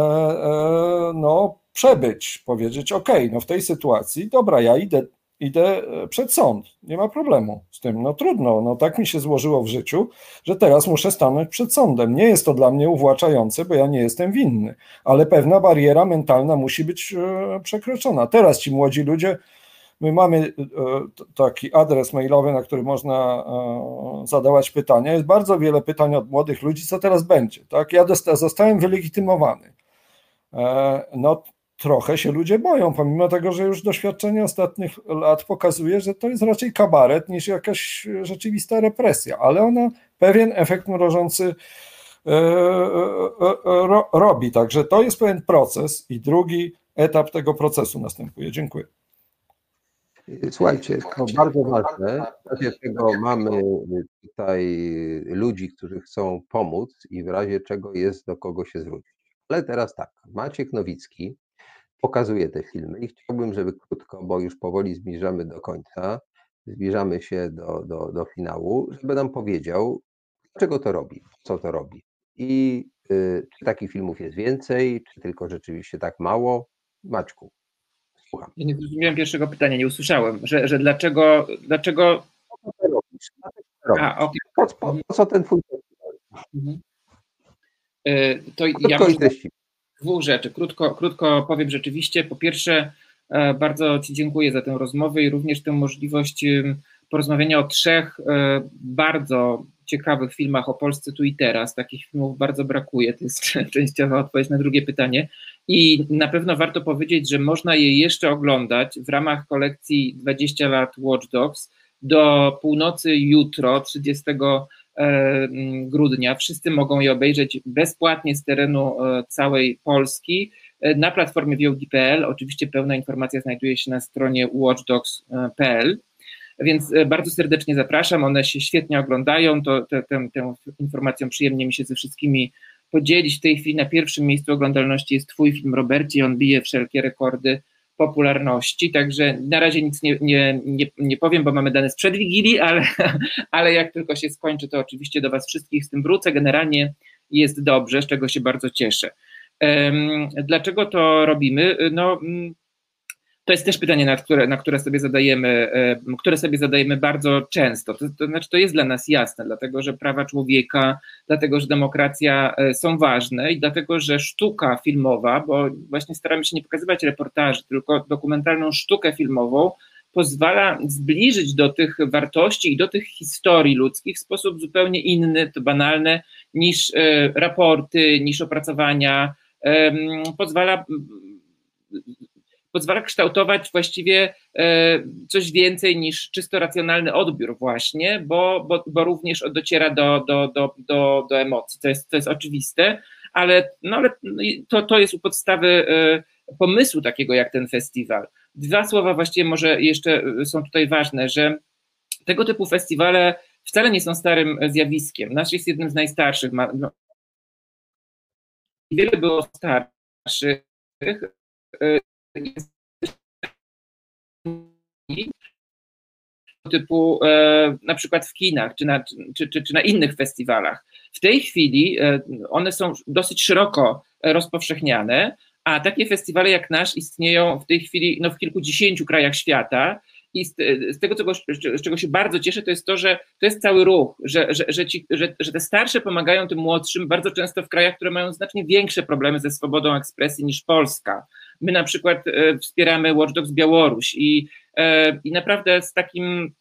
no przebyć, powiedzieć, ok, no w tej sytuacji, dobra, ja idę idę e, przed sąd. Nie ma problemu z tym. No trudno, no tak mi się złożyło w życiu, że teraz muszę stanąć przed sądem. Nie jest to dla mnie uwłaczające, bo ja nie jestem winny, ale pewna bariera mentalna musi być e, przekroczona. Teraz ci młodzi ludzie, my mamy e, taki adres mailowy, na który można zadawać pytania. Jest bardzo wiele pytań od młodych ludzi, co teraz będzie. Tak? Ja zostałem wylegitymowany. No trochę się ludzie boją, pomimo tego, że już doświadczenie ostatnich lat pokazuje, że to jest raczej kabaret niż jakaś rzeczywista represja, ale ona pewien efekt mrożący e, e, e, robi. Także to jest pewien proces i drugi etap tego procesu następuje. Dziękuję. Słuchajcie, to bardzo ważne. W razie tego mamy tutaj ludzi, którzy chcą pomóc i w razie czego jest do kogo się zwrócić. Ale teraz tak, Maciek Nowicki pokazuje te filmy i chciałbym, żeby krótko, bo już powoli zbliżamy do końca, zbliżamy się do, do, do finału, żeby nam powiedział, dlaczego to robi, co to robi i y, czy takich filmów jest więcej, czy tylko rzeczywiście tak mało. Maćku, słucham. Ja nie zrozumiałem pierwszego pytania, nie usłyszałem, że, że dlaczego, dlaczego... Co to robisz? A, okay. po, po, po, co ten twój mhm. Y, to Krótko ja może dwóch rzeczy. Krótko, krótko powiem rzeczywiście. Po pierwsze, e, bardzo Ci dziękuję za tę rozmowę i również tę możliwość porozmawiania o trzech e, bardzo ciekawych filmach o Polsce tu i teraz. Takich filmów bardzo brakuje. To jest częściowa odpowiedź na drugie pytanie. I na pewno warto powiedzieć, że można je jeszcze oglądać w ramach kolekcji 20 lat Watch Dogs do północy jutro, 30 E, grudnia. Wszyscy mogą je obejrzeć bezpłatnie z terenu e, całej Polski e, na platformie VOD.pl. Oczywiście pełna informacja znajduje się na stronie watchdogs.pl. Więc bardzo serdecznie zapraszam, one się świetnie oglądają, to tę, tę, tę informacją przyjemnie mi się ze wszystkimi podzielić. W tej chwili na pierwszym miejscu oglądalności jest Twój film Robercie, on bije wszelkie rekordy popularności, także na razie nic nie, nie, nie, nie powiem, bo mamy dane sprzed Wigilii, ale, ale jak tylko się skończy, to oczywiście do Was wszystkich z tym wrócę. Generalnie jest dobrze, z czego się bardzo cieszę. Dlaczego to robimy? No, mm, to jest też pytanie, na które, na które sobie zadajemy, e, które sobie zadajemy bardzo często. To, to znaczy, to jest dla nas jasne, dlatego że prawa człowieka, dlatego że demokracja e, są ważne i dlatego, że sztuka filmowa, bo właśnie staramy się nie pokazywać reportaży, tylko dokumentalną sztukę filmową, pozwala zbliżyć do tych wartości i do tych historii ludzkich w sposób zupełnie inny, to banalne, niż e, raporty, niż opracowania. Pozwala pozwala kształtować właściwie e, coś więcej niż czysto racjonalny odbiór właśnie, bo, bo, bo również dociera do, do, do, do, do emocji, to jest, to jest oczywiste, ale, no, ale to, to jest u podstawy e, pomysłu takiego jak ten festiwal. Dwa słowa właściwie może jeszcze są tutaj ważne, że tego typu festiwale wcale nie są starym zjawiskiem. Nasz jest jednym z najstarszych. No, wiele było starszych. E, typu e, na przykład w kinach czy na, czy, czy, czy na innych festiwalach. W tej chwili e, one są dosyć szeroko rozpowszechniane, a takie festiwale jak nasz istnieją w tej chwili no, w kilkudziesięciu krajach świata. I z, z tego, czego, z czego się bardzo cieszę, to jest to, że to jest cały ruch, że, że, że, ci, że, że te starsze pomagają tym młodszym, bardzo często w krajach, które mają znacznie większe problemy ze swobodą ekspresji niż Polska. My na przykład e, wspieramy Watch Dogs Białoruś i, e, i naprawdę z takim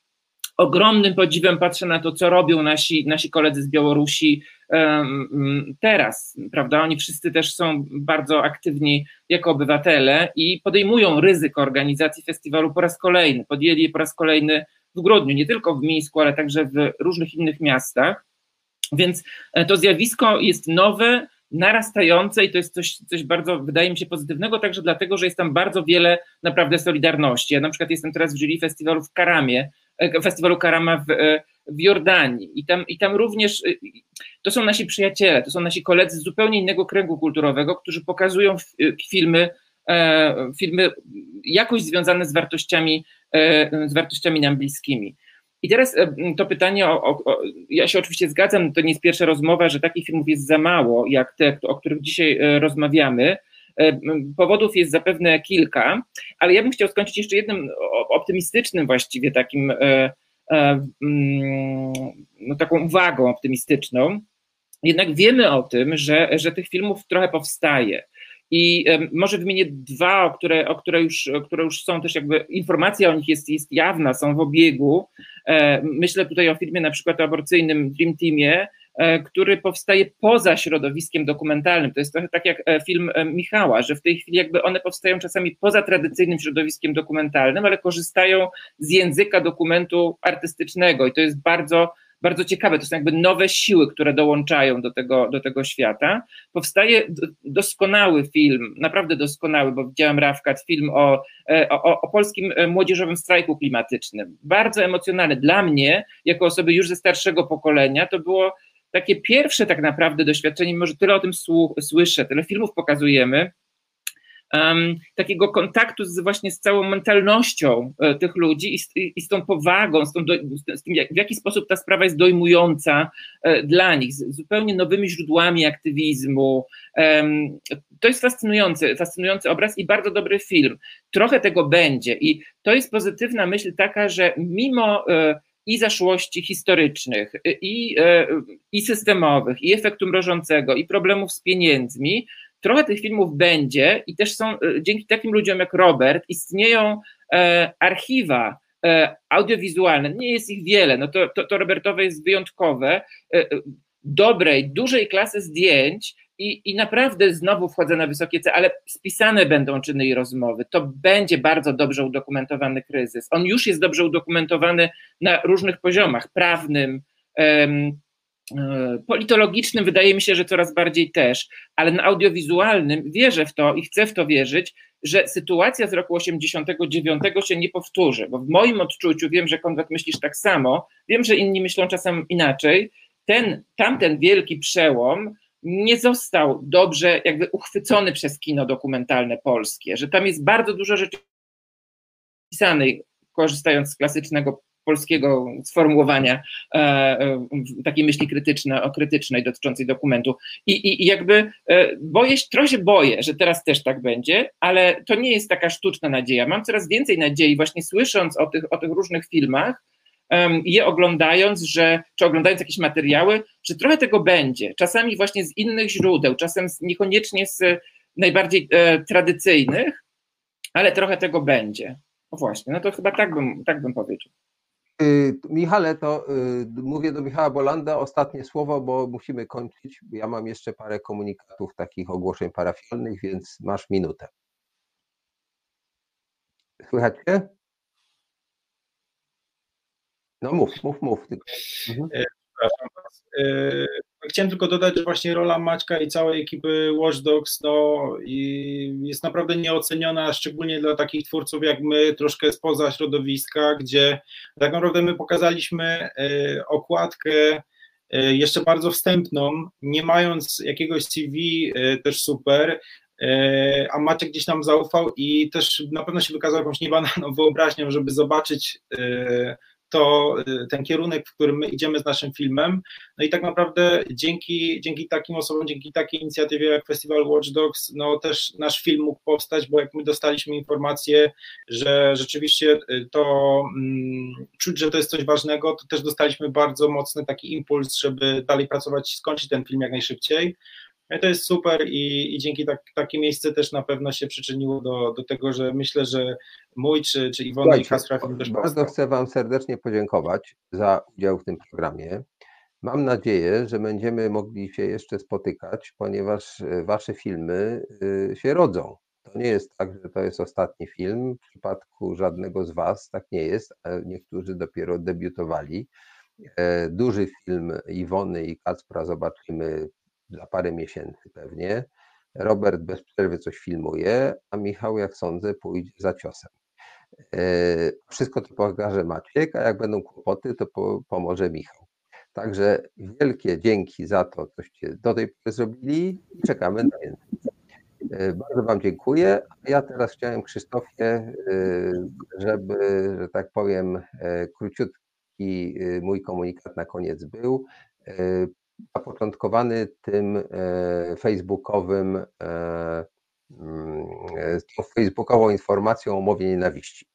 ogromnym podziwem patrzę na to, co robią nasi, nasi koledzy z Białorusi teraz, prawda? Oni wszyscy też są bardzo aktywni jako obywatele i podejmują ryzyko organizacji festiwalu po raz kolejny. Podjęli je po raz kolejny w grudniu, nie tylko w Mińsku, ale także w różnych innych miastach. Więc e, to zjawisko jest nowe, narastające i to jest coś, coś bardzo, wydaje mi się, pozytywnego, także dlatego, że jest tam bardzo wiele naprawdę solidarności. Ja na przykład jestem teraz w jury festiwalu w Karamie, e, festiwalu Karama w, e, w Jordanii i tam, i tam również e, to są nasi przyjaciele, to są nasi koledzy z zupełnie innego kręgu kulturowego, którzy pokazują filmy, filmy jakoś związane z wartościami, z wartościami nam bliskimi. I teraz e, to pytanie, o, o, ja się oczywiście zgadzam, to nie jest pierwsza rozmowa, że takich filmów jest za mało, jak te, o których dzisiaj e, rozmawiamy. Powodów jest zapewne kilka, ale ja bym chciał skończyć jeszcze jednym optymistycznym właściwie takim, no taką uwagą optymistyczną. Jednak wiemy o tym, że, że tych filmów trochę powstaje. I może wymienię dwa, które, o które, już, które już są też jakby, informacja o nich jest, jest jawna, są w obiegu. E, myślę tutaj o filmie na przykład aborcyjnym Dream Teamie, e, który powstaje poza środowiskiem dokumentalnym. To jest trochę tak jak e, film Michała, że w tej chwili jakby one powstają czasami poza tradycyjnym środowiskiem dokumentalnym, ale korzystają z języka dokumentu artystycznego i to jest bardzo bardzo ciekawe. To są jakby nowe siły, które dołączają do tego, do tego świata. Powstaje doskonały film, naprawdę doskonały, bo widziałem Rawkat, film o, e, o, o polskim e, młodzieżowym strajku klimatycznym. Bardzo emocjonalny. Dla mnie, jako osoby już ze starszego pokolenia, to było takie pierwsze tak naprawdę doświadczenie, może tyle o tym słyszę, tyle filmów pokazujemy, takiego kontaktu z, właśnie z całą mentalnością e, tych ludzi i z, i z tą powagą, z, tą do, z tym, jak, w jaki sposób ta sprawa jest dojmująca e, dla nich, z zupełnie nowymi źródłami aktywizmu. To jest fascynujący, fascynujący obraz i bardzo dobry film. Trochę tego będzie i to jest pozytywna myśl taka, że mimo e, i zaszłości historycznych, i, i systemowych, i efektu mrożącego, i problemów z pieniędzmi, trochę tych filmów będzie i też są, e, dzięki takim ludziom jak Robert, istnieją e, archiwa e, audiowizualne, nie jest ich wiele, no to, to, to Robertowe jest wyjątkowe, dobrej, dużej klasy zdjęć i, i naprawdę znowu wchodzę na wysokie cele, ale spisane będą czyny i rozmowy. To będzie bardzo dobrze udokumentowany kryzys. On już jest dobrze udokumentowany na różnych poziomach, prawnym, politologicznym wydaje mi się, że coraz bardziej też, ale na audiowizualnym wierzę w to i chcę w to wierzyć, że sytuacja z roku 89 się nie powtórzy, bo w moim odczuciu, wiem, że Konrad myślisz tak samo, wiem, że inni myślą czasem inaczej, ten, tamten wielki przełom nie został dobrze jakby uchwycony przez kino dokumentalne polskie, że tam jest bardzo dużo rzeczy pisanej, korzystając z klasycznego polskiego sformułowania e, e, takiej myśli krytycznej, o krytycznej dotyczącej dokumentu. I, i, i jakby e, boję trochę się boję, że teraz też tak będzie, ale to nie jest taka sztuczna nadzieja. Mam coraz więcej nadziei, właśnie słysząc o tych, o tych różnych filmach, je oglądając, że, czy oglądając jakieś materiały, że trochę tego będzie. Czasami właśnie z innych źródeł, czasem niekoniecznie z najbardziej e, tradycyjnych, ale trochę tego będzie. No właśnie, no to chyba tak bym, tak bym powiedział. Y, Michale, to y, mówię do Michała Bolanda ostatnie słowo, bo musimy kończyć. Ja mam jeszcze parę komunikatów, takich ogłoszeń parafialnych, więc masz minutę. Słychać? No mów, mów, mów. Mhm. E, przepraszam. E, chciałem tylko dodać, że właśnie rola Maćka i całej ekipy Watch Dogs no, jest naprawdę nieoceniona, szczególnie dla takich twórców jak my, troszkę spoza środowiska, gdzie tak naprawdę my pokazaliśmy e, okładkę jeszcze bardzo wstępną, nie mając jakiegoś CV też super, a Maciek gdzieś nam zaufał i też na pewno się wykazał jakąś niebananą wyobraźnią, żeby zobaczyć to y, ten kierunek, w którym my idziemy z naszym filmem. No i tak naprawdę dzięki, dzięki takim osobom, dzięki takiej inicjatywie jak Festival Watch Dogs, no też nasz film mógł powstać, bo jak my dostaliśmy informację, że rzeczywiście y, to mm, czuć, że to jest coś ważnego, to też dostaliśmy bardzo mocny taki impuls, żeby dalej pracować, skończyć ten film jak najszybciej. No to jest super i, i dzięki tak, takie miejsce też na pewno się przyczyniło do, do tego, że myślę, że mój czy, czy Iwona i Kaspra film też Bardzo powstał. chcę Wam serdecznie podziękować za udział w tym programie. Mam nadzieję, że będziemy mogli się jeszcze spotykać, ponieważ e, Wasze filmy e, się rodzą. To nie jest tak, że to jest ostatni film. W przypadku żadnego z Was tak nie jest. Niektórzy dopiero debiutowali. E, duży film Iwony i Kacpra zobaczymy za parę miesięcy pewnie. Robert bez przerwy coś filmuje, a Michał, jak sądzę, pójdzie za ciosem. E, wszystko to pokaże Maciek, a jak będą kłopoty, to po, pomoże Michał. Także wielkie dzięki za to, coście do tej pory zrobili i czekamy na więcej. E, bardzo Wam dziękuję. Ja teraz chciałem Krzysztofie, e, żeby, że tak powiem, króciutki mój komunikat na koniec był zapoczątkowany tym e, facebookowym e, mm, tą facebookową informacją o mowie nienawiści.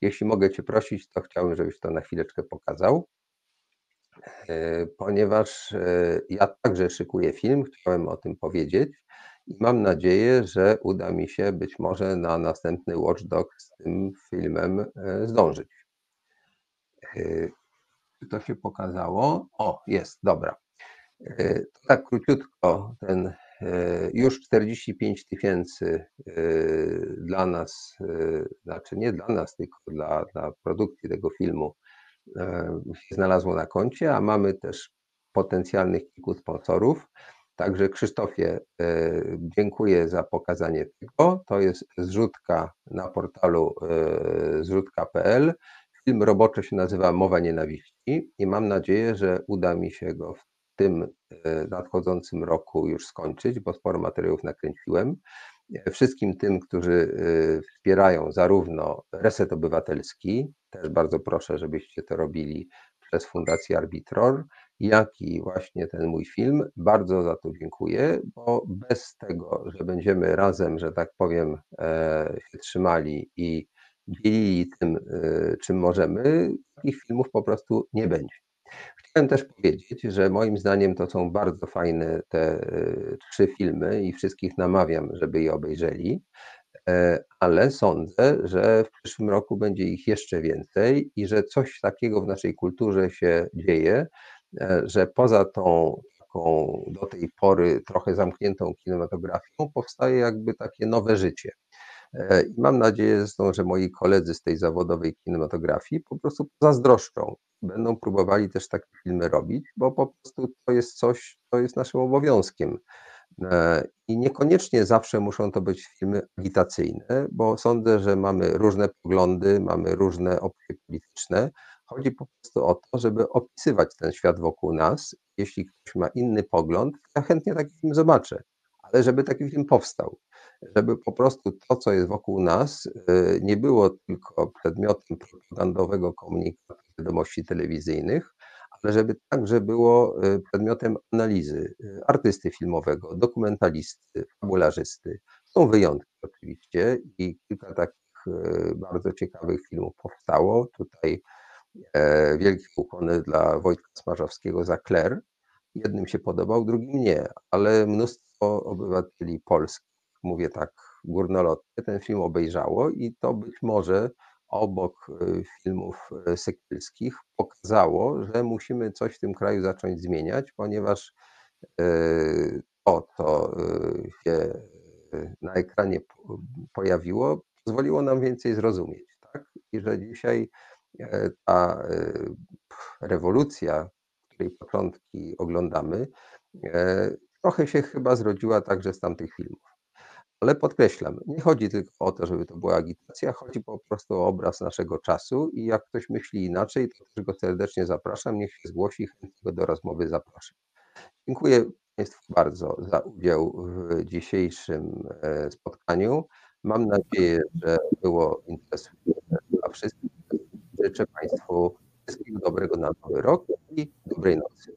Jeśli mogę Cię prosić, to chciałbym, żebyś to na chwileczkę pokazał, ponieważ ja także szykuję film, chciałem o tym powiedzieć i mam nadzieję, że uda mi się być może na następny Watchdog z tym filmem zdążyć. Czy to się pokazało? O, jest, dobra. E, tak króciutko, ten e, już 45 tysięcy e, dla nas, znaczy nie dla nas, tylko dla, dla produkcji tego filmu się znalazło na koncie, a mamy też potencjalnych kilku sponsorów. Także Krzysztofie, dziękuję za pokazanie tego. To jest zrzutka na portalu zrzutka.pl. Film roboczy się nazywa Mowa Nienawiści i mam nadzieję, że uda mi się go w tym e, nadchodzącym roku już skończyć, bo sporo materiałów nakręciłem. E, wszystkim tym, którzy e, wspierają zarówno Reset Obywatelski, też bardzo proszę, żebyście to robili przez Fundację Arbitror, jak i właśnie ten mój film. Bardzo za to dziękuję, bo bez tego, że będziemy razem, że tak powiem, się trzymali i dzielili tym, czym możemy, takich filmów po prostu nie będzie. Chciałem też powiedzieć, że moim zdaniem to są bardzo fajne te e, trzy filmy i wszystkich namawiam, żeby je obejrzeli, e, ale sądzę, że w przyszłym roku będzie ich jeszcze więcej i że coś takiego w naszej kulturze się dzieje, e, że poza tą taką do tej pory trochę zamkniętą kinematografią powstaje jakby takie nowe życie. I mam nadzieję zresztą, że moi koledzy z tej zawodowej kinematografii po prostu zazdroszczą będą próbowali też takie filmy robić, bo po prostu to jest coś, co jest naszym obowiązkiem. E, I niekoniecznie zawsze muszą to być filmy agitacyjne, bo sądzę, że mamy różne poglądy, mamy różne opcje polityczne. Chodzi po prostu o to, żeby opisywać ten świat wokół nas. Jeśli ktoś ma inny pogląd, ja chętnie taki film zobaczę, ale żeby taki film powstał żeby po prostu to, co jest wokół nas, y, nie było tylko przedmiotem propagandowego komunikatu wiadomości telewizyjnych, ale żeby także było y, przedmiotem analizy y, artysty filmowego, dokumentalisty, fabularzysty. Są wyjątki oczywiście i kilka takich bardzo ciekawych filmów powstało. Tutaj e, wielkie ukłony dla Wojtka Smarzowskiego za Claire. Jednym się podobał, drugim nie, ale mnóstwo obywateli polskich mówię tak górnolotnie, ten film obejrzało i to być może obok y, filmów y, sekielskich pokazało, że musimy coś w tym kraju zacząć zmieniać, ponieważ y, to, co się na ekranie pojawiło, pozwoliło nam więcej zrozumieć. Tak? I że dzisiaj e, ta rewolucja, której początki oglądamy, e, trochę się chyba zrodziła także z tamtych filmów. Ale podkreślam, nie chodzi tylko o to, żeby to była agitacja, chodzi po prostu o obraz naszego czasu i jak ktoś myśli inaczej, to też go serdecznie zapraszam, niech się zgłosi, chętnie go do rozmowy zapraszam. Dziękuję Państwu bardzo za udział w dzisiejszym e, spotkaniu. Mam nadzieję, że było interesujące dla wszystkich. Życzę Państwu wszystkiego dobrego na nowy rok i dobrej nocy.